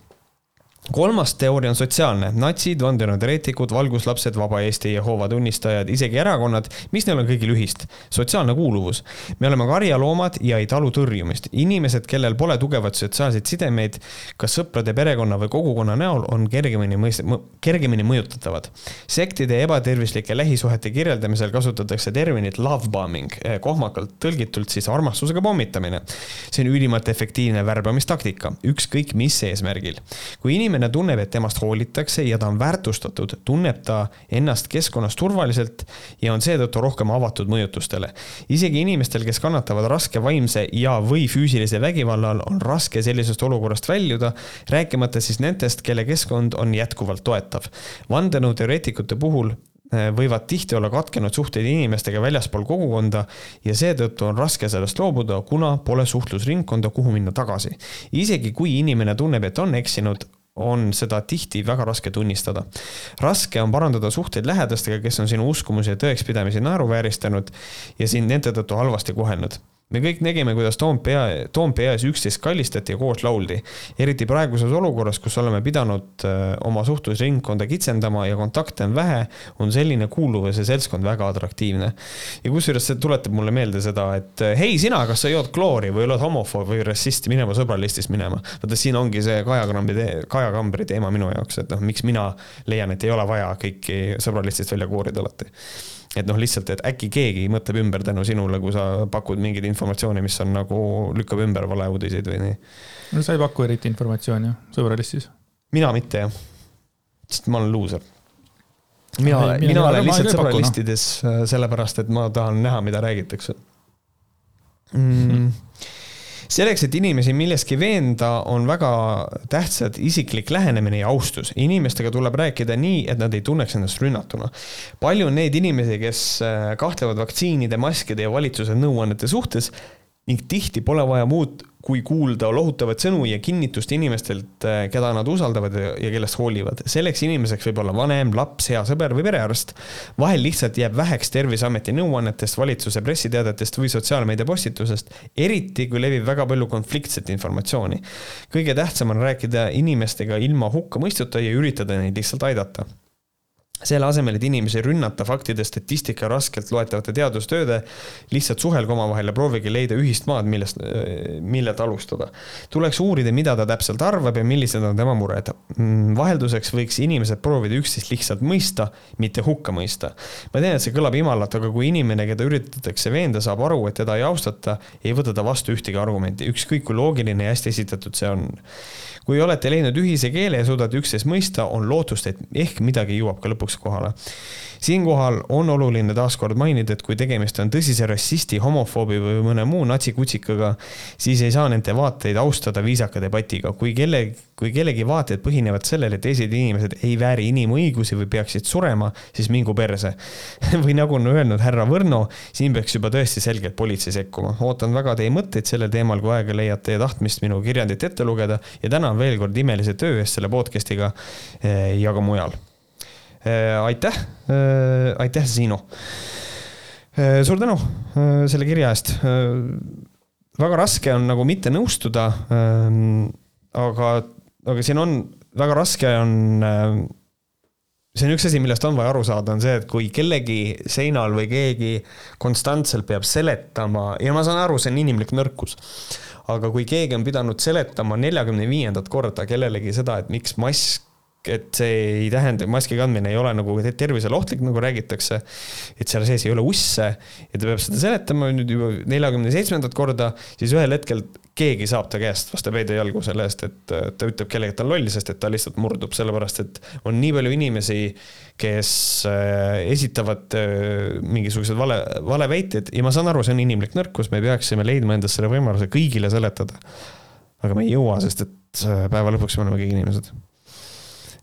kolmas teooria on sotsiaalne. natsid, vandenõuteoreetikud, valguslapsed, Vaba Eesti, Jehoova tunnistajad, isegi erakonnad, mis neil on kõigil ühist? sotsiaalne kuuluvus. me oleme karjaloomad ja ei talu tõrjumist. inimesed, kellel pole tugevaid sotsiaalseid sidemeid, kas sõprade, perekonna või kogukonna näol, on kergemini mõist-, kergemini mõjutatavad. sektide ja ebatervislike lähisuhete kirjeldamisel kasutatakse terminit love bombing, eh, kohmakalt tõlgitult siis armastusega pommitamine. see on ülimalt efektiivne värbamistaktika, ükskõik mis eesmärgil. kui inimene inimene tunneb, et temast hoolitakse ja ta on väärtustatud, tunneb ta ennast keskkonnas turvaliselt ja on seetõttu rohkem avatud mõjutustele. isegi inimestel, kes kannatavad raske vaimse ja, või füüsilise vägivalla all, on raske sellisest olukorrast väljuda, rääkimata siis nendest, kelle keskkond on jätkuvalt toetav. vandenõuteoreetikute puhul eh, võivad tihti olla katkenud suhted inimestega väljaspool kogukonda ja seetõttu on raske sellest loobuda, kuna pole suhtlusringkonda, kuhu minna tagasi. isegi kui inimene tunneb, et on eksinud, on seda tihti väga raske tunnistada. raske on parandada suhteid lähedastega, kes on sinu uskumusi ja tõekspidamisi naeruvääristanud ja sind nende tõttu halvasti kohelnud me kõik nägime, kuidas Toompea, Toompea ees üksteist kallistati ja koos lauldi. eriti praeguses olukorras, kus oleme pidanud äh, oma suhtlusringkonda kitsendama ja kontakte on vähe, on selline kuuluvus ja seltskond väga atraktiivne. ja kusjuures see tuletab mulle meelde seda, et äh, hei, sina, kas sa jood kloori või oled homofoob või rassist, mine oma sõbralistist minema. vaata, siin ongi see Kaja Kambri, Kaja Kambri teema minu jaoks, et noh, miks mina leian, et ei ole vaja kõiki sõbralistist välja koorida alati et noh, lihtsalt, et äkki keegi mõtleb ümber tänu sinule, kui sa pakud mingit informatsiooni, mis on nagu, lükkab ümber valeuudiseid või nii. no sa ei paku eriti informatsiooni sõbralistis? mina mitte jah, sest ma olen luuser. mina, mina, mina olen lihtsalt noh. sõbralistides no. sellepärast, et ma tahan näha, mida räägitakse mm selleks, et inimesi milleski veenda, on väga tähtsad isiklik lähenemine ja austus. inimestega tuleb rääkida nii, et nad ei tunneks ennast rünnatuna. palju on neid inimesi, kes äh, kahtlevad vaktsiinide, maskide ja valitsuse nõuannete suhtes ning tihti pole vaja muud, kui kuulda lohutavat sõnu ja kinnitust inimestelt, äh, keda nad usaldavad ja kellest hoolivad. selleks inimeseks võib olla vanem, laps, hea sõber või perearst. vahel lihtsalt jääb väheks Terviseameti nõuannetest, valitsuse pressiteadetest või sotsiaalmeedia postitusest, eriti kui levib väga palju konfliktset informatsiooni. kõige tähtsam on rääkida inimestega ilma hukkamõistuta ja üritada neid lihtsalt aidata selle asemel, et inimesi rünnata faktide, statistika, raskelt loetavate teadustööde, lihtsalt suhelge omavahel ja proovige leida ühist maad, millest, millelt alustada. tuleks uurida, mida ta täpselt arvab ja millised on tema mured. Vahelduseks võiks inimesed proovida üksteist lihtsalt mõista, mitte hukka mõista. ma tean, et see kõlab imalalt, aga kui inimene, keda üritatakse veenda, saab aru, et teda ei austata, ei võta ta vastu ühtegi argumenti, ükskõik kui loogiline ja hästi esitatud see on kui olete leidnud ühise keele ja suudate üksteist mõista, on lootust, et ehk midagi jõuab ka lõpuks kohale siinkohal on oluline taaskord mainida, et kui tegemist on tõsise rassisti, homofoobi või mõne muu natsikutsikaga, siis ei saa nende vaateid austada viisaka debatiga. kui kelle, kui kellegi vaated põhinevad sellel, et teised inimesed ei vääri inimõigusi või peaksid surema, siis mingu perse [LAUGHS] või nagu on öelnud härra Võrno, siin peaks juba tõesti selgelt politsei sekkuma. ootan väga teie mõtteid sellel teemal, kui aega leiate ja tahtmist minu kirjandit ette lugeda ja tänan veel kord imelise töö eest selle podcast'iga eh, ja ka mujal Äh, aitäh, äh, aitäh, Siino. Äh, suur tänu selle kirja eest. väga raske on nagu mitte nõustuda. Aga, aga siin on, väga raske on see on üks asi, millest on vaja aru saada, on see, et kui kellegi seinal või keegi konstantselt peab seletama ja ma saan aru, see on inimlik nõrkus. Aga kui keegi on pidanud seletama neljakümne viiendat korda kellelegi seda, et miks mask et see ei tähenda, maski kandmine ei ole nagu tervisele ohtlik, nagu räägitakse. et seal sees ei ole usse ja ta peab seda seletama nüüd juba neljakümne seitsmendat korda, siis ühel hetkel keegi saab ta käest vastu peid ja jalgu selle eest, et ta ütleb kellelegi, et ta on loll, sest et ta lihtsalt murdub, sellepärast et on nii palju inimesi, kes äh, esitavad äh, mingisuguseid vale, valeväiteid ja ma saan aru, see on inimlik nõrkus, me peaksime leidma endast selle võimaluse kõigile seletada. aga me ei jõua, sest et äh, päeva lõpuks me oleme kõik inimesed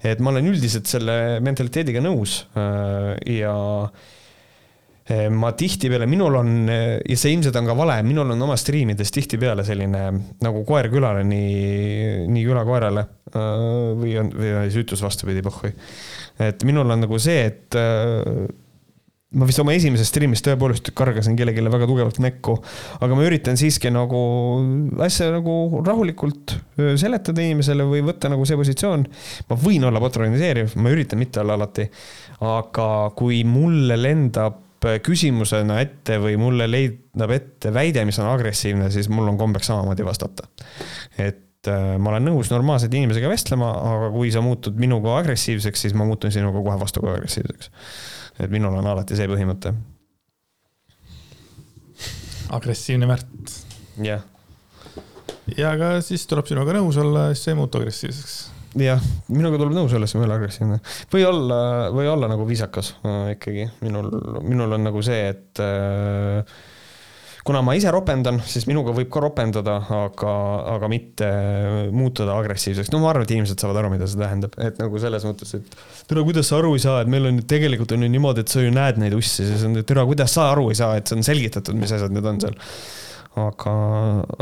et ma olen üldiselt selle mentaliteediga nõus äh, ja äh, ma tihtipeale, minul on, ja see ilmselt on ka vale, minul on oma striimides tihtipeale selline nagu koer külale, nii, nii küla koerale. Äh, või on, või siis ütlus vastupidi, pohhui. et minul on nagu see, et ma vist oma esimeses stream'is tõepoolest kargasin kellelegi väga tugevalt näkku, aga ma üritan siiski nagu asja nagu rahulikult seletada inimesele või võtta nagu see positsioon. ma võin olla patroniseeriv, ma üritan mitte olla alati, aga kui mulle lendab küsimusena ette või mulle leidab ette väide, mis on agressiivne, siis mul on kombeks samamoodi vastata. et ma olen nõus normaalselt inimesega vestlema, aga kui sa muutud minuga agressiivseks, siis ma muutun sinuga kohe vastu ka agressiivseks et minul on alati see põhimõte. agressiivne Märt. jah. ja aga siis tuleb sinuga nõus olla, siis sa ei muutu agressiivseks. jah, minuga tuleb nõus olla, siis ma ei ole agressiivne. või olla, või olla nagu viisakas äh, ikkagi, minul, minul on nagu see, et äh, kuna ma ise ropendan, siis minuga võib ka ropendada, aga, aga mitte muutuda agressiivseks. no ma arvan, et inimesed saavad aru, mida see tähendab, et nagu selles mõttes, et tere, kuidas sa aru ei saa, et meil on tegelikult on ju niimoodi, et sa ju näed neid ussi, siis on, tere, kuidas sa aru ei saa, et see on selgitatud, mis asjad need on seal? Aga,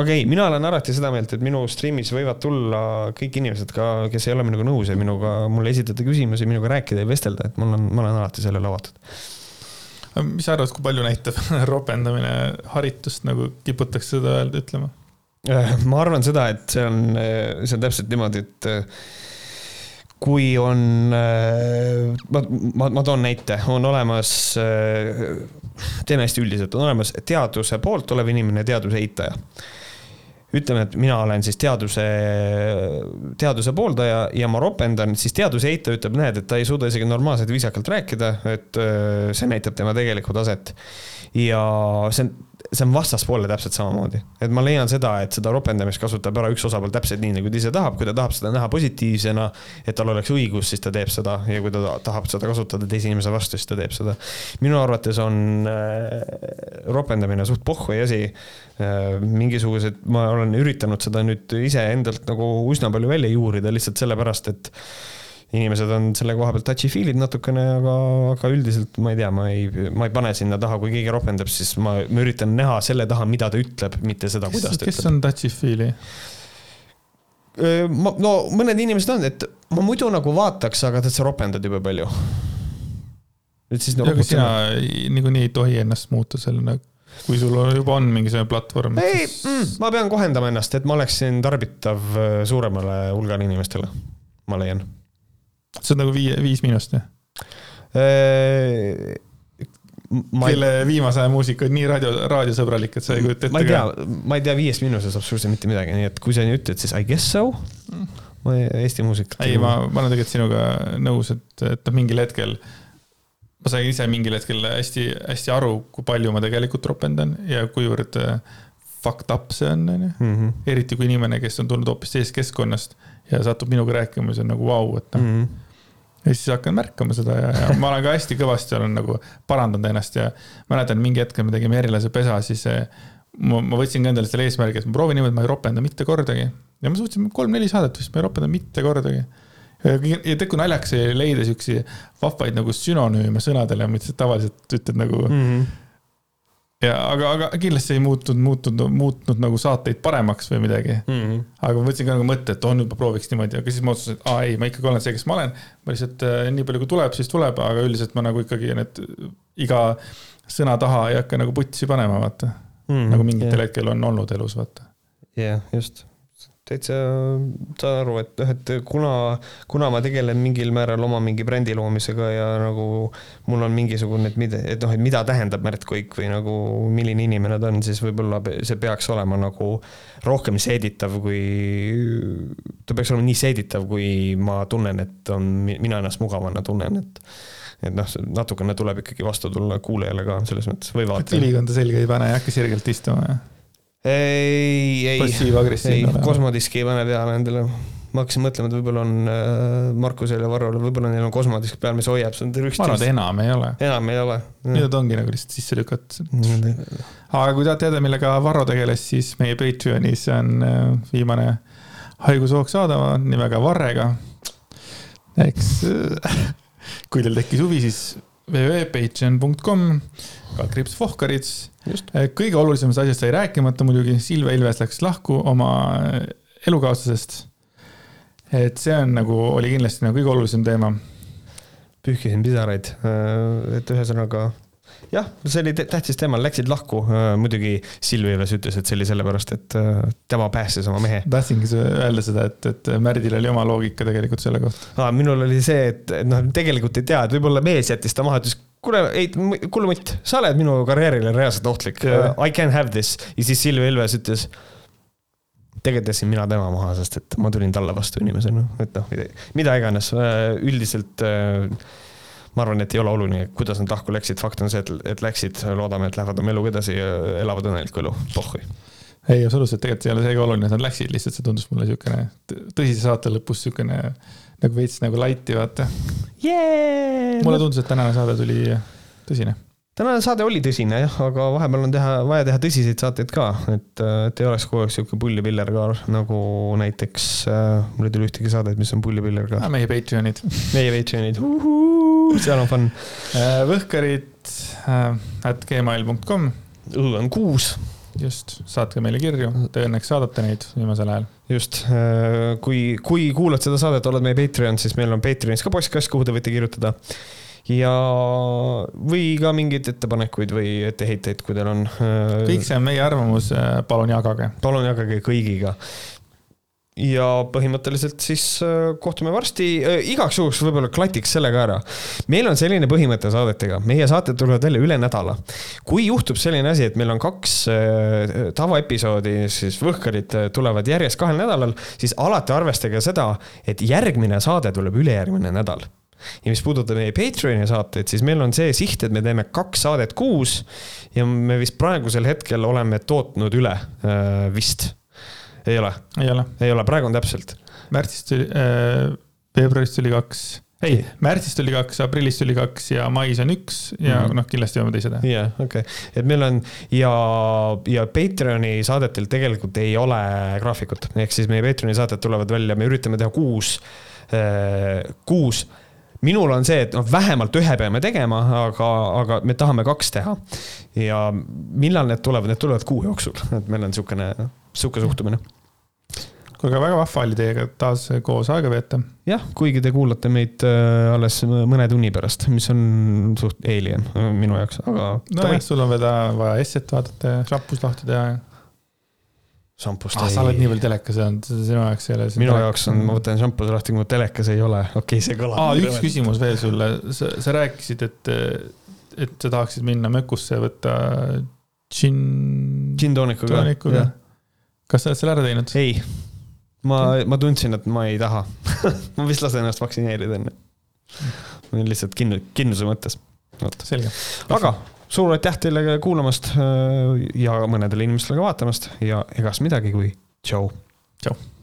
aga ei, mina olen alati seda meelt, et minu stream'is võivad tulla kõik inimesed ka, kes ei ole minuga nõus ja minuga, mulle esitada küsimusi, minuga rääkida ja vestelda, et mul on, ma olen alati sellele avatud mis sa arvad, kui palju näitab [LAUGHS] ropendamine haritust, nagu kiputakse seda öelda, ütlema? Äh, ma arvan seda, et see on, see on täpselt niimoodi, et äh, kui on, äh, ma, ma, ma toon näite, on olemas, teeme hästi üldiselt, on olemas teaduse poolt olev inimene, teaduse eitaja ütleme, et mina olen siis teaduse, teaduse pooldaja ja ma ropendan, siis teaduse eitaja ütleb, näed, et ta ei suuda isegi normaalselt viisakalt rääkida, et äh, see näitab tema tegelikku taset. ja see on see on vastaspoole täpselt samamoodi, et ma leian seda, et seda ropendamist kasutab ära üks osapool täpselt nii, nagu ta ise tahab, kui ta tahab seda näha positiivsena, et tal oleks õigus, siis ta teeb seda ja kui ta tahab seda kasutada teise inimese vastu, siis ta teeb seda. minu arvates on äh, ropendamine suht pohhui asi äh,. mingisugused, ma olen üritanud seda nüüd iseendalt nagu üsna palju välja juurida lihtsalt sellepärast, et inimesed on selle koha pealt touchy-feel'id natukene, aga, aga üldiselt ma ei tea, ma ei, ma ei pane sinna taha, kui keegi ropendab, siis ma, ma üritan näha selle taha, mida ta ütleb, mitte seda, kuidas ta kes ütleb. on touchy-feely? ma, no mõned inimesed on, et ma muidu nagu vaataks, aga tead, sa ropendad jube palju. et siis nagu. sina niikuinii ei tohi ennast muuta sellena, kui sul juba on mingisugune platvorm. ei siis... mm,, ma pean kohendama ennast, et ma oleksin tarbitav suuremale hulgale inimestele, ma leian see on nagu viie, Viis Miinust, jah? Ma kelle ei... viimase aja muusika on nii raadio, raadiosõbralik, et sa ei kujuta ette ma ei tea, ma ei tea Viiest Miinusest absoluutselt mitte midagi, nii et kui sa nii ütled, siis I guess so. ma Eesti muusikat. ei, ma, ma olen tegelikult sinuga nõus, et, et noh, mingil hetkel ma sain ise mingil hetkel hästi-hästi aru, kui palju ma tegelikult ropendan ja kuivõrd äh, fucked up see on, onju. Mhm. eriti kui inimene, kes on tulnud hoopis teisest keskkonnast ja satub minuga rääkima, siis on nagu vau wow,, et noh mm. -hmm ja siis hakkan märkama seda ja, ja ma olen ka hästi kõvasti olen nagu parandanud ennast ja mäletan mingi hetk me tegime erilase pesa, siis ma, ma võtsin ka endale selle eesmärgi, et ma proovin niimoodi, ma ei ropenda mitte kordagi. ja ma suutsin kolm-neli saadet vist, ma ei ropenda mitte kordagi. ja tead, kui naljakas oli leida siukseid vahvaid nagu sünonüüme sõnadele, mida sa tavaliselt ütled nagu mm. -hmm ja aga, aga kindlasti ei muutunud, muutunud, muutnud nagu saateid paremaks või midagi mm. -hmm. aga ma võtsin ka nagu mõtte, et on juba prooviks niimoodi, aga siis ma otsustasin, et aa ei, ma ikkagi olen see, kes ma olen. ma lihtsalt äh, nii palju, kui tuleb, siis tuleb, aga üldiselt ma nagu ikkagi need iga sõna taha ei hakka nagu putsi panema, vaata mm. -hmm. nagu mingitel yeah. hetkel on olnud elus, vaata. jah yeah,, just täitsa saan aru, et noh, et kuna, kuna ma tegelen mingil määral oma mingi brändi loomisega ja nagu mul on mingisugune, et mida, et noh, et mida tähendab Märt Kuik või nagu milline inimene ta on, siis võib-olla see peaks olema nagu rohkem seeditav, kui, ta peaks olema nii seeditav, kui ma tunnen, et on, mina ennast mugavana tunnen, et et noh, natukene tuleb ikkagi vastu tulla kuulajale ka selles mõttes või vaatajale. ülikonda selga ei pane, ei hakka sirgelt istuma, jah? Ei, ei, ei, kosmodiski ei pane peale endale. ma hakkasin mõtlema, et võib-olla on äh, Markusel ja Varrol, võib-olla neil on kosmodisk peal, mis hoiab seda rüstis. ma arvan, et enam ei ole. enam ei ole. nüüd ongi nagu lihtsalt sisse lükatud. aga kui tahad teada, millega Varro tegeles, siis meie Patreonis on äh, viimane haigushoog saadaval nimega Varrega. eks [LAUGHS] kui teil tekkis huvi, siis www.patreon.com, kaldkriips Vohkarits. Äh, kõige olulisemast asjast sai rääkimata muidugi, Silve Ilves läks lahku oma äh, elukaaslasest. et see on nagu, oli kindlasti nagu kõige olulisem teema. pühkisin pisaraid, äh, et ühesõnaga jah, see oli tähtis teema, läksid lahku. muidugi Silvi Ilves ütles, et see oli sellepärast, et tema päästis oma mehe. tahtsingi öelda seda, et, et Märdil oli oma loogika tegelikult selle kohta. minul oli see, et, noh, tegelikult ei tea, et võib-olla mees jättis ta maha, ütles kuule, ei, kuule Mutt, sa oled minu karjäärile reaalselt ohtlik yeah.. I can have this ja siis Silvia Ilves ütles. tegelikult jätsin mina tema maha, sest et ma tulin talle vastu inimesena, et noh, mida iganes, äh, üldiselt äh, ma arvan, et ei ole oluline, kuidas nad lahku läksid, fakt on see, et, et läksid, loodame, et lähevad oma eluga edasi ja elavad õnnelikku elu, pohhui ei, absoluutselt, tegelikult ei ole seegi oluline, et nad läksid, lihtsalt see tundus mulle niisugune tõsise saate lõpus niisugune nagu veits nagu light'i, vaata yeah!. mulle tundus, et tänane saade tuli tõsine. Tänane saade oli tõsine jah, aga vahepeal on teha, vaja teha tõsiseid saateid ka, et, et ei oleks kogu aeg sihuke pullipillerkaar nagu näiteks äh,, mul ei tule ühtegi saadet, mis on pullipillerkaar ah,. meie Patreonid. [LAUGHS] meie Patreonid, seal on fun. Äh, võhkarid äh, at gmail.com. õhu on kuus just, saatke meile kirju, te õnneks saadate neid viimasel ajal. just, äh, kui, kui kuulad seda saadet, oled meie Patreon, siis meil on Patreonis ka postkast, kuhu te võite kirjutada. Ja, või ka mingeid ettepanekuid või etteheiteid, kui teil on. Äh, kõik see on meie arvamus, äh, palun jagage. palun jagage kõigiga ja põhimõtteliselt siis äh, kohtume varsti, igaks juhuks võib-olla klatiks selle ka ära. meil on selline põhimõte saadetega, meie saated tulevad välja üle nädala. kui juhtub selline asi, et meil on kaks tavaepisoodi, siis võhkarid tulevad järjest kahel nädalal, siis alati arvestage seda, et järgmine saade tuleb ülejärgmine nädal ja mis puudutab meie Patreoni saateid, siis meil on see siht, et me teeme kaks saadet kuus ja me vist praegusel hetkel oleme tootnud üle vist ei ole? ei ole. ei ole, praegu on täpselt. märtsis tuli äh,, veebruaris tuli kaks ei, märtsis tuli kaks, aprillis tuli kaks ja mais on üks ja mm noh, kindlasti jõuame teise teha. jah yeah,, okei okay., et meil on ja, ja Patreoni saadetel tegelikult ei ole graafikut, ehk siis meie Patreoni saated tulevad välja, me üritame teha kuus kuus minul on see, et noh, vähemalt ühe peame tegema, aga, aga me tahame kaks teha. ja millal need tulevad, need tulevad kuu jooksul, [LAUGHS] et meil on niisugune, niisugune suhtumine. kuulge, väga vahva oli teiega taas koos aega veeta. jah, kuigi te kuulate meid äh, alles mõne tunni pärast, mis on suht alien minu jaoks, aga. nojah, sul on veel vaja esset vaadata ja šampus lahti teha šampust ah, ei. sa oled nii palju telekas olnud, sinu jaoks ei ole. minu jaoks on, ma võtan šampuse lahti, kui ma telekas ei ole, okei okay,, see kõlab. aa, üks küsimus veel sulle, sa, sa rääkisid, et, et sa tahaksid minna mökusse ja võtta džinn. džinn-toonikuga. toonikuga. kas sa oled selle ära teinud? ei, ma, ma tundsin, et ma ei taha [LAUGHS] ma vist lasen ennast vaktsineerida enne. lihtsalt kinnu, kinnuse mõttes. selge. aga suur aitäh teile kuulamast äh, ja mõnedele inimestele ka vaatamast ja egas midagi, kui tšau. tšau.